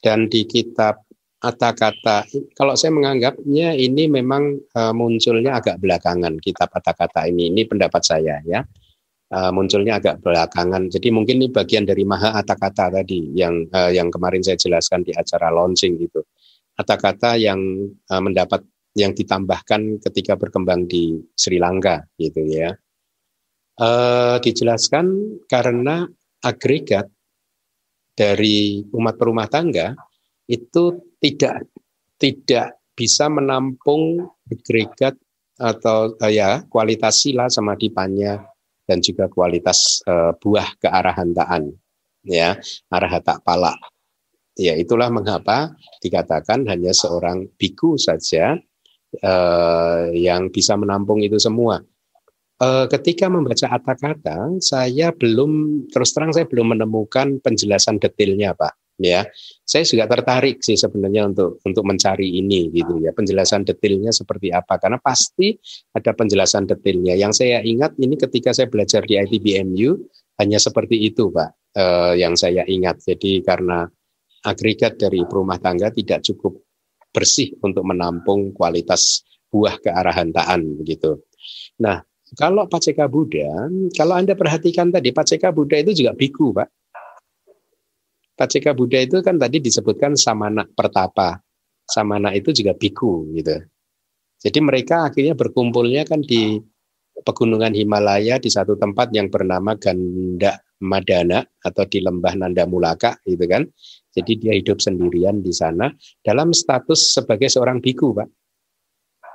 Speaker 3: Dan di kitab kata-kata, kalau saya menganggapnya ini memang uh, munculnya agak belakangan kitab kata-kata ini. Ini pendapat saya ya uh, munculnya agak belakangan. Jadi mungkin ini bagian dari maha kata tadi yang uh, yang kemarin saya jelaskan di acara launching itu. Kata-kata yang uh, mendapat yang ditambahkan ketika berkembang di Sri Lanka gitu ya. Uh, dijelaskan karena agregat dari umat perumah tangga itu tidak tidak bisa menampung agregat atau uh, ya kualitas sila sama dipannya dan juga kualitas uh, buah kearahantaan ya arahata pala ya itulah mengapa dikatakan hanya seorang biku saja uh, yang bisa menampung itu semua. Uh, ketika membaca kata-kata saya belum terus terang saya belum menemukan penjelasan detailnya pak ya saya juga tertarik sih sebenarnya untuk untuk mencari ini gitu ya penjelasan detailnya seperti apa. Karena pasti ada penjelasan detailnya. Yang saya ingat ini ketika saya belajar di ITBMU hanya seperti itu pak eh, yang saya ingat. Jadi karena agregat dari perumah tangga tidak cukup bersih untuk menampung kualitas buah kearahantaan begitu nah kalau Paceka Buddha, kalau Anda perhatikan tadi, Paceka Buddha itu juga biku, Pak Paceka Buddha itu kan tadi disebutkan samana pertapa. Samana itu juga biku gitu. Jadi mereka akhirnya berkumpulnya kan di pegunungan Himalaya di satu tempat yang bernama Ganda Madana atau di lembah Nanda Mulaka gitu kan. Jadi dia hidup sendirian di sana dalam status sebagai seorang biku, Pak.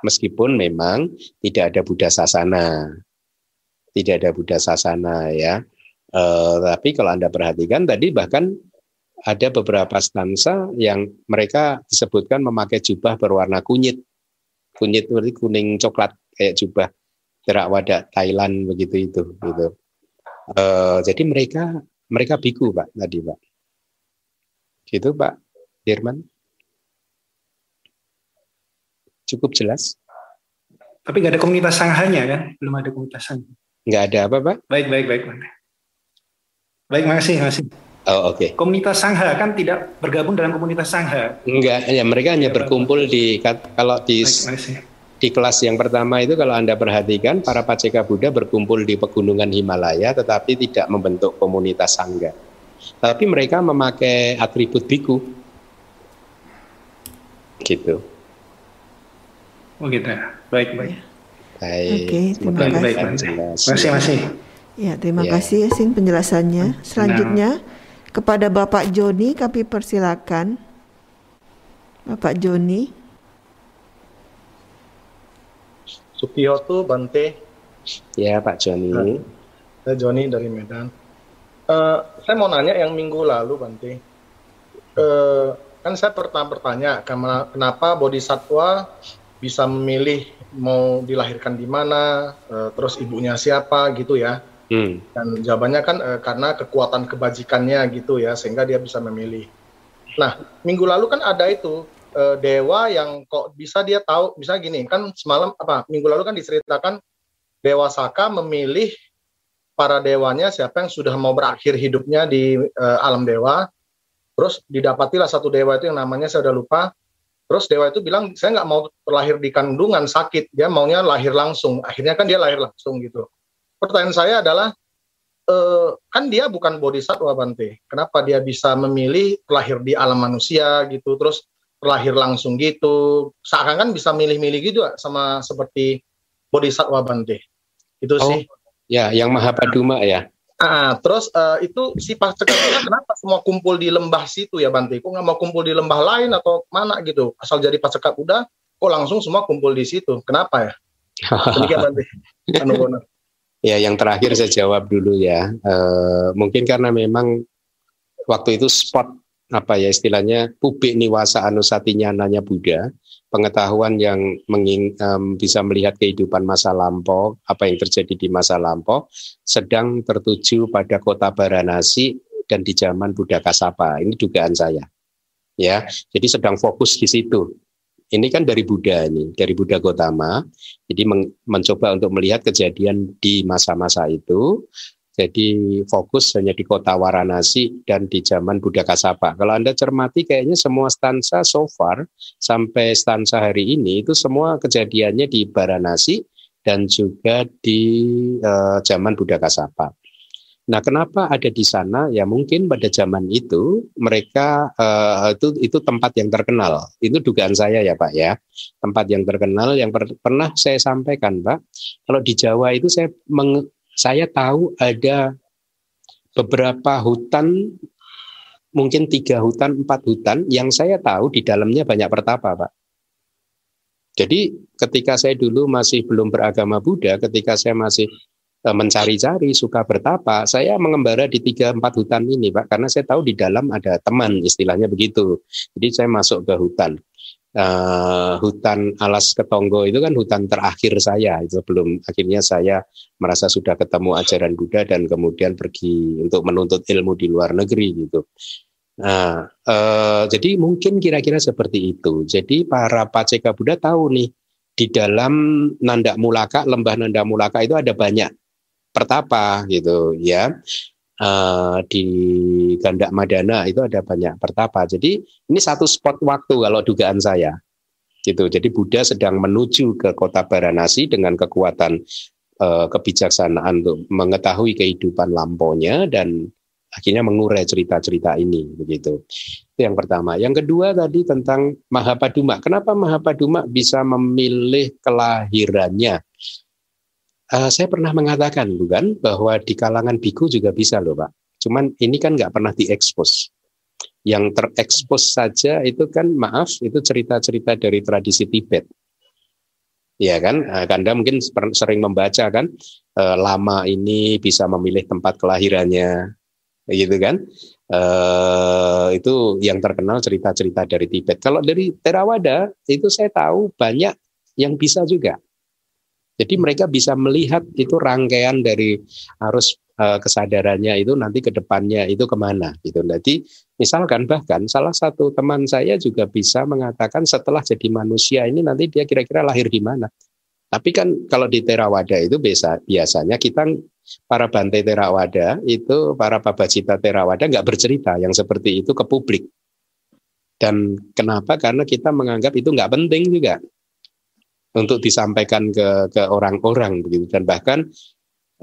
Speaker 3: Meskipun memang tidak ada Buddha sasana. Tidak ada Buddha sasana ya. Uh, tapi kalau Anda perhatikan tadi bahkan ada beberapa stansa yang mereka disebutkan memakai jubah berwarna kunyit. Kunyit berarti kuning coklat kayak jubah terak wadah Thailand begitu itu gitu. Uh, jadi mereka mereka biku Pak tadi Pak. Gitu Pak Dirman. Cukup jelas.
Speaker 5: Tapi nggak ada komunitas sanghanya kan? Belum ada komunitas sangha.
Speaker 3: Nggak ada apa, Pak?
Speaker 5: Baik, baik, baik. Baik, makasih, makasih.
Speaker 3: Oh, oke. Okay.
Speaker 5: Komunitas sangha kan tidak bergabung dalam komunitas sangha.
Speaker 3: Enggak, ya mereka hanya ya, berkumpul baik. di kalau di baik, di kelas yang pertama itu kalau Anda perhatikan para paceka Buddha berkumpul di pegunungan Himalaya tetapi tidak membentuk komunitas sangga. Tapi mereka memakai atribut biku. Gitu.
Speaker 5: Oh gitu. Baik, baik.
Speaker 3: Baik.
Speaker 1: Oke, terima baik, kasih. Baik,
Speaker 5: Masih, masih.
Speaker 1: Ya, terima ya. kasih Sing penjelasannya. Selanjutnya nah. Kepada Bapak Joni kami persilakan. Bapak Joni.
Speaker 6: Sukiyoto Bante.
Speaker 3: Ya Pak Joni. Nah,
Speaker 6: saya Joni dari Medan. Uh, saya mau nanya yang minggu lalu Bante. Uh, kan saya pertama bertanya kenapa bodhisatwa bisa memilih mau dilahirkan di mana, uh, terus ibunya siapa gitu ya. Hmm. Dan jawabannya kan uh, karena kekuatan kebajikannya gitu ya, sehingga dia bisa memilih. Nah, minggu lalu kan ada itu uh, dewa yang kok bisa dia tahu bisa gini kan semalam apa minggu lalu kan diceritakan dewa Saka memilih para dewanya siapa yang sudah mau berakhir hidupnya di uh, alam dewa terus didapatilah satu dewa itu yang namanya saya udah lupa terus dewa itu bilang saya nggak mau terlahir di kandungan sakit dia maunya lahir langsung akhirnya kan dia lahir langsung gitu pertanyaan saya adalah Uh, kan dia bukan bodhisatwa Bante. Kenapa dia bisa memilih lahir di alam manusia gitu, terus lahir langsung gitu. Seakan kan bisa milih-milih gitu sama seperti Bodhisatwa Bante. Itu oh, sih.
Speaker 3: Ya, yang Maha Paduma ya.
Speaker 6: Ah, terus uh, itu si Pacekapura kenapa semua kumpul di lembah situ ya Bante? Kok nggak mau kumpul di lembah lain atau mana gitu? Asal jadi Pacekap udah, kok langsung semua kumpul di situ? Kenapa ya? Demikian Bante. Anu
Speaker 3: Ya, yang terakhir saya jawab dulu ya. Uh, mungkin karena memang waktu itu spot apa ya istilahnya publik niwasa anusatinya nanya Buddha, pengetahuan yang menging, um, bisa melihat kehidupan masa lampau, apa yang terjadi di masa lampau, sedang tertuju pada kota Baranasi dan di zaman Buddha Kasapa. Ini dugaan saya. Ya, jadi sedang fokus di situ. Ini kan dari Buddha ini, dari Buddha Gotama. Jadi men mencoba untuk melihat kejadian di masa-masa itu jadi fokus hanya di kota Waranasi dan di zaman Buddha Kasapa. Kalau Anda cermati kayaknya semua stansa so far sampai stansa hari ini itu semua kejadiannya di Baranasi dan juga di uh, zaman Buddha Kasapa. Nah, kenapa ada di sana? Ya mungkin pada zaman itu mereka uh, itu itu tempat yang terkenal. Itu dugaan saya ya Pak ya. Tempat yang terkenal yang per, pernah saya sampaikan Pak. Kalau di Jawa itu saya meng, saya tahu ada beberapa hutan, mungkin tiga hutan, empat hutan, yang saya tahu di dalamnya banyak pertapa, Pak. Jadi ketika saya dulu masih belum beragama Buddha, ketika saya masih mencari-cari, suka bertapa, saya mengembara di tiga empat hutan ini, Pak, karena saya tahu di dalam ada teman, istilahnya begitu. Jadi saya masuk ke hutan uh, hutan alas ketonggo itu kan hutan terakhir saya itu belum akhirnya saya merasa sudah ketemu ajaran Buddha dan kemudian pergi untuk menuntut ilmu di luar negeri gitu. Nah, uh, jadi mungkin kira-kira seperti itu. Jadi para paceka Buddha tahu nih di dalam Nanda Mulaka, lembah Nanda Mulaka itu ada banyak pertapa gitu ya uh, di Gandak Madana itu ada banyak pertapa. Jadi ini satu spot waktu kalau dugaan saya. Gitu. Jadi Buddha sedang menuju ke kota Baranasi dengan kekuatan uh, kebijaksanaan untuk mengetahui kehidupan lampaunya dan akhirnya mengurai cerita-cerita ini begitu. Itu yang pertama. Yang kedua tadi tentang Mahapaduma. Kenapa Mahapaduma bisa memilih kelahirannya? Uh, saya pernah mengatakan bukan bahwa di kalangan biku juga bisa loh pak. Cuman ini kan nggak pernah diekspos. Yang terekspos saja itu kan maaf itu cerita-cerita dari tradisi Tibet. Ya kan, uh, Anda mungkin sering membaca kan uh, lama ini bisa memilih tempat kelahirannya, gitu kan? Uh, itu yang terkenal cerita-cerita dari Tibet. Kalau dari Theravada itu saya tahu banyak yang bisa juga jadi mereka bisa melihat itu rangkaian dari arus uh, kesadarannya itu nanti ke depannya itu ke mana gitu. Jadi misalkan bahkan salah satu teman saya juga bisa mengatakan setelah jadi manusia ini nanti dia kira-kira lahir di mana. Tapi kan kalau di Terawada itu biasa biasanya kita para Bante Terawada itu para Babacita Terawada nggak bercerita yang seperti itu ke publik. Dan kenapa? Karena kita menganggap itu nggak penting juga untuk disampaikan ke ke orang-orang begitu dan bahkan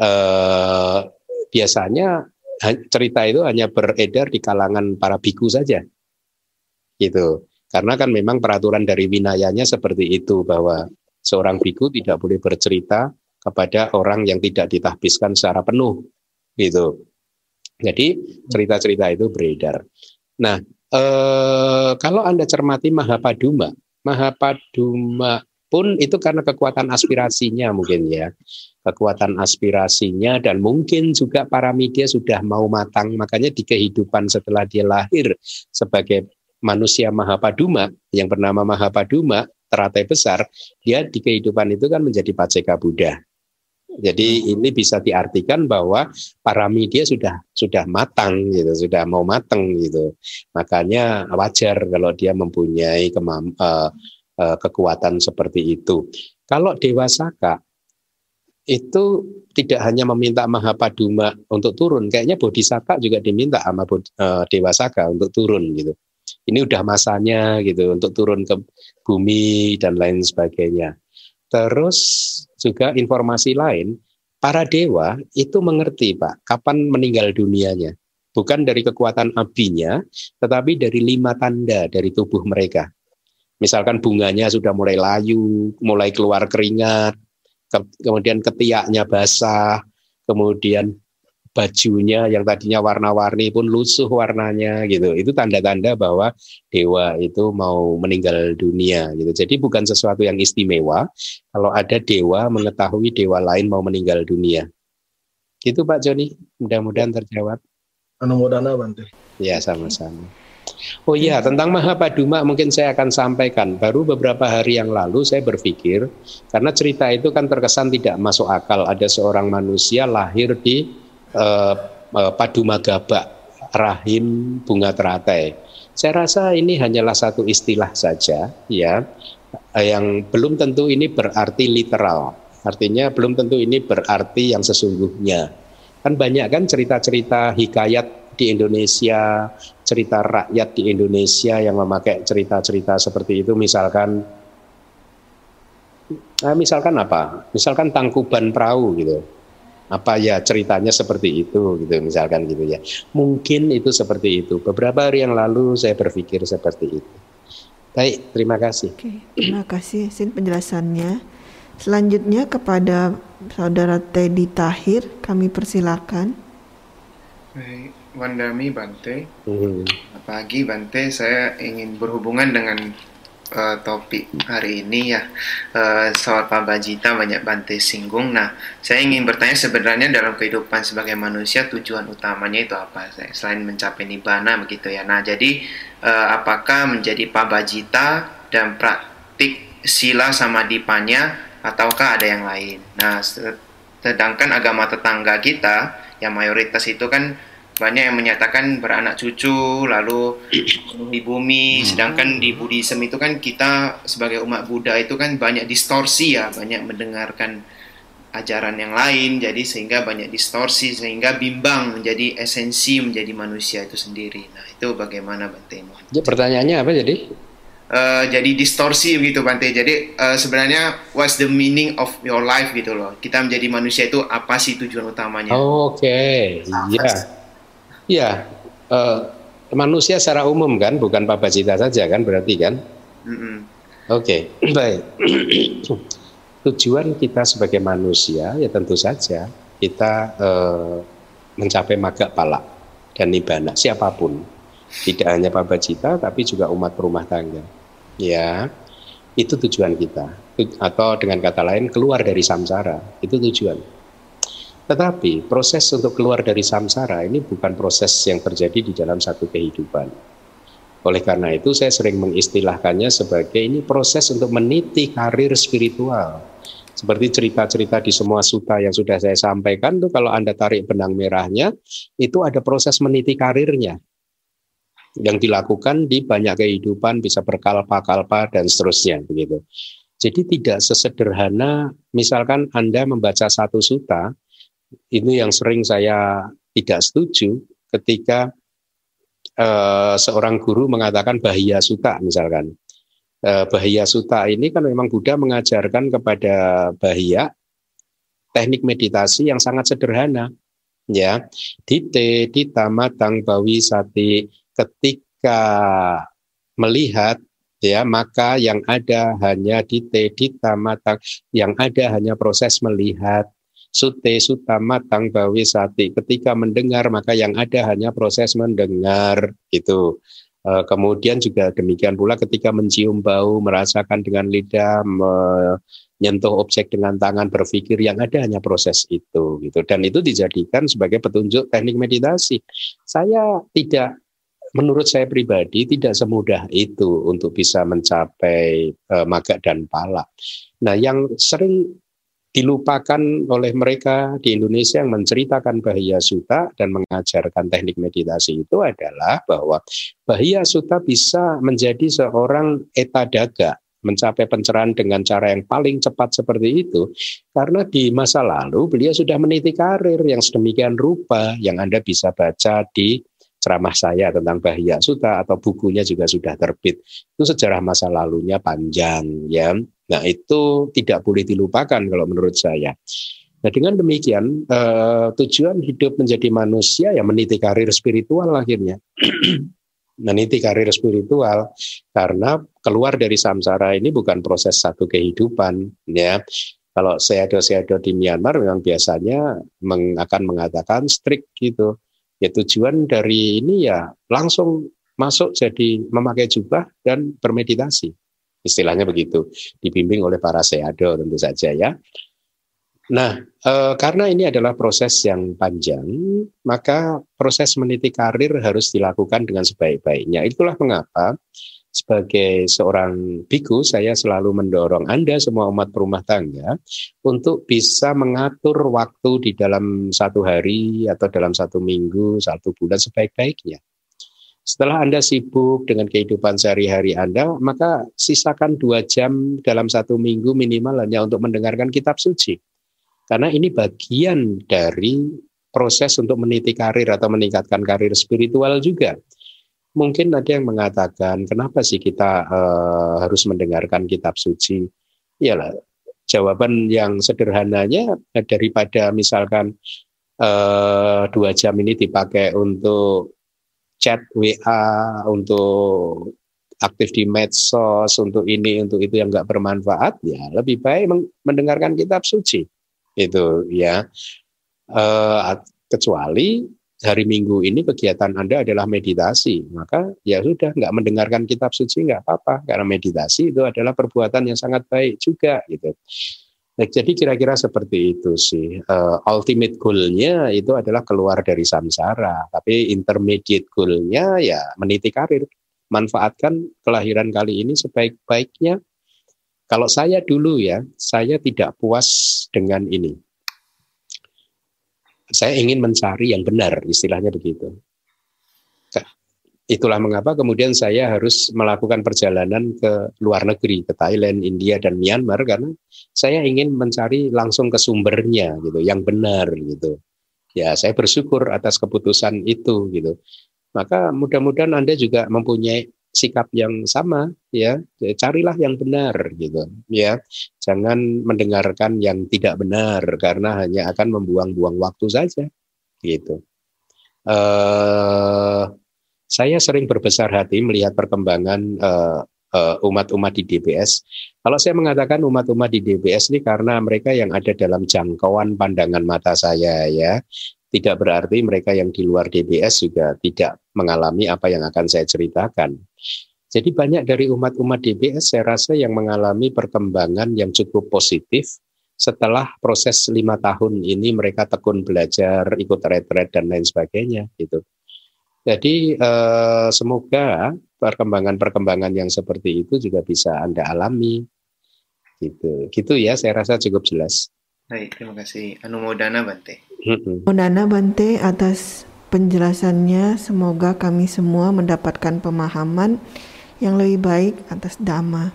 Speaker 3: eh, biasanya cerita itu hanya beredar di kalangan para biku saja. Gitu. Karena kan memang peraturan dari winayanya seperti itu bahwa seorang biku tidak boleh bercerita kepada orang yang tidak ditahbiskan secara penuh. Gitu. Jadi cerita-cerita itu beredar. Nah, eh, kalau Anda cermati Mahapaduma, Mahapaduma pun itu karena kekuatan aspirasinya mungkin ya. Kekuatan aspirasinya dan mungkin juga para media sudah mau matang. Makanya di kehidupan setelah dia lahir sebagai manusia Mahapaduma yang bernama Mahapaduma teratai besar dia di kehidupan itu kan menjadi Paceka Buddha. Jadi ini bisa diartikan bahwa para media sudah sudah matang gitu, sudah mau matang gitu. Makanya wajar kalau dia mempunyai kemampuan uh, uh, kekuatan seperti itu. Kalau Dewa Saka itu tidak hanya meminta Mahapaduma untuk turun, kayaknya Bodhisaka juga diminta sama uh, Dewa untuk turun gitu. Ini udah masanya gitu untuk turun ke bumi dan lain sebagainya. Terus juga informasi lain, para dewa itu mengerti Pak, kapan meninggal dunianya. Bukan dari kekuatan apinya, tetapi dari lima tanda dari tubuh mereka. Misalkan bunganya sudah mulai layu, mulai keluar keringat, ke, kemudian ketiaknya basah, kemudian bajunya yang tadinya warna-warni pun lusuh warnanya gitu. Itu tanda-tanda bahwa dewa itu mau meninggal dunia gitu. Jadi bukan sesuatu yang istimewa kalau ada dewa mengetahui dewa lain mau meninggal dunia. Gitu Pak Joni, mudah-mudahan terjawab.
Speaker 6: Anu modana Bante.
Speaker 3: Ya, sama-sama. Oh iya, tentang Mahapaduma mungkin saya akan sampaikan. Baru beberapa hari yang lalu saya berpikir, karena cerita itu kan terkesan tidak masuk akal. Ada seorang manusia lahir di uh, uh, Paduma Gabak, rahim bunga teratai. Saya rasa ini hanyalah satu istilah saja, ya, yang belum tentu ini berarti literal. Artinya belum tentu ini berarti yang sesungguhnya. Kan banyak kan cerita-cerita hikayat di Indonesia, cerita rakyat di Indonesia yang memakai cerita-cerita seperti itu, misalkan, nah, misalkan apa? Misalkan tangkuban perahu gitu. Apa ya ceritanya seperti itu gitu, misalkan gitu ya. Mungkin itu seperti itu. Beberapa hari yang lalu saya berpikir seperti itu. Baik, terima kasih.
Speaker 1: Oke, terima kasih Sin penjelasannya. Selanjutnya kepada Saudara Teddy Tahir, kami persilakan.
Speaker 7: Baik, Wandami Bante. Hmm. Pagi Bante, saya ingin berhubungan dengan uh, topik hari ini ya. Uh, soal Pak Bajita banyak Bante singgung. Nah, saya ingin bertanya sebenarnya dalam kehidupan sebagai manusia tujuan utamanya itu apa? Selain mencapai nibbana begitu ya. Nah, jadi uh, apakah menjadi Pak Bajita dan praktik sila sama dipanya ataukah ada yang lain? Nah, sedangkan agama tetangga kita yang mayoritas itu kan banyak yang menyatakan beranak cucu lalu di bumi. Hmm. sedangkan di Buddhism itu kan kita sebagai umat Buddha itu kan banyak distorsi ya banyak mendengarkan ajaran yang lain jadi sehingga banyak distorsi sehingga bimbang menjadi esensi menjadi manusia itu sendiri. Nah itu bagaimana Bante
Speaker 3: ya, pertanyaannya apa jadi?
Speaker 7: Uh, jadi distorsi begitu Bante. Jadi uh, sebenarnya what's the meaning of your life gitu loh. Kita menjadi manusia itu apa sih tujuan utamanya?
Speaker 3: Oh, oke. Okay. iya. yeah Iya, uh, manusia secara umum kan, bukan Babacita saja kan, berarti kan? Mm-hmm. Oke, okay. baik. Tujuan kita sebagai manusia ya tentu saja kita uh, mencapai maga pala dan nibana siapa pun, tidak hanya Babacita tapi juga umat rumah tangga. Ya, itu tujuan kita. Atau dengan kata lain keluar dari samsara itu tujuan. Tetapi proses untuk keluar dari samsara ini bukan proses yang terjadi di dalam satu kehidupan. Oleh karena itu saya sering mengistilahkannya sebagai ini proses untuk meniti karir spiritual. Seperti cerita-cerita di semua suta yang sudah saya sampaikan tuh kalau Anda tarik benang merahnya, itu ada proses meniti karirnya yang dilakukan di banyak kehidupan bisa berkalpa-kalpa dan seterusnya begitu. Jadi tidak sesederhana misalkan Anda membaca satu suta, ini yang sering saya tidak setuju ketika uh, seorang guru mengatakan bahaya suta misalkan. Eh, bahaya suta ini kan memang Buddha mengajarkan kepada bahaya teknik meditasi yang sangat sederhana ya. Dite dita matang bawi sati. Ketika melihat ya maka yang ada hanya dite dita matang. Yang ada hanya proses melihat sute suta matang bawi sati ketika mendengar maka yang ada hanya proses mendengar itu Eh, kemudian juga demikian pula ketika mencium bau, merasakan dengan lidah, menyentuh objek dengan tangan, berpikir yang ada hanya proses itu gitu. Dan itu dijadikan sebagai petunjuk teknik meditasi. Saya tidak menurut saya pribadi tidak semudah itu untuk bisa mencapai uh, maga dan pala. Nah, yang sering dilupakan oleh mereka di Indonesia yang menceritakan Bahaya Suta dan mengajarkan teknik meditasi itu adalah bahwa Bahaya Suta bisa menjadi seorang etadaga mencapai pencerahan dengan cara yang paling cepat seperti itu karena di masa lalu beliau sudah meniti karir yang sedemikian rupa yang Anda bisa baca di ceramah saya tentang Bahaya Suta atau bukunya juga sudah terbit. Itu sejarah masa lalunya panjang ya. Nah, itu tidak boleh dilupakan kalau menurut saya. Nah, dengan demikian eh, tujuan hidup menjadi manusia ya meniti karir spiritual akhirnya. meniti karir spiritual karena keluar dari samsara ini bukan proses satu kehidupan ya. Kalau seado-seado di Myanmar memang biasanya meng, akan mengatakan strict gitu ya tujuan dari ini ya langsung masuk jadi memakai jubah dan bermeditasi istilahnya begitu dibimbing oleh para seado tentu saja ya nah e, karena ini adalah proses yang panjang maka proses meniti karir harus dilakukan dengan sebaik-baiknya itulah mengapa sebagai seorang biku, saya selalu mendorong Anda semua umat perumah tangga untuk bisa mengatur waktu di dalam satu hari atau dalam satu minggu, satu bulan sebaik-baiknya. Setelah Anda sibuk dengan kehidupan sehari-hari Anda, maka sisakan dua jam dalam satu minggu minimal hanya untuk mendengarkan kitab suci. Karena ini bagian dari proses untuk meniti karir atau meningkatkan karir spiritual juga mungkin ada yang mengatakan kenapa sih kita uh, harus mendengarkan kitab suci? Iyalah, jawaban yang sederhananya daripada misalkan uh, dua jam ini dipakai untuk chat WA, untuk aktif di medsos, untuk ini, untuk itu yang nggak bermanfaat, ya lebih baik mendengarkan kitab suci itu ya. Uh, kecuali hari Minggu ini kegiatan Anda adalah meditasi, maka ya sudah nggak mendengarkan kitab suci nggak apa-apa karena meditasi itu adalah perbuatan yang sangat baik juga gitu. Nah, jadi kira-kira seperti itu sih. Uh, ultimate goal-nya itu adalah keluar dari samsara, tapi intermediate goal-nya ya meniti karir. Manfaatkan kelahiran kali ini sebaik-baiknya. Kalau saya dulu ya, saya tidak puas dengan ini saya ingin mencari yang benar, istilahnya begitu. Itulah mengapa kemudian saya harus melakukan perjalanan ke luar negeri, ke Thailand, India, dan Myanmar, karena saya ingin mencari langsung ke sumbernya, gitu, yang benar, gitu. Ya, saya bersyukur atas keputusan itu, gitu. Maka mudah-mudahan Anda juga mempunyai sikap yang sama ya, ya carilah yang benar gitu ya jangan mendengarkan yang tidak benar karena hanya akan membuang-buang waktu saja gitu uh, saya sering berbesar hati melihat perkembangan uh, umat-umat di DBS. Kalau saya mengatakan umat-umat di DBS ini karena mereka yang ada dalam jangkauan pandangan mata saya ya, tidak berarti mereka yang di luar DBS juga tidak mengalami apa yang akan saya ceritakan. Jadi banyak dari umat-umat DBS saya rasa yang mengalami perkembangan yang cukup positif setelah proses lima tahun ini mereka tekun belajar, ikut retret dan lain sebagainya gitu. Jadi eh, semoga perkembangan-perkembangan yang seperti itu juga bisa Anda alami. Gitu. Gitu ya, saya rasa cukup jelas.
Speaker 7: Baik, terima kasih. Anumodana Bante.
Speaker 1: Anumodana Bante atas penjelasannya. Semoga kami semua mendapatkan pemahaman yang lebih baik atas dhamma.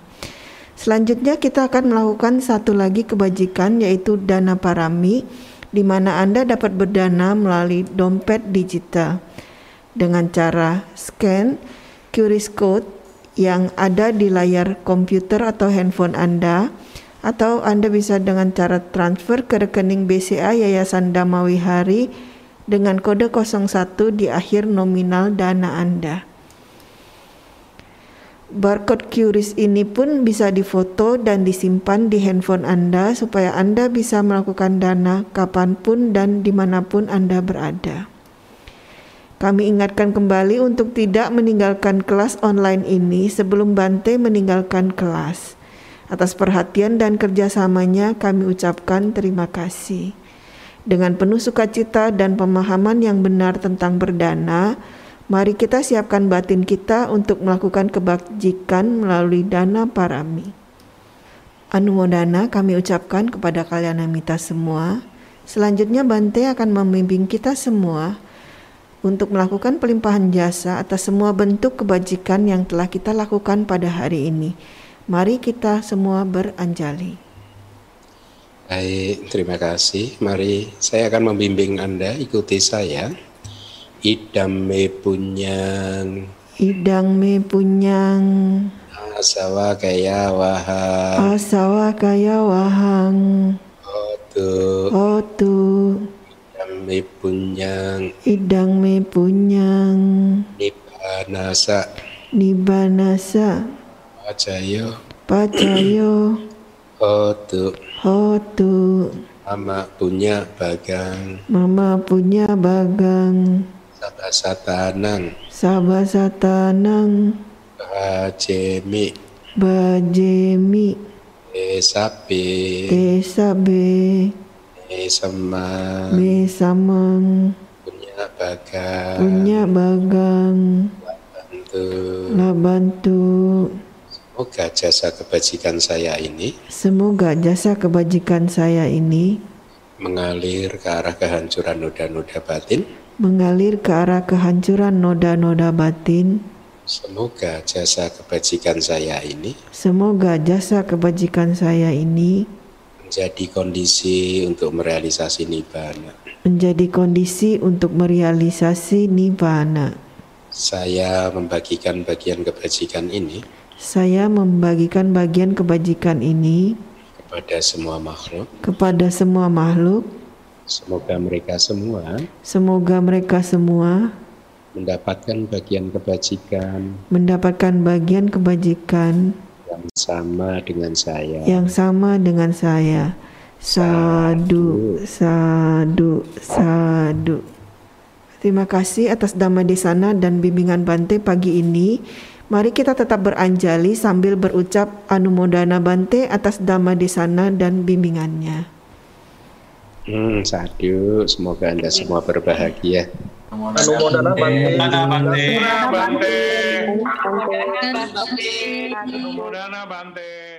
Speaker 1: Selanjutnya kita akan melakukan satu lagi kebajikan yaitu dana parami di mana Anda dapat berdana melalui dompet digital dengan cara scan QR code yang ada di layar komputer atau handphone Anda atau Anda bisa dengan cara transfer ke rekening BCA Yayasan Damawi Hari dengan kode 01 di akhir nominal dana Anda. Barcode QRIS ini pun bisa difoto dan disimpan di handphone Anda supaya Anda bisa melakukan dana kapan pun dan di mana pun Anda berada. Kami ingatkan kembali untuk tidak meninggalkan kelas online ini sebelum Bante meninggalkan kelas. Atas perhatian dan kerjasamanya kami ucapkan terima kasih. Dengan penuh sukacita dan pemahaman yang benar tentang berdana, mari kita siapkan batin kita untuk melakukan kebajikan melalui dana parami. Anumodana kami ucapkan kepada kalian amita semua. Selanjutnya Bante akan membimbing kita semua untuk melakukan pelimpahan jasa atas semua bentuk kebajikan yang telah kita lakukan pada hari ini. Mari kita semua beranjali.
Speaker 3: Baik, terima kasih. Mari saya akan membimbing Anda, ikuti saya. Idam me punyang.
Speaker 1: Idang me punyang.
Speaker 3: Asawa kaya wahang.
Speaker 1: Asawa kaya wahang.
Speaker 3: Otu.
Speaker 1: Otu.
Speaker 3: Idam me punyang.
Speaker 1: Idang me punyang.
Speaker 3: Nibanasa.
Speaker 1: Nibanasa.
Speaker 3: Pacayo.
Speaker 1: Pacayo.
Speaker 3: Hotu.
Speaker 1: Hotu.
Speaker 3: Mama punya bagang.
Speaker 1: Mama punya bagang.
Speaker 3: Sabasatanang.
Speaker 1: Sabasatanang.
Speaker 3: Bajemi.
Speaker 1: Bajemi.
Speaker 3: Esabe.
Speaker 1: Esabe.
Speaker 3: Esamang.
Speaker 1: Besamang.
Speaker 3: Punya bagang.
Speaker 1: Punya bagang.
Speaker 3: Bantu.
Speaker 1: Lah bantu.
Speaker 3: Semoga jasa kebajikan saya ini
Speaker 1: Semoga jasa kebajikan saya ini
Speaker 3: mengalir ke arah kehancuran noda-noda batin.
Speaker 1: mengalir ke arah kehancuran noda-noda batin.
Speaker 3: Semoga jasa kebajikan saya ini
Speaker 1: Semoga jasa kebajikan saya ini
Speaker 3: menjadi kondisi untuk merealisasi nibbana.
Speaker 1: menjadi kondisi untuk merealisasi nibbana.
Speaker 3: Saya membagikan bagian kebajikan ini
Speaker 1: Saya membagikan bagian kebajikan ini
Speaker 3: kepada semua makhluk.
Speaker 1: kepada semua makhluk.
Speaker 3: Semoga mereka semua
Speaker 1: Semoga mereka semua
Speaker 3: mendapatkan bagian kebajikan
Speaker 1: mendapatkan bagian kebajikan
Speaker 3: yang sama dengan saya.
Speaker 1: yang sama dengan saya. Sadu, sadu, sadu. Terima kasih atas Dhamma Desana dan bimbingan Bante pagi ini. Mari kita tetap beranjali sambil berucap Anumodana Bante atas Dhamma Desana dan bimbingannya.
Speaker 3: Hmm, sadu, semoga Anda semua berbahagia.
Speaker 6: Anumodana Bante.
Speaker 8: Bante. Bante. Bante. Bante. Bante.